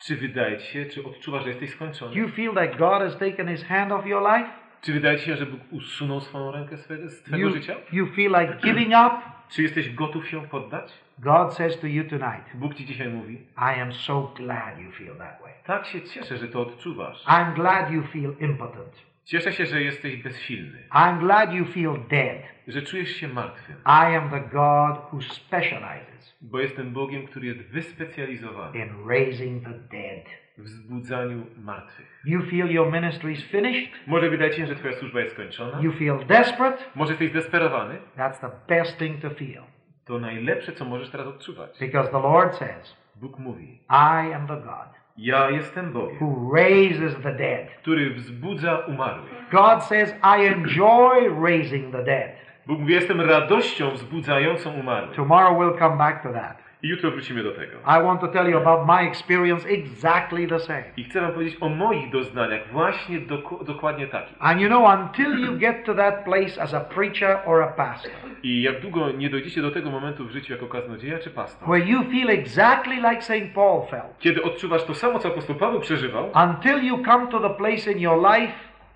[SPEAKER 3] Czy wydaje ci się, czy odczuwasz, że jesteś
[SPEAKER 4] Do
[SPEAKER 3] skończony?
[SPEAKER 4] you feel that God has taken his hand off your life?
[SPEAKER 3] Czy wydaje ci się, że Bóg usunął swoją rękę swego, z twojego
[SPEAKER 4] You,
[SPEAKER 3] życia?
[SPEAKER 4] you feel like giving up? (clears throat)
[SPEAKER 3] Czy jesteś gotów się poddać?
[SPEAKER 4] God says to you tonight,
[SPEAKER 3] Bóg ci dzisiaj mówi,
[SPEAKER 4] I am so glad you feel that way.
[SPEAKER 3] Tak się cieszę, że to odczuwasz.
[SPEAKER 4] I'm glad you feel impotent.
[SPEAKER 3] Cieszę się, że jesteś bezsilny,
[SPEAKER 4] I'm glad you feel dead.
[SPEAKER 3] że czujesz się martwym,
[SPEAKER 4] I am the God who specializes
[SPEAKER 3] bo jestem Bogiem, który jest wyspecjalizowany
[SPEAKER 4] in raising the dead.
[SPEAKER 3] w wzbudzaniu martwych.
[SPEAKER 4] You feel your ministry is finished?
[SPEAKER 3] Może wydaje się, że twoja służba jest skończona?
[SPEAKER 4] You feel desperate?
[SPEAKER 3] Może jesteś zdesperowany?
[SPEAKER 4] That's the best thing to feel.
[SPEAKER 3] To najlepsze, co możesz teraz odczuwać.
[SPEAKER 4] Because the Lord says,
[SPEAKER 3] Bóg mówi,
[SPEAKER 4] I am the God
[SPEAKER 3] ja jestem Bogiem,
[SPEAKER 4] who raises the dead.
[SPEAKER 3] który wzbudza umarłych.
[SPEAKER 4] God says, I enjoy raising the dead.
[SPEAKER 3] Bóg mówi, jestem radością wzbudzającą umarłych.
[SPEAKER 4] Tomorrow we'll come back to that.
[SPEAKER 3] I jutro wrócimy do tego.
[SPEAKER 4] I want to tell you about my experience exactly the same.
[SPEAKER 3] I chcę wam powiedzieć o moich doznaniach właśnie doku- dokładnie takich.
[SPEAKER 4] And you know, until you get to that place as a preacher or a pastor,
[SPEAKER 3] I jak długo nie dojdziecie do tego momentu w życiu jako kaznodzieja czy pastor,
[SPEAKER 4] where you feel exactly like St. Paul felt,
[SPEAKER 3] kiedy odczuwasz to samo, co apostoł Paweł przeżywał,
[SPEAKER 4] until you come to the place in your life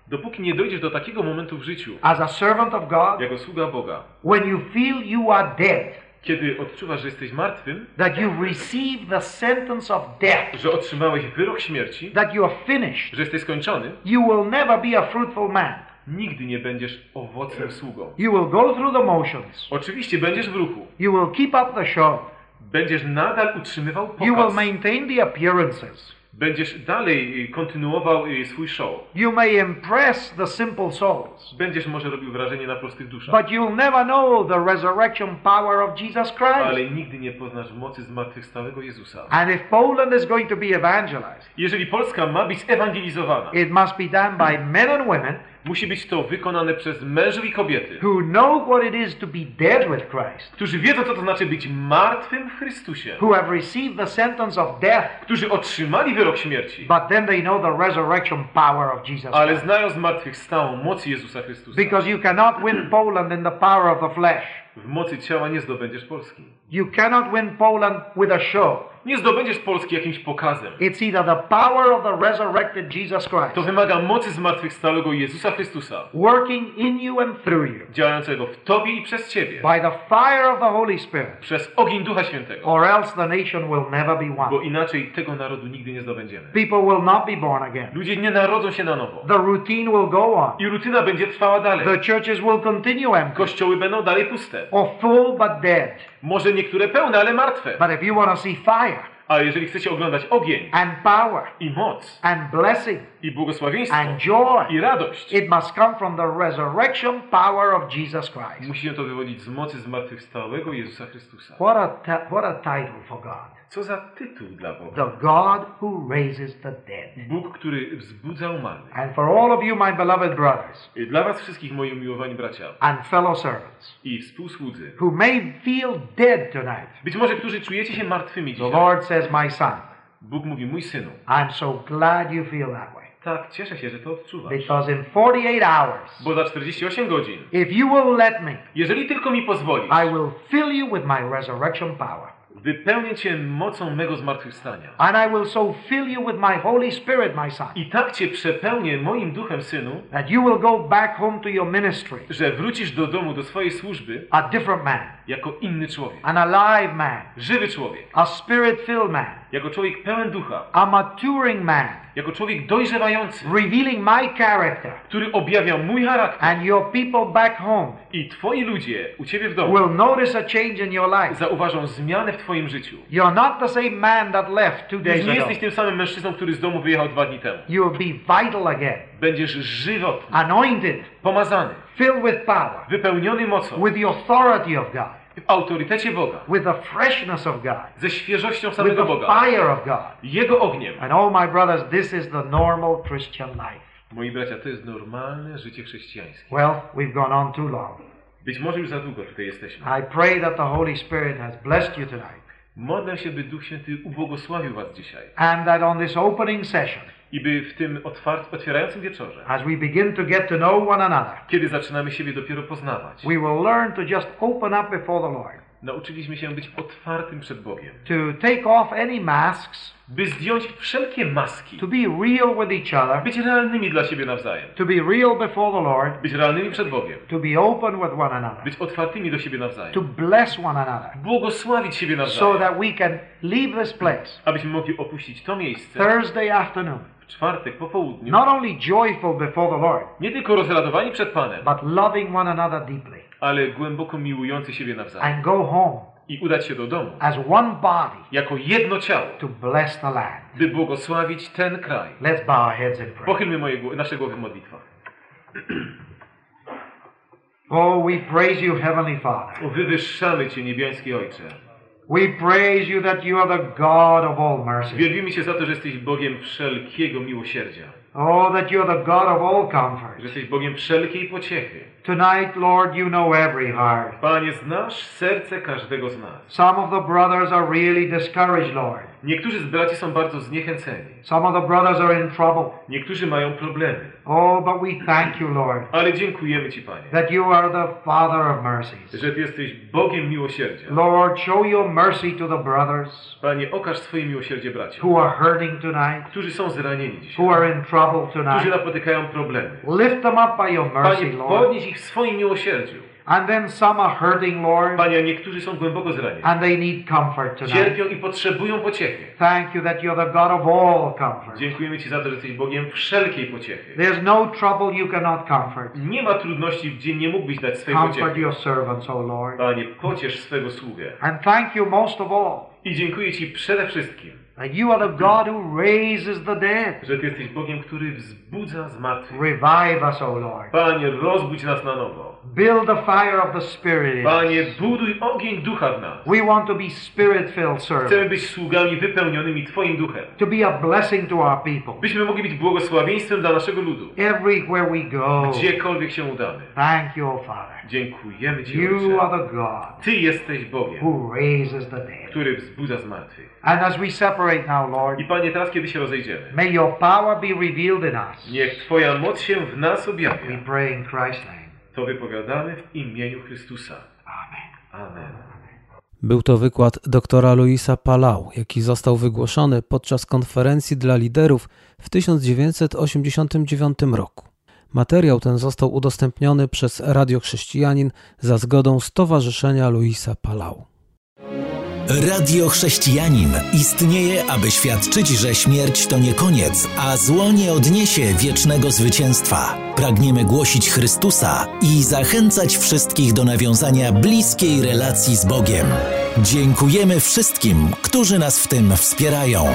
[SPEAKER 3] Dopóki nie dojdziesz do takiego momentu w życiu,
[SPEAKER 4] as a servant of God,
[SPEAKER 3] jako sługa Boga,
[SPEAKER 4] when you feel you are dead,
[SPEAKER 3] kiedy odczuwasz, że jesteś martwym,
[SPEAKER 4] that you've received the sentence of death,
[SPEAKER 3] że otrzymałeś wyrok śmierci,
[SPEAKER 4] that you are finished,
[SPEAKER 3] że jesteś skończony,
[SPEAKER 4] you will never be a fruitful man.
[SPEAKER 3] nigdy nie będziesz owocnym sługą.
[SPEAKER 4] You will go through the motions.
[SPEAKER 3] Oczywiście będziesz w ruchu,
[SPEAKER 4] You will keep up the show.
[SPEAKER 3] będziesz nadal utrzymywał
[SPEAKER 4] You will
[SPEAKER 3] pokaz,
[SPEAKER 4] maintain the appearances.
[SPEAKER 3] Będziesz dalej kontynuował y, swój show,
[SPEAKER 4] You may impress the simple souls.
[SPEAKER 3] będziesz może robił wrażenie na prostych duszach,
[SPEAKER 4] But you'll never know the resurrection power of Jesus Christ.
[SPEAKER 3] ale nigdy nie poznasz mocy zmartwychwstałego Jezusa.
[SPEAKER 4] And if Poland is going to be evangelized,
[SPEAKER 3] Jeżeli Polska ma być ewangelizowana,
[SPEAKER 4] it must be done by men and women
[SPEAKER 3] musi być to wykonane przez mężów i kobiety,
[SPEAKER 4] who know what it is to be dead with Christ,
[SPEAKER 3] którzy wiedzą, co to znaczy być martwym w Chrystusie,
[SPEAKER 4] who have received the sentence of death,
[SPEAKER 3] którzy otrzymali wyrok śmierci,
[SPEAKER 4] but then they know the resurrection power of Jesus
[SPEAKER 3] ale znają zmartwychwstałą moc Jezusa Chrystusa.
[SPEAKER 4] Because you cannot win Poland in the power of the flesh.
[SPEAKER 3] W mocy ciała nie zdobędziesz Polski.
[SPEAKER 4] You cannot win Poland with a show.
[SPEAKER 3] Nie zdobędziesz Polski jakimś pokazem.
[SPEAKER 4] It's either the power of the resurrected Jesus Christ
[SPEAKER 3] To wymaga mocy zmartwychwstałego Jezusa Chrystusa,
[SPEAKER 4] working in you and through you
[SPEAKER 3] działającego w Tobie i przez Ciebie,
[SPEAKER 4] by the fire of the Holy Spirit,
[SPEAKER 3] przez ogień Ducha Świętego,
[SPEAKER 4] or else the nation will never be
[SPEAKER 3] bo
[SPEAKER 4] won.
[SPEAKER 3] inaczej tego narodu nigdy nie zdobędziemy.
[SPEAKER 4] People will not be born again.
[SPEAKER 3] Ludzie nie narodzą się na nowo.
[SPEAKER 4] The routine will go on.
[SPEAKER 3] I rutyna będzie trwała dalej.
[SPEAKER 4] The churches will continue empty
[SPEAKER 3] Kościoły będą dalej puste.
[SPEAKER 4] or full but dead.
[SPEAKER 3] Może niektóre pełne, ale martwe.
[SPEAKER 4] But if you want to see fire
[SPEAKER 3] Ale jeżeli chcecie oglądać ogień
[SPEAKER 4] and power
[SPEAKER 3] i moc
[SPEAKER 4] and blessing
[SPEAKER 3] i błogosławieństwo
[SPEAKER 4] and joy,
[SPEAKER 3] i radość,
[SPEAKER 4] it must come from the resurrection power of Jesus Christ.
[SPEAKER 3] musi to wywodzić z mocy zmartwychwstałego Jezusa Chrystusa.
[SPEAKER 4] What a, what a title for God.
[SPEAKER 3] Co za tytuł dla Boga.
[SPEAKER 4] The God who raises the dead.
[SPEAKER 3] Bóg, który wzbudza umarłych.
[SPEAKER 4] And for all of you, my beloved brothers
[SPEAKER 3] I Dla was wszystkich, moi umiłowani bracia
[SPEAKER 4] and fellow servants,
[SPEAKER 3] i współsłudzy,
[SPEAKER 4] who may feel dead tonight,
[SPEAKER 3] być może którzy czujecie się martwymi
[SPEAKER 4] the
[SPEAKER 3] dzisiaj,
[SPEAKER 4] Lord says, My son,
[SPEAKER 3] Bóg mówi, mój synu,
[SPEAKER 4] I'm so glad you feel that way.
[SPEAKER 3] Tak, cieszę się, że to odczuwasz.
[SPEAKER 4] Because in 48 hours,
[SPEAKER 3] Bo za 48 godzin,
[SPEAKER 4] if you will let me,
[SPEAKER 3] jeżeli tylko mi pozwolisz,
[SPEAKER 4] I will fill you with my resurrection power.
[SPEAKER 3] wypełnię cię mocą mego zmartwychwstania.
[SPEAKER 4] And I will so fill you with my Holy Spirit, my son,
[SPEAKER 3] I tak cię przepełnię moim duchem, synu,
[SPEAKER 4] that you will go back home to your ministry
[SPEAKER 3] że wrócisz do domu, do swojej służby
[SPEAKER 4] a different man,
[SPEAKER 3] jako inny człowiek.
[SPEAKER 4] an alive man,
[SPEAKER 3] Żywy człowiek.
[SPEAKER 4] a spirit filled man,
[SPEAKER 3] Jako człowiek pełen ducha.
[SPEAKER 4] a maturing man,
[SPEAKER 3] Jako człowiek dojrzewający,
[SPEAKER 4] revealing my character.
[SPEAKER 3] który objawia mój charakter.
[SPEAKER 4] And your people back home
[SPEAKER 3] I twoi ludzie u ciebie w domu
[SPEAKER 4] will notice a change in your life.
[SPEAKER 3] zauważą zmianę w twoim życiu.
[SPEAKER 4] You're not the same man that left two days
[SPEAKER 3] nie
[SPEAKER 4] ago.
[SPEAKER 3] jesteś tym samym mężczyzną, który z domu wyjechał dwa dni temu.
[SPEAKER 4] You will be vital again,
[SPEAKER 3] Będziesz żywotny,
[SPEAKER 4] anointed,
[SPEAKER 3] pomazany,
[SPEAKER 4] filled with power,
[SPEAKER 3] wypełniony mocą,
[SPEAKER 4] with the authority of God,
[SPEAKER 3] autorytecie Boga,
[SPEAKER 4] with the freshness of God,
[SPEAKER 3] ze świeżością
[SPEAKER 4] with
[SPEAKER 3] samego
[SPEAKER 4] the
[SPEAKER 3] Boga,
[SPEAKER 4] fire of God.
[SPEAKER 3] Jego ogniem.
[SPEAKER 4] And oh, my brothers, this is the normal Christian life.
[SPEAKER 3] Moi bracia, to jest normalne życie chrześcijańskie.
[SPEAKER 4] Well, we've gone on too long.
[SPEAKER 3] Być może już za długo tutaj jesteśmy.
[SPEAKER 4] I pray that the Holy Spirit has blessed you tonight,
[SPEAKER 3] Modlę się, by Duch Święty ubłogosławił was dzisiaj.
[SPEAKER 4] and that on this opening session,
[SPEAKER 3] I by w tym otwart, otwierającym wieczorze,
[SPEAKER 4] as we begin to get to know one another,
[SPEAKER 3] kiedy zaczynamy siebie dopiero poznawać,
[SPEAKER 4] we will learn to just open up before the Lord,
[SPEAKER 3] nauczyliśmy się być otwartym przed Bogiem.
[SPEAKER 4] to take off any masks,
[SPEAKER 3] By zdjąć wszelkie maski.
[SPEAKER 4] to be real with each other,
[SPEAKER 3] Być realnymi dla siebie nawzajem.
[SPEAKER 4] to be real before the Lord,
[SPEAKER 3] Być realnymi przed Bogiem.
[SPEAKER 4] to be open with one another,
[SPEAKER 3] Być otwartymi do siebie
[SPEAKER 4] to
[SPEAKER 3] nawzajem.
[SPEAKER 4] bless one another,
[SPEAKER 3] Błogosławić siebie
[SPEAKER 4] so
[SPEAKER 3] nawzajem.
[SPEAKER 4] that we can leave this place
[SPEAKER 3] Abyśmy mogli opuścić to miejsce
[SPEAKER 4] Thursday afternoon,
[SPEAKER 3] czwartek po południu.
[SPEAKER 4] not only joyful before the Lord,
[SPEAKER 3] Nie tylko rozradowani przed Panem,
[SPEAKER 4] but loving one another deeply,
[SPEAKER 3] ale głęboko miłujący siebie nawzajem.
[SPEAKER 4] and go home
[SPEAKER 3] I udać się do domu
[SPEAKER 4] as one body
[SPEAKER 3] jako jedno ciało,
[SPEAKER 4] to bless the land.
[SPEAKER 3] by błogosławić ten kraj.
[SPEAKER 4] Let's bow our heads in prayer.
[SPEAKER 3] Pochylmy moje, nasze głowy w modlitwach.
[SPEAKER 4] Oh, we praise you, Heavenly Father.
[SPEAKER 3] O, wywyższamy Cię, niebiański Ojcze.
[SPEAKER 4] We praise you that you are the God of all mercy.
[SPEAKER 3] Wielbimy Cię za to, że jesteś Bogiem wszelkiego miłosierdzia.
[SPEAKER 4] Oh, that you are the God of all comfort.
[SPEAKER 3] Jesteś Bogiem wszelkiej pociechy.
[SPEAKER 4] Tonight, Lord, you know every heart.
[SPEAKER 3] Panie, znasz serce każdego z nas.
[SPEAKER 4] Some of the brothers are really discouraged, Lord.
[SPEAKER 3] Niektórzy z braci są bardzo zniechęceni.
[SPEAKER 4] Some of the brothers are in trouble.
[SPEAKER 3] Niektórzy mają problemy.
[SPEAKER 4] Oh, but we thank you, Lord,
[SPEAKER 3] Ale dziękujemy Ci, Panie,
[SPEAKER 4] that you are the Father of mercies.
[SPEAKER 3] że Ty jesteś Bogiem miłosierdzia.
[SPEAKER 4] Lord, show your mercy to the brothers
[SPEAKER 3] Panie, okaż swoje miłosierdzie braciom,
[SPEAKER 4] who are hurting tonight,
[SPEAKER 3] którzy są zranieni dzisiaj,
[SPEAKER 4] who are in trouble
[SPEAKER 3] którzy
[SPEAKER 4] tonight.
[SPEAKER 3] napotykają problemy.
[SPEAKER 4] Lift them up by your mercy,
[SPEAKER 3] Panie,
[SPEAKER 4] Lord.
[SPEAKER 3] podnieś ich w swoim miłosierdziu.
[SPEAKER 4] And then some are hurting, Lord,
[SPEAKER 3] Panie, niektórzy są głęboko zranieni.
[SPEAKER 4] and they need comfort tonight.
[SPEAKER 3] Cierpią i potrzebują pociechy.
[SPEAKER 4] Thank you that you're the God of all comfort.
[SPEAKER 3] Dziękujemy Ci za to, że jesteś Bogiem wszelkiej pociechy.
[SPEAKER 4] There's no trouble you cannot comfort.
[SPEAKER 3] Nie ma trudności, gdzie nie mógłbyś dać swej
[SPEAKER 4] Comfort
[SPEAKER 3] pociechy.
[SPEAKER 4] your servants, O Lord.
[SPEAKER 3] Panie, pociesz swego sługę.
[SPEAKER 4] And thank you most of all
[SPEAKER 3] I dziękuję Ci przede wszystkim,
[SPEAKER 4] you are the God who raises the dead.
[SPEAKER 3] że Ty jesteś Bogiem, który wzbudza zmartwych.
[SPEAKER 4] Revive us, O Lord.
[SPEAKER 3] Panie, rozbudź nas na nowo.
[SPEAKER 4] Build the fire of the Spirit
[SPEAKER 3] Panie, buduj ogień ducha w nas.
[SPEAKER 4] We want to be spirit-filled
[SPEAKER 3] Chcemy
[SPEAKER 4] servants,
[SPEAKER 3] być sługami wypełnionymi Twoim duchem.
[SPEAKER 4] to be a blessing to our people.
[SPEAKER 3] Byśmy mogli być błogosławieństwem dla naszego ludu.
[SPEAKER 4] Everywhere we go.
[SPEAKER 3] Gdziekolwiek się udamy.
[SPEAKER 4] Thank you, O Father.
[SPEAKER 3] Dziękujemy Ci,
[SPEAKER 4] You
[SPEAKER 3] Ojcze.
[SPEAKER 4] are the God
[SPEAKER 3] Ty jesteś Bogiem,
[SPEAKER 4] who raises the dead.
[SPEAKER 3] który wzbudza zmartwych.
[SPEAKER 4] And as we separate now, Lord,
[SPEAKER 3] I Panie, teraz kiedy się rozejdziemy,
[SPEAKER 4] may your power be revealed in us.
[SPEAKER 3] niech Twoja moc się w nas
[SPEAKER 4] We
[SPEAKER 3] objawia.
[SPEAKER 4] pray in Christ's name.
[SPEAKER 3] To wypowiadamy w imieniu Chrystusa.
[SPEAKER 4] Amen.
[SPEAKER 3] Amen.
[SPEAKER 1] Był to wykład doktora Luisa Palau, jaki został wygłoszony podczas konferencji dla liderów w 1989 roku. Materiał ten został udostępniony przez Radio Chrześcijanin za zgodą Stowarzyszenia Luisa Palau.
[SPEAKER 5] Radio Chrześcijanin istnieje, aby świadczyć, że śmierć to nie koniec, a zło nie odniesie wiecznego zwycięstwa. Pragniemy głosić Chrystusa i zachęcać wszystkich do nawiązania bliskiej relacji z Bogiem. Dziękujemy wszystkim, którzy nas w tym wspierają.